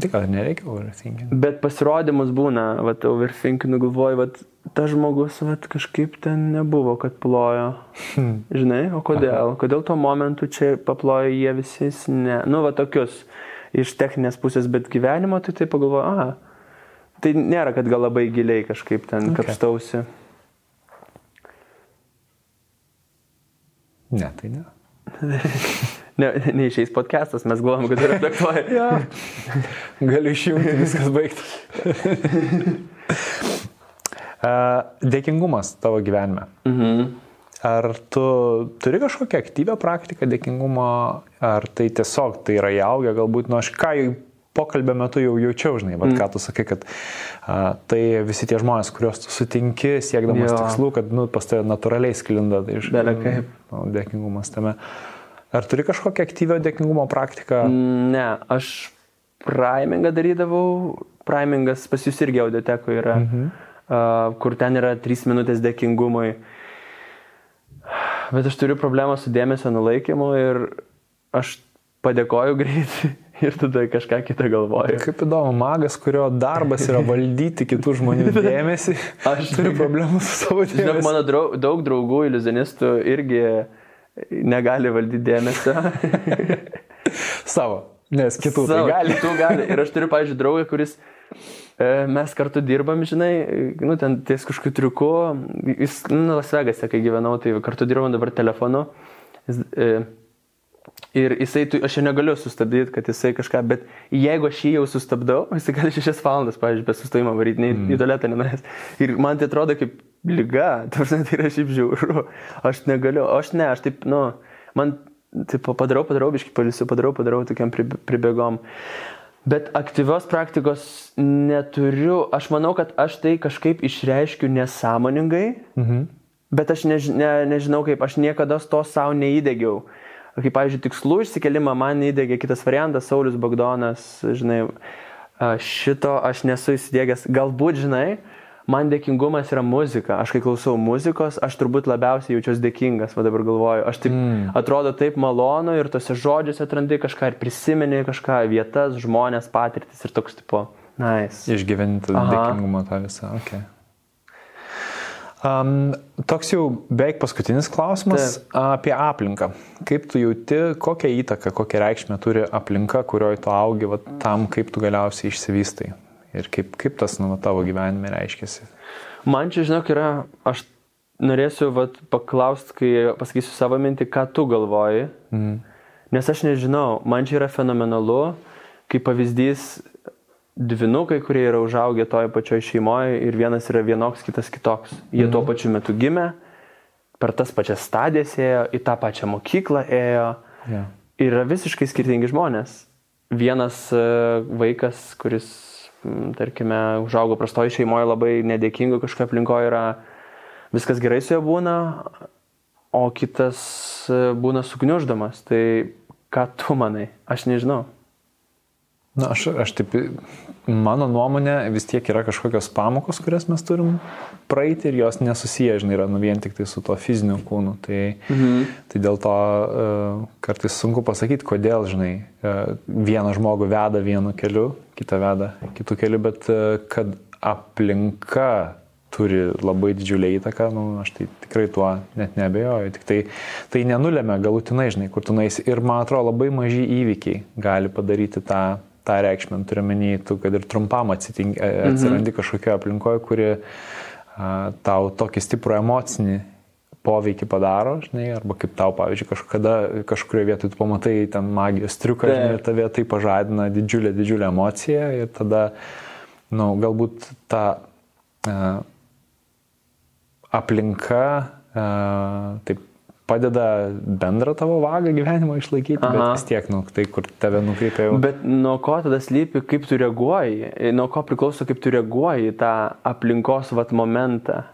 tai gal ir nereikia overthinking. Bet pasirodymus būna, va, overthinkinu, galvoju, va, ta žmogus, va, kažkaip ten nebuvo, kad plojo. Žinai, o kodėl? Kodėl tuo momentu čia paplojo jie visi, jis ne. Nu, va, tokius iš techninės pusės, bet gyvenimo, tai taip pagalvoju, aha. Tai nėra, kad gal labai giliai kažkaip ten okay. kapstausi. Ne, tai ne. <laughs> Ne, neišeis podcastas, mes galvojam, kad reflektuoja. <laughs> Ja. Galiu išjungti, viskas baigtas. <laughs> Dėkingumas tavo gyvenime. mhm. Ar tu turi kažkokią aktyvę praktiką dėkingumo, ar tai tiesiog tai yra įaugę, galbūt, nu aš ką jau pokalbio metu jau jaučiau, žinai, bet mm. ką tu sakai, kad a, tai visi tie žmonės, kuriuos tu sutinki, siekdamas Jo. tikslų, kad nu, pas tave natūraliai sklinda iš Bele kaip. nu, dėkingumas tame. Ar turi kažkokią aktyvę dėkingumo praktiką? Ne, aš primingą darydavau. Primingas pas jūs irgi audiotekoje yra, mhm. uh, kur ten yra 3 minutės dėkingumui. Bet aš turiu problemą su dėmesio nulaikymu ir aš padėkoju <laughs> greitai ir tada kažką kitą galvoju. Kaip įdomu, magas, kurio darbas yra valdyti kitų žmonių <laughs> dėmesį, Aš turi problemų su savo Žinok, dėmesiu. mano draug, daug draugų iliuzionistų irgi negali valdyti dėmesio. <laughs> Savo, nes kitų Savo, tai gali. Kitų gali. Ir aš turiu, pavyzdžiui, draugą, kuris e, mes kartu dirbam, žinai, nu, ten ties kažkokiu triuku. Jis, nu, Las Vegase, kai gyvenau, tai kartu dirbam dabar telefonu. Jis, e, ir jisai, tu, aš jo negaliu sustabdyti, kad jisai kažką, bet jeigu aš jį jau sustabdau, <laughs> jisai gali šešias valandas, pavyzdžiui, be sustojimo varyti, nei mm. į tualetą nenuės. Ir man tai atrodo kaip lyga, <laughs> tarsi tai yra šiaip žiauru. Aš negaliu, aš ne, aš taip, nu, man, taip, padarau, padarau, biškai palisiu, padarau, padarau tokiam prib- pribėgom. Bet aktyvios praktikos neturiu. Aš manau, kad aš tai kažkaip išreiškiu nesąmoningai, Mhm. bet aš než, ne, nežinau kaip, aš niekada to savo neįdėgiau. Kaip, pavyzdžiui, tikslų išsikelimą man įdėgė kitas variantas, Saulis Bagdonas, žinai, šito aš nesu įsidėgęs. Galbūt, žinai, man dėkingumas yra muzika. Aš kai klausau muzikos, aš turbūt labiausiai jaučiuosi dėkingas, va dabar galvoju. Aš taip, mm. atrodo taip malonu ir tose žodžiuose atrandi kažką ir prisimeni kažką, vietas, žmonės, patirtis ir toks tipo, nice. Išgyventi dėkingumą tą visą. Okay. Um, toks jau beveik paskutinis klausimas Taip. apie aplinką. Kaip tu jauti, kokią įtaką, kokią reikšmę turi aplinka, kurioje tu augi, va, tam, kaip tu galiausiai išsivystai ir kaip, kaip tas nu, tavo gyvenime reiškiasi? Man čia, žinok, yra, aš norėsiu vat, paklausti, kai pasakysiu savo mintį, ką tu galvoji, mm. nes aš nežinau, man čia yra fenomenalu, kaip pavyzdys dvinukai, kurie yra užaugę toje pačioje šeimoje ir vienas yra vienoks, kitas kitoks. Jie mhm. tuo pačiu metu gimė, per tas pačias stadijas ėjo, į tą pačią mokyklą ėjo. Yeah. Ir yra visiškai skirtingi žmonės. Vienas e, vaikas, kuris, tarkime, užaugo prastoje šeimoje, labai nedėkingo kažkoje aplinkoje yra, viskas gerai su juo būna, o kitas e, būna sugniuždamas. Tai ką tu manai? Aš nežinau. Na, aš, aš taip, mano nuomonė vis tiek yra kažkokios pamokos, kurias mes turim praeiti ir jos nesusiję, žinai, yra nu vien tik tai su to fiziniu kūnu. Tai, mhm. tai dėl to uh, kartais sunku pasakyti, kodėl, žinai, uh, vieną žmogų veda vienu keliu, kitą veda kitų keliu, bet uh, kad aplinka turi labai didžiulę įtaką, nu, aš tai tikrai tuo net nebejoju. Tik tai, tai nenulėmė galutinai, žinai, kur tu nais. Ir man atrodo, labai maži įvykiai gali padaryti tą tą reikšmę turiu menį, tu kad ir trumpam e, mhm. atsirandi mhm. kažkokioje aplinkoje, kuri a, tau tokį stiprų emocinį poveikį padaro, žinai, arba kaip tau, pavyzdžiui, kažkada kažkurioje vietoje tu pamatai ten magijos triuką, žinai, ir tave tai pažadina didžiulę, didžiulę emociją ir tada, na, nu, galbūt ta a, aplinka a, taip padeda bendrą tavo vagą gyvenimo išlaikyti, Aha. bet vis tiek, nu, tai kur tave nukreipia jau. Bet nuo ko tada slypi, kaip tu reaguoji, nuo ko priklauso, kaip tu reaguoji į tą aplinkos vat momentą.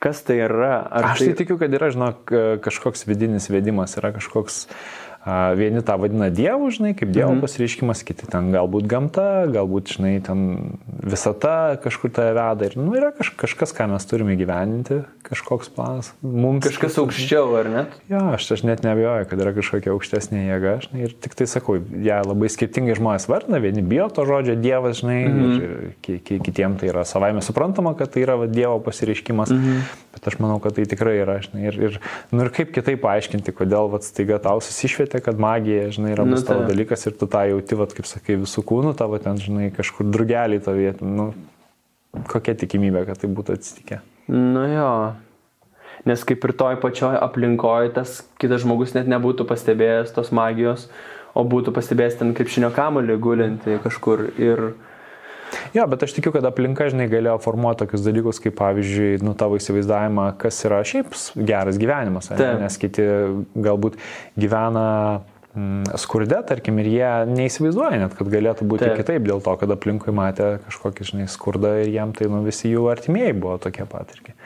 Kas tai yra? Ar Aš tai, tai tikiu, kad yra, žinok, kažkoks vidinis vedimas, yra kažkoks uh, Vieni tą vadina Dievu, žinai, kaip Dievo mhm. pasireiškimas, kiti ten galbūt gamta, galbūt, žinai, ten visata kažkur tai veda. Ir, nu, yra kaž, kažkas, ką mes turime gyveninti, kažkoks planas. Mums kažkas aukščiau, ar ne? Jo, aš, aš net nebejoju, kad yra kažkokia aukštesnė jėga, žinai, ir tik tai sakau, ją ja, labai skirtingai žmonės vardina, vieni bijo to žodžio Dievas, žinai, mhm. ir, ir kitiems tai yra savaime suprantama, kad tai yra va, Dievo pasireiškimas, mhm. bet aš manau, kad tai tikrai yra, žinai, ir, ir, nu, ir kaip kitaip paaiškinti, kodėl, va, staiga tau susišvietė nujautė, kad magija, žinai, yra nu, tavo dalykas ir tu tą jauti, vat, kaip sakai, visų kūnų tavo ten, žinai, kažkur drugelį to vietą. Nu, kokia tikimybė, kad tai būtų atsitikę? Nu jo. Nes kaip ir toj pačioj aplinkoje tas kitas žmogus net nebūtų pastebėjęs tos magijos, o būtų pastebėjęs ten kaip šinio kamulį gulinti kažkur ir Jo, bet aš tikiu, kad aplinka, žinai, galėjo formuoti tokius dalykus, kaip pavyzdžiui, nu, tavo įsivaizdavimą, kas yra šiaip geras gyvenimas, ne? nes kiti galbūt gyvena mm, skurde, tarkim, ir jie neįsivaizduoja net, kad galėtų būti Taip. kitaip, dėl to, kad aplinkui matė kažkokį, žinai, skurdą ir jiem tai, nu, visi jų artimieji buvo tokie pat irgi.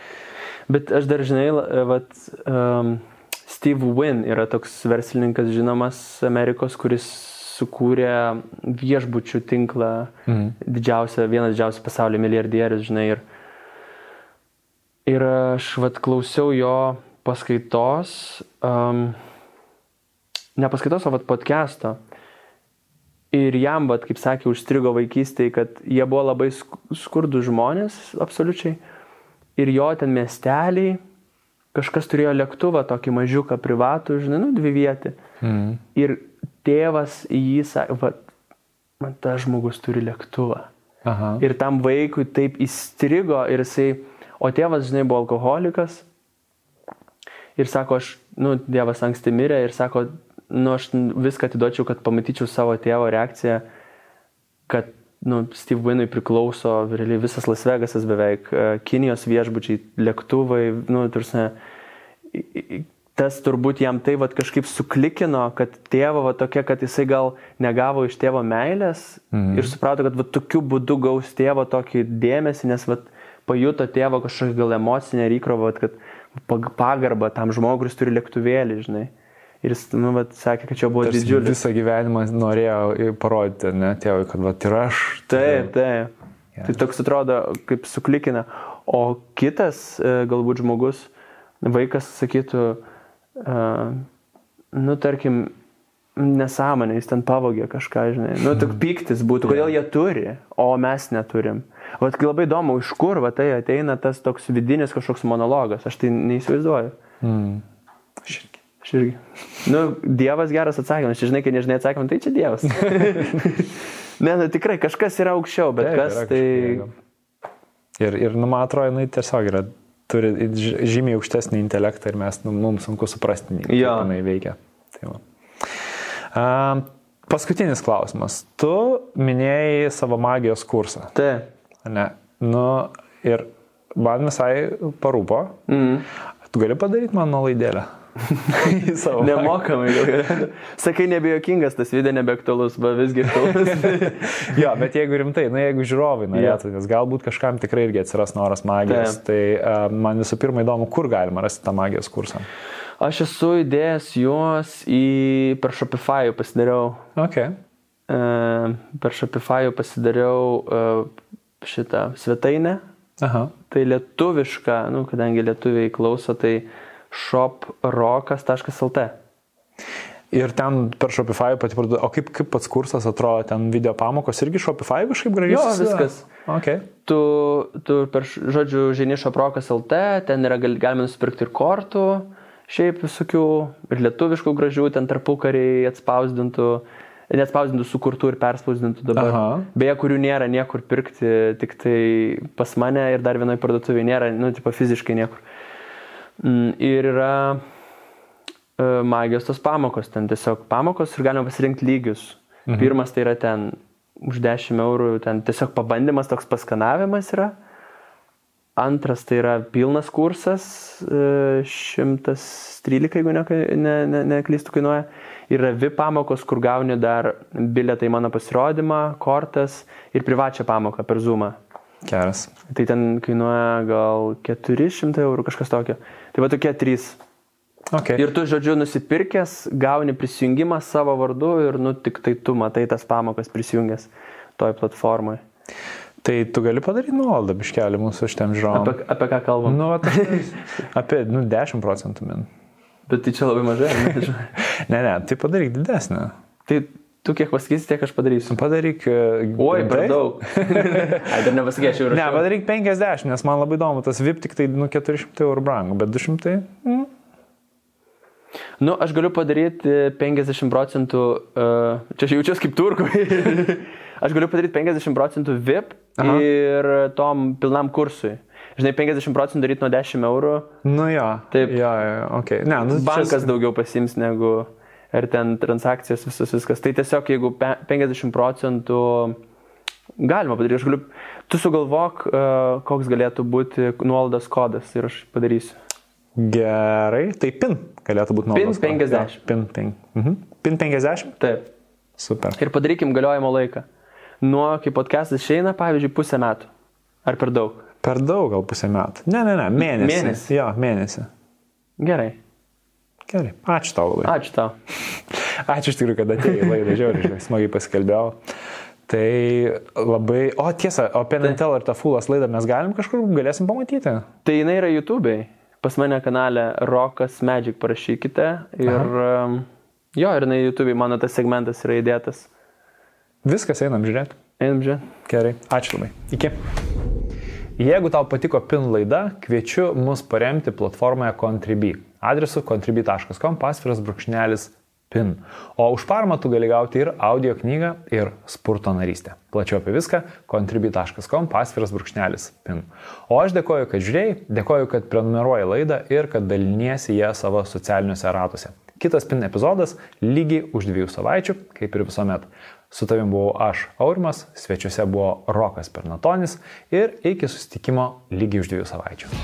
Bet aš dar, žinai, vat, um, Steve Wynn yra toks verslininkas žinomas Amerikos, kuris sukūrė viešbučių tinklą, mhm. didžiausia, vienas didžiausių pasaulio milijardierius, žinai. Ir, ir aš vat klausiau jo paskaitos, um, ne paskaitos, o vat podcast'o. Ir jam, vat, kaip sakė, užstrigo vaikystėje, kad jie buvo labai skurdų žmonės, absoliučiai. Ir jo ten miesteliai, kažkas turėjo lėktuvą, tokį mažiuką privatų, žinai, nu, dvi vietį. Mm. Ir tėvas į jį sakė, va, man tas žmogus turi lėktuvą. Aha. Ir tam vaikui taip įstrigo ir jisai, o tėvas, žinai, buvo alkoholikas. Ir sako, aš, nu, Dievas anksti mirė ir sako, nu, aš viską atiduočiau, kad pamatyčiau savo tėvo reakciją, kad, nu, Steve Winui priklauso, realiai visas Las Vegasas beveik, e, Kinijos viešbučiai, lėktuvai, nu, tursi, tas turbūt jam tai vat, kažkaip suklikino, kad tėvo va, tokia, kad jisai gal negavo iš tėvo meilės mhm. ir suprato, kad va, tokiu būdu gaus tėvo tokį dėmesį, nes va, pajuto tėvo kažkokią gal emocinę įkrovą, kad pagarbą tam žmogui, kuris turi lėktuvėlį, žinai. Ir jis, nu, vat, sakė, kad čia buvo Tarsi didžiulis. Visą gyvenimą norėjo parodyti, ne, tėvui, kad, va, ir aš. Taip, taip. Yeah. Tai toks atrodo, kaip suklikina. O kitas, e, galbūt žmogus, vaikas sakytų, uh, nu, tarkim, nesąmonė, jis ten pavogė kažką, žinai. Nu, tik piktis būtų, kodėl jie turi, o mes neturim. Vat labai įdomu, iš kur va tai ateina tas toks vidinis kažkoks monologas, aš tai neįsivaizduoju. Mm. Aš irgi. Aš irgi. Nu, Dievas geras atsakymas, žinai, kai nežinai atsakymą, tai čia Dievas. <laughs> ne, nu tikrai kažkas yra aukščiau, bet Taip, kas tai... Ir, ir nu, man atrodo, jinai tiesiog yra, turi žymiai aukštesnį intelektą ir mes, nu, mums sunku suprasti, kaip Jo. jinai veikia. Tai. A, paskutinis klausimas. Tu minėjai savo magijos kursą. Tai. Ne. Nu, ir man visai parūpo. Mm. Tu gali padaryti man nuolaidėlę. <laughs> Savo Nemokamai. <laughs> Sakai, nebejokingas tas video, nebeaktualus, va visgi aktualus. <laughs> jo, bet jeigu rimtai, na jeigu žiūrovai norėtų, nes galbūt kažkam tikrai irgi atsiras noras magijos, Taip. tai uh, man visų pirma įdomu, kur galima rasti tą magijos kursą. Aš esu įdėjęs juos į per Shopify pasidariau. Ok. E, per Shopify pasidariau e, šitą svetainę. Aha. Tai lietuviška, nu, kadangi lietuviai klauso, tai shoprokas.lt. Ir ten per Shopify pati parduoda. O kaip, kaip pats kursas atrodo, ten video pamokos irgi Shopify kažkaip gražiai? Jo, viskas. Ok. Tu, tu per, žodžiu, žini shoprokas.lt, ten yra, gal- galima nusipirkti ir kortų, šiaip visokių, ir lietuviškų gražių, ten tarpukariai atspausdintų, neatspausdintų, sukurtų ir perspausdintų dabar. Aha. Beje, kurių nėra niekur pirkti, tik tai pas mane ir dar vienoje parduotuvėje nėra, nu, tipo fiziškai niekur. Mm, Ir yra e, magijos tos pamokos, ten tiesiog pamokos ir galima pasirinkti lygius. Mhm. Pirmas tai yra ten už 10 eurų, ten tiesiog pabandymas, toks paskanavimas yra. Antras tai yra pilnas kursas, e, 113, jeigu neklystu, ne, ne, neklystu, kainuoja. Yra VIP pamokos, kur gauni dar bilietą į mano pasirodymą, kortas ir privačią pamoką per Zoomą. Geras. Tai ten kainuoja gal 400 eurų, kažkas tokio. Tai va tokie trys. Okay. Ir tu, žodžiu, nusipirkęs, gauni prisijungimą savo vardu ir, nu, tik tai tu matai tas pamokas prisijungęs toj platformai. Tai tu gali padaryti nuolaidą biškelį mūsų šitiem žiūrovam. Apie, apie ką kalbam? Nu, va, <laughs> apie nu, 10 procentų min. Bet tai čia labai mažai. Ne, <laughs> Ne, ne, tai padaryk didesnę. tai tu kiek pasakysi, tiek aš padarysiu. Padaryk. e, Oi, per daug. <laughs> Ai, dar nepasakyčiau. Ne, padaryk 50, nes man labai įdomu, tas VIP tik tai nu, 400 eurų brangu, bet 200. Mm. Nu, aš galiu padaryti 50 procentų, uh, čia aš jaučiuosi kaip turkui. <laughs> aš galiu padaryti 50 procentų VIP Aha. Ir tom pilnam kursui. Žinai, 50 procentų daryti nuo 10 eurų, Nu jo. Taip. Jo, jo, ok. Ne, nu, bankas čia... daugiau pasims negu ir ten transakcijas visas viskas. Tai tiesiog jeigu pe- 50 procentų galima padaryti, aš galiu, tu sugalvok, uh, koks galėtų būti nuolaidos kodas ir aš padarysiu. Gerai, tai PIN galėtų būti nuolaidos. PIN 50. Jo, PIN, PIN. Mhm. PIN 50? Taip. Super. Ir padarykim galiojimo laiką. Nuo, kai podcastas išeina, pavyzdžiui, pusę metų. Ar per daug? Per daug gal pusę metų. Ne, ne, ne, mėnesį. Mėnesį. Jo, mėnesį. Gerai. Gerai. Ačiū tau labai. Ačiū tau. <laughs> Ačiū iš tikrųjų, kad atėjai į laidą, žiauriai, žinai, smagiai pasikalbėjau. Tai labai, o tiesa, o Penn and Teller tą Fulas laidą mes galim kažkur, galėsim pamatyti. Tai jinai yra YouTube'ai. Pas mane kanale Rokas Magic parašykite. Ir um, jo, ir jinai YouTube'ai, mano tas segmentas yra įdėtas. Viskas, einam žiūrėti. Einam žiūrėti. Gerai, ačiū labai. Iki. Jeigu tau patiko PIN laida, kviečiu mus paremti platformoje Contribui. Adresu contribui.com pasviras brūkšnelis PIN. O už paramą tu gali gauti ir audio knygą, ir spurto narystę. Plačiau apie viską contribui.com pasviras brūkšnelis PIN. O aš dėkoju, kad žiūrėjai, dėkoju, kad prenumeruoji laidą ir kad daliniesi ją savo socialiniuose ratuose. Kitas PIN epizodas lygiai už dviejų savaičių, kaip ir visuomet. Su tavim buvau aš, Aurimas, svečiuose buvo Rokas Pernatonis ir iki susitikimo lygiai už dviejų savaičių.